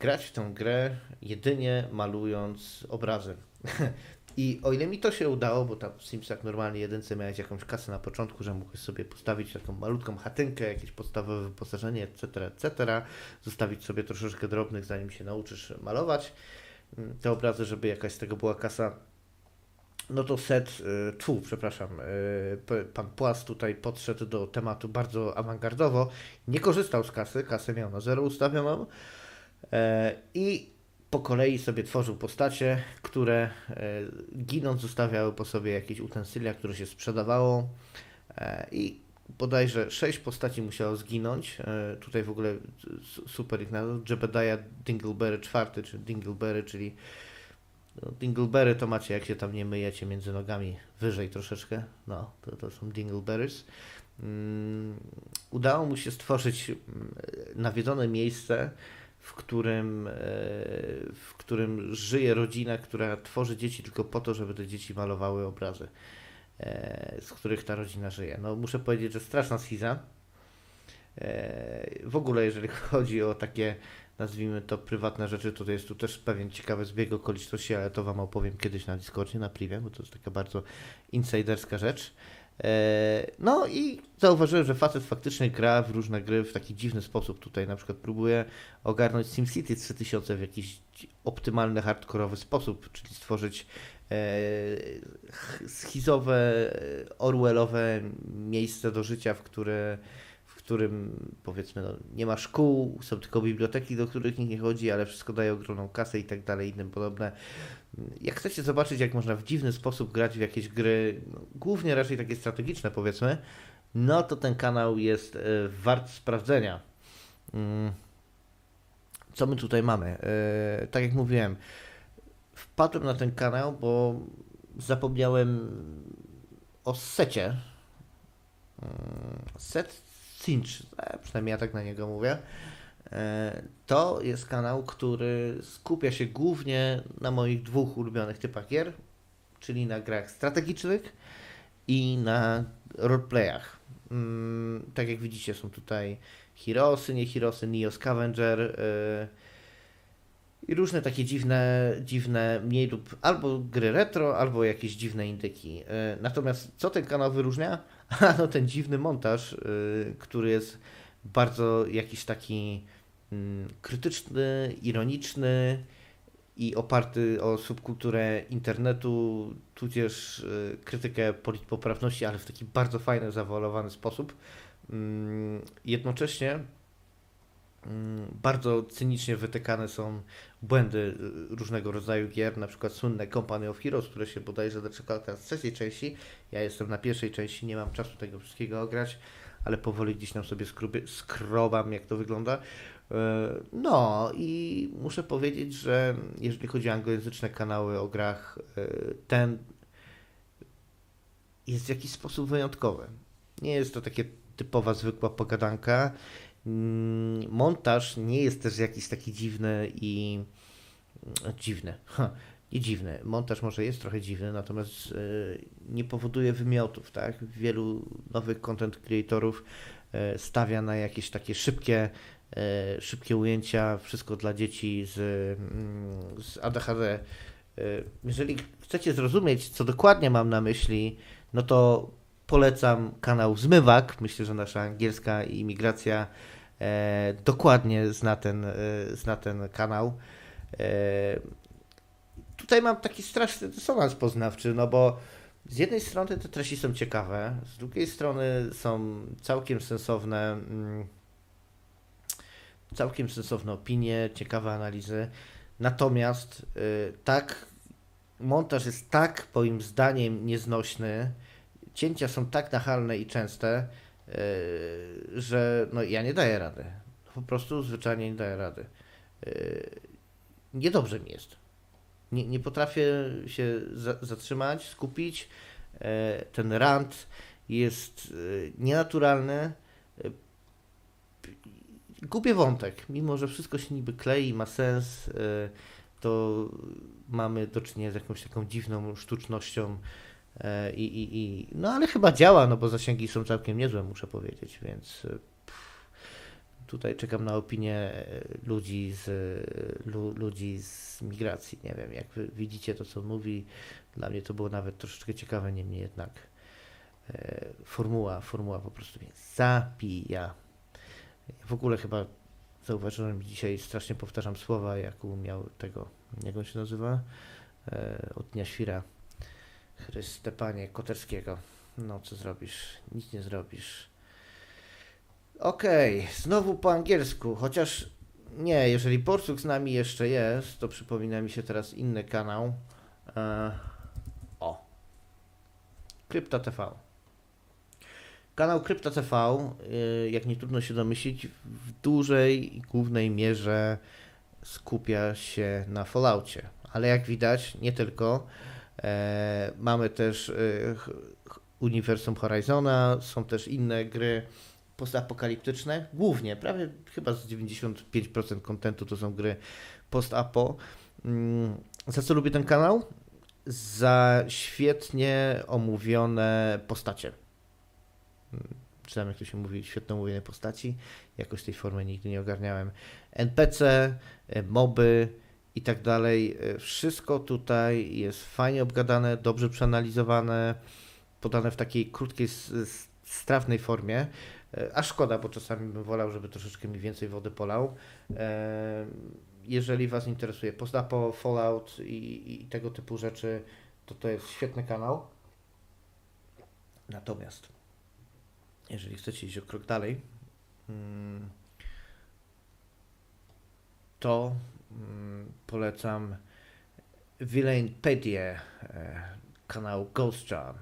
grać w tę grę jedynie malując obrazy. I o ile mi to się udało, bo tam w Simsach normalnie jedynce miałeś jakąś kasę na początku, że mógłeś sobie postawić taką malutką chatynkę, jakieś podstawowe wyposażenie, etc., etc., zostawić sobie troszeczkę drobnych, zanim się nauczysz malować mm, te obrazy, żeby jakaś z tego była kasa. No to set, y, tu, przepraszam, y, pan Płas tutaj podszedł do tematu bardzo awangardowo, nie korzystał z kasy, kasę miał na zero ustawioną e, i po kolei sobie tworzył postacie, które e, ginąc zostawiały po sobie jakieś utensylia, które się sprzedawało e, i bodajże sześć postaci musiało zginąć. E, Tutaj w ogóle su- super ich nazwał. Jebediah Dingleberry czwarty, czy Dingleberry, czyli no, Dingleberry to macie, jak się tam nie myjecie między nogami wyżej troszeczkę. No, to, to są Dingleberries. Mm, udało mu się stworzyć mm, nawiedzone miejsce, w którym, e, w którym żyje rodzina, która tworzy dzieci tylko po to, żeby te dzieci malowały obrazy, e, z których ta rodzina żyje. No, muszę powiedzieć, że straszna schiza. E, W ogóle, jeżeli chodzi o takie, nazwijmy to, prywatne rzeczy, to jest tu też pewien ciekawy zbieg okoliczności, ale to Wam opowiem kiedyś na Discordzie, na privie, bo to jest taka bardzo insiderska rzecz. E, No i zauważyłem, że facet faktycznie gra w różne gry w taki dziwny sposób. Tutaj na przykład próbuje ogarnąć SimCity 3000 w jakiś optymalny, hardkorowy sposób, czyli stworzyć e, ch- schizowe, orwellowe miejsce do życia, w które którym powiedzmy no, nie ma szkół, są tylko biblioteki, do których nikt nie chodzi, ale wszystko daje ogromną kasę i tak dalej, i tym podobne. Jak chcecie zobaczyć, jak można w dziwny sposób grać w jakieś gry, no, głównie raczej takie strategiczne powiedzmy, no to ten kanał jest e, wart sprawdzenia. Mm. Co my tutaj mamy? E, tak jak mówiłem, wpadłem na ten kanał, bo zapomniałem o secie. Mm, Set Cinch, e, przynajmniej ja tak na niego mówię. E, To jest kanał, który skupia się głównie na moich dwóch ulubionych typach gier, czyli na grach strategicznych i na roleplayach. Mm, Tak jak widzicie, są tutaj Heroesy, nie Heroesy, Neo Scavenger e, i różne takie dziwne, dziwne, mniej lub albo gry retro, albo jakieś dziwne indyki. Natomiast co ten kanał wyróżnia? No ten dziwny montaż, e, który jest bardzo jakiś taki mm, krytyczny, ironiczny i oparty o subkulturę internetu, tudzież y, krytykę politpoprawności, ale w taki bardzo fajny, zawolowany sposób. Mm, Jednocześnie bardzo cynicznie wytykane są błędy y, różnego rodzaju gier, na przykład słynne Company of Heroes, które się bodajże doczekało teraz trzeciej części. Ja jestem na pierwszej części, nie mam czasu tego wszystkiego ograć, ale powoli gdzieś tam sobie skrubię, skrobam, jak to wygląda. E, No i muszę powiedzieć, że jeżeli chodzi o anglojęzyczne kanały o grach, e, ten jest w jakiś sposób wyjątkowy. Nie jest to takie typowa, zwykła pogadanka. Mm, Montaż nie jest też jakiś taki dziwny i dziwny. Ha, nie dziwny. Montaż może jest trochę dziwny, natomiast e, nie powoduje wymiotów, tak? Wielu nowych content creatorów e, stawia na jakieś takie szybkie, e, szybkie ujęcia, wszystko dla dzieci z, mm, z ADHD. E, Jeżeli chcecie zrozumieć, co dokładnie mam na myśli, no to polecam kanał Zmywak. Myślę, że nasza angielska imigracja e, dokładnie zna ten, e, zna ten kanał. E, tutaj mam taki straszny dysonans poznawczy, no bo z jednej strony te treści są ciekawe, z drugiej strony są całkiem sensowne, mm, całkiem sensowne opinie, ciekawe analizy. Natomiast y, tak, montaż jest tak moim zdaniem nieznośny, cięcia są tak nachalne i częste, y, że no, ja nie daję rady. Po prostu zwyczajnie nie daję rady. Y, Niedobrze mi jest. Nie, nie potrafię się za, zatrzymać, skupić. E, Ten rant jest e, nienaturalny. E, Gubię wątek, mimo że wszystko się niby klei, ma sens, e, to mamy do czynienia z jakąś taką dziwną sztucznością e, i, i, i no ale chyba działa, no bo zasięgi są całkiem niezłe, muszę powiedzieć, więc e, tutaj czekam na opinię e, ludzi z, lu, ludzi z migracji, nie wiem, jak widzicie to, co mówi, dla mnie to było nawet troszeczkę ciekawe, niemniej jednak e, formuła, formuła po prostu mnie zabija. W ogóle chyba zauważyłem dzisiaj, strasznie powtarzam słowa, jak miał tego, jak on się nazywa, e, od Dnia Świra, Chryste Panie Koterskiego. No, co zrobisz? Nic nie zrobisz. Okej, znowu po angielsku, chociaż nie, jeżeli Borsuk z nami jeszcze jest, to przypomina mi się teraz inny kanał. E, o. Krypta TV. Kanał Krypta TV, y, jak nie trudno się domyślić, w dużej i głównej mierze skupia się na Falloutie. Ale jak widać, nie tylko. E, mamy też ch- Uniwersum Horizona, są też inne gry postapokaliptyczne. Głównie, prawie chyba z 95% kontentu to są gry post-apo. Mm, Za co lubię ten kanał? Za świetnie omówione postacie. Mm, Czy jak to się mówi, świetnie omówione postaci. Jakoś tej formy nigdy nie ogarniałem. NPC, e, moby i tak dalej. E, Wszystko tutaj jest fajnie obgadane, dobrze przeanalizowane, podane w takiej krótkiej, strawnej formie. E, A szkoda, bo czasami bym wolał, żeby troszeczkę mi więcej wody polał. E, Jeżeli Was interesuje postapo, Fallout i, i tego typu rzeczy, to to jest świetny kanał. Natomiast jeżeli chcecie iść o krok dalej mm, to polecam Villainpedia, e, kanał Ghost Jam.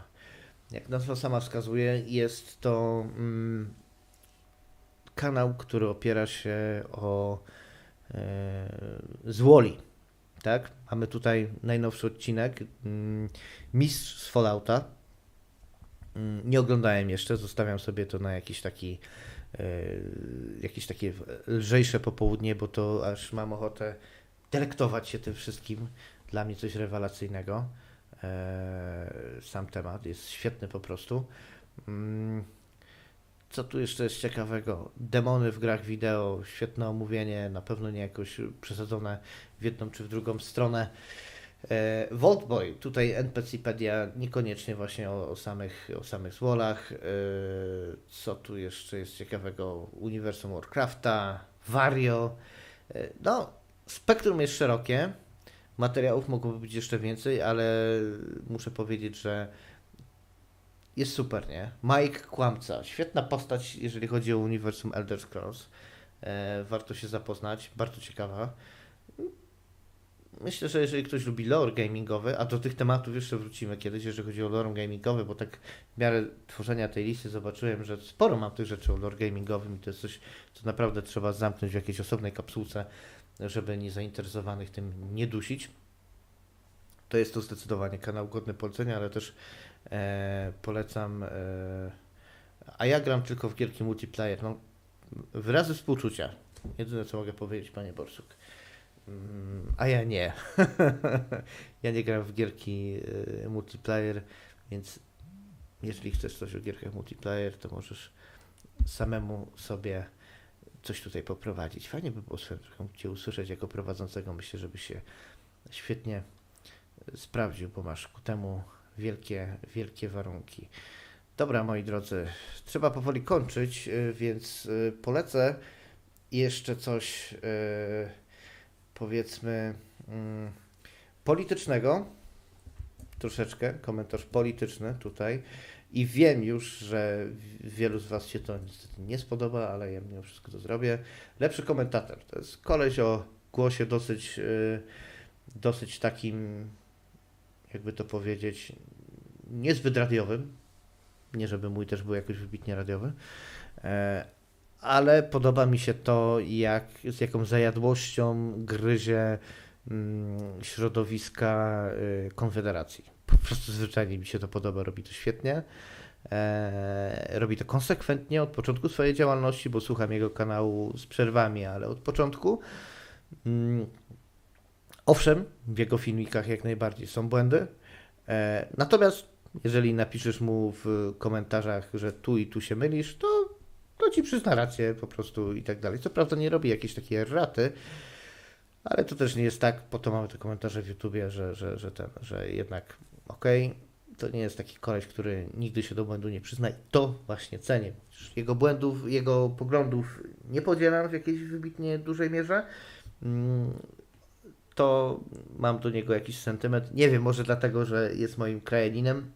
Jak nazwa sama wskazuje, jest to mm, kanał, który opiera się o e, z Woli. Tak? Mamy tutaj najnowszy odcinek. mm, Mistrz z Fallouta. Mm, Nie oglądałem jeszcze, zostawiam sobie to na jakiś taki jakieś takie lżejsze popołudnie, bo to aż mam ochotę delektować się tym wszystkim. Dla mnie coś rewelacyjnego. E, Sam temat jest świetny po prostu. Mm, Co tu jeszcze jest ciekawego? Demony w grach wideo, świetne omówienie, na pewno nie jakoś przesadzone w jedną czy w drugą stronę. E, Voltboy, tutaj NPCpedia, niekoniecznie właśnie o, o samych, o samych złolach. E, co tu jeszcze jest ciekawego? Uniwersum Warcrafta, Wario. E, no, spektrum jest szerokie. Materiałów mogłoby być jeszcze więcej, ale muszę powiedzieć, że jest super, nie? Mike Kłamca, świetna postać, jeżeli chodzi o uniwersum Elder Scrolls. Warto się zapoznać, bardzo ciekawa. Myślę, że jeżeli ktoś lubi lore gamingowy, a do tych tematów jeszcze wrócimy kiedyś, jeżeli chodzi o lore gamingowy, bo tak w miarę tworzenia tej listy zobaczyłem, że sporo mam tych rzeczy o lore gamingowym i to jest coś, co naprawdę trzeba zamknąć w jakiejś osobnej kapsułce, żeby niezainteresowanych tym nie dusić. To jest to zdecydowanie kanał godny polecenia, ale też e, polecam. E, a ja gram tylko w gierki multiplayer. No, wyrazy współczucia. Jedyne co mogę powiedzieć, panie Borsuk. A ja nie. ja nie gram w gierki e, multiplayer, więc jeżeli chcesz coś o gierkach multiplayer, to możesz samemu sobie coś tutaj poprowadzić. Fajnie by było drogą Cię usłyszeć jako prowadzącego. Myślę, żeby się świetnie sprawdził, bo masz ku temu wielkie, wielkie warunki. Dobra, moi drodzy, trzeba powoli kończyć, y, więc y, polecę jeszcze coś, y, powiedzmy, mm, politycznego. Troszeczkę, komentarz polityczny tutaj. I wiem już, że wielu z Was się to niestety nie spodoba, ale ja mimo wszystko to zrobię. Lepszy komentator. To jest koleś o głosie dosyć, y, dosyć takim, jakby to powiedzieć, niezbyt radiowym. Nie, żeby mój też był jakoś wybitnie radiowy. Ale podoba mi się to, jak, z jaką zajadłością gryzie mm, środowiska y, Konfederacji. Po prostu zwyczajnie mi się to podoba, robi to świetnie. E, robi to konsekwentnie od początku swojej działalności, bo słucham jego kanału z przerwami, ale od początku. Mm, owszem, w jego filmikach jak najbardziej są błędy. E, natomiast jeżeli napiszesz mu w komentarzach, że tu i tu się mylisz, to, to ci przyzna rację po prostu i tak dalej. Co prawda nie robi jakieś takie raty, ale to też nie jest tak, po to mamy te komentarze w YouTubie, że, że, że, ten, że jednak okej, to nie jest taki koleś, który nigdy się do błędu nie przyzna i to właśnie cenię. Jego błędów, jego poglądów nie podzielam w jakiejś wybitnie dużej mierze. Mm, To mam do niego jakiś sentyment. Nie wiem, może dlatego, że jest moim krajaninem.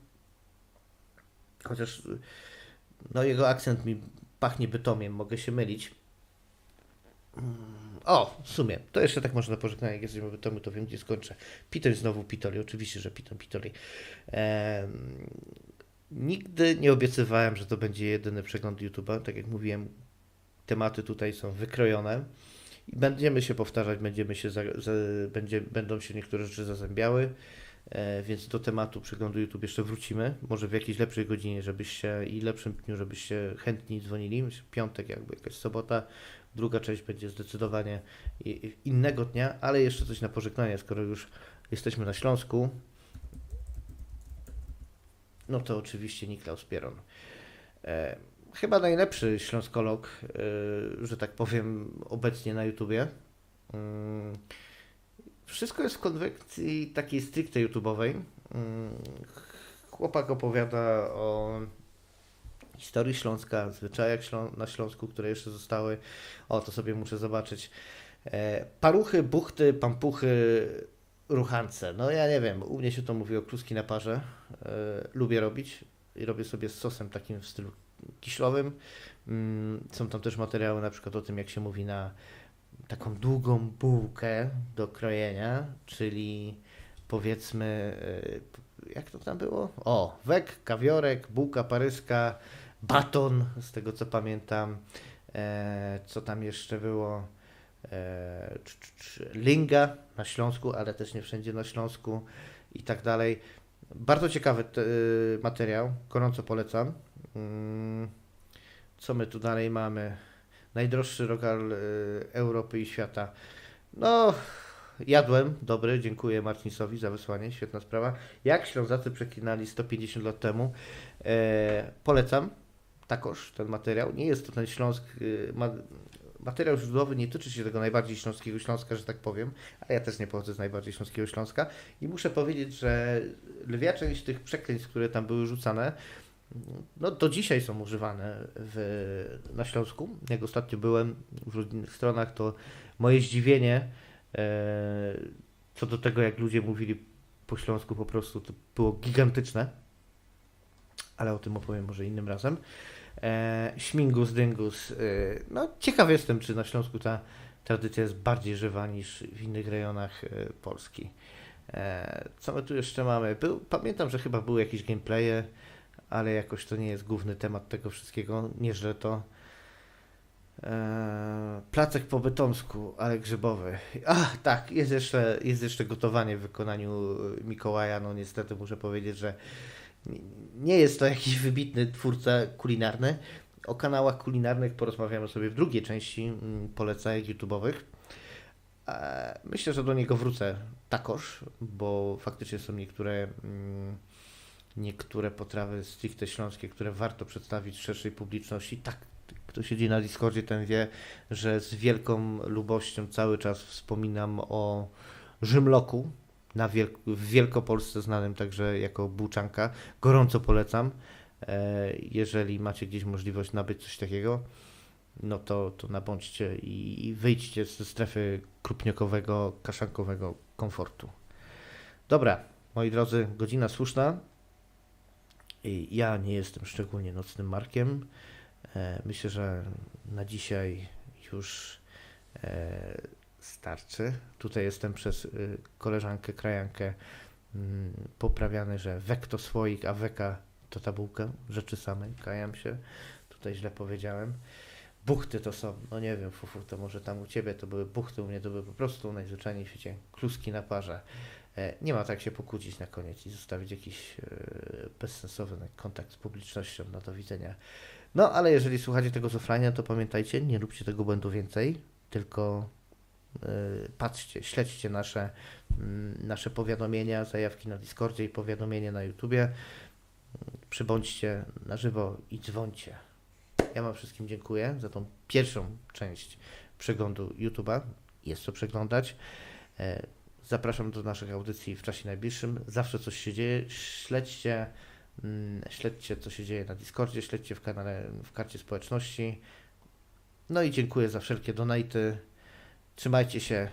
Chociaż no jego akcent mi pachnie bytomiem, mogę się mylić. Mm, O, w sumie, to jeszcze tak można pożegnać, jak jesteśmy w Bytomiu, to wiem, gdzie skończę. Pitoli znowu Pitoli, oczywiście, że Piton Pitoli. Nigdy nie obiecywałem, że to będzie jedyny przegląd YouTube'a. Tak jak mówiłem, tematy tutaj są wykrojone. I będziemy się powtarzać, będziemy się za, za, będzie, będą się niektóre rzeczy zazębiały, więc do tematu przeglądu YouTube jeszcze wrócimy. Może w jakiejś lepszej godzinie, żebyście i lepszym dniu, żebyście chętni dzwonili. Piątek, jakby jakaś sobota. Druga część będzie zdecydowanie innego dnia, ale jeszcze coś na pożegnanie, skoro już jesteśmy na Śląsku. No to oczywiście Niklaus Pieron. E, chyba najlepszy śląskolog, e, że tak powiem, obecnie na YouTubie. Mm, Wszystko jest w konwencji takiej stricte YouTube'owej. Mm, Chłopak opowiada o historii Śląska, zwyczajach na Śląsku, które jeszcze zostały. O, to sobie muszę zobaczyć. E, Paruchy, buchty, pampuchy, ruchance. No ja nie wiem, u mnie się to mówi o kluski na parze. E, lubię robić i robię sobie z sosem takim w stylu Kiślowym. Mm, Są tam też materiały na przykład o tym, jak się mówi na taką długą bułkę do krojenia, czyli powiedzmy, e, jak to tam było? O, wek, kawiorek, bułka paryska, baton, z tego co pamiętam. E, co tam jeszcze było? E, cz- cz- linga na Śląsku, ale też nie wszędzie na Śląsku i tak dalej. Bardzo ciekawy te, y, materiał, gorąco polecam. Mm, Co my tu dalej mamy? Najdroższy rogal y, Europy i świata. No, jadłem, dobry, dziękuję Marcinisowi za wysłanie, świetna sprawa. Jak Ślązacy przeklinali 150 lat temu. E, polecam takoż ten materiał. Nie jest to ten Śląsk, y, ma, materiał źródłowy nie tyczy się tego najbardziej śląskiego Śląska, że tak powiem, a ja też nie pochodzę z najbardziej śląskiego Śląska i muszę powiedzieć, że lwia część tych przekleństw, które tam były rzucane, no do dzisiaj są używane w, na Śląsku. Jak ostatnio byłem w różnych stronach, to moje zdziwienie e, co do tego, jak ludzie mówili po śląsku po prostu, to było gigantyczne. Ale o tym opowiem może innym razem. E, śmingus, dyngus. E, no ciekaw jestem, czy na Śląsku ta tradycja jest bardziej żywa niż w innych rejonach e, Polski. E, co my tu jeszcze mamy? Był, pamiętam, że chyba były jakieś gameplaye, ale jakoś to nie jest główny temat tego wszystkiego. Nieźle to. E, placek po bytomsku, ale grzybowy. A, tak, jest jeszcze, jest jeszcze gotowanie w wykonaniu Mikołaja. No niestety muszę powiedzieć, że nie jest to jakiś wybitny twórca kulinarny. O kanałach kulinarnych porozmawiamy sobie w drugiej części mm, polecajek YouTube'owych. E, Myślę, że do niego wrócę takoż, bo faktycznie są niektóre, mm, niektóre potrawy stricte śląskie, które warto przedstawić szerszej publiczności. Tak, kto siedzi na Discordzie, ten wie, że z wielką lubością cały czas wspominam o Rzymloku, na Wielk- w Wielkopolsce znanym także jako bułczanka. Gorąco polecam. E, Jeżeli macie gdzieś możliwość nabyć coś takiego, no to, to nabądźcie i, i wyjdźcie ze strefy krupniokowego, kaszankowego komfortu. Dobra, moi drodzy, godzina słuszna. Ja nie jestem szczególnie nocnym markiem. E, Myślę, że na dzisiaj już e, starczy. Tutaj jestem przez y, koleżankę, krajankę mm, poprawiany, że wek to swoik, a weka to ta bułka. Rzeczy samej, kajam się. Tutaj źle powiedziałem. Buchty to są, no nie wiem, fufu, to może tam u Ciebie to były buchty, u mnie to były po prostu najzwyczajniej w świecie kluski na parze. E, Nie ma tak się pokłócić na koniec i zostawić jakiś e, bezsensowny kontakt z publicznością. No do widzenia. No, ale jeżeli słuchacie tego z offline'a, to pamiętajcie, nie róbcie tego błędu więcej, tylko y, patrzcie, śledźcie nasze, mm, nasze powiadomienia, zajawki na Discordzie i powiadomienia na YouTubie. Przybądźcie na żywo i dzwońcie. Ja Wam wszystkim dziękuję za tą pierwszą część przeglądu YouTube'a. Jest co przeglądać. Zapraszam do naszych audycji w czasie najbliższym. Zawsze coś się dzieje. Śledźcie, mm, śledźcie co się dzieje na Discordzie, śledźcie w kanale, w karcie społeczności. No i dziękuję za wszelkie donaty. Trzymajcie się.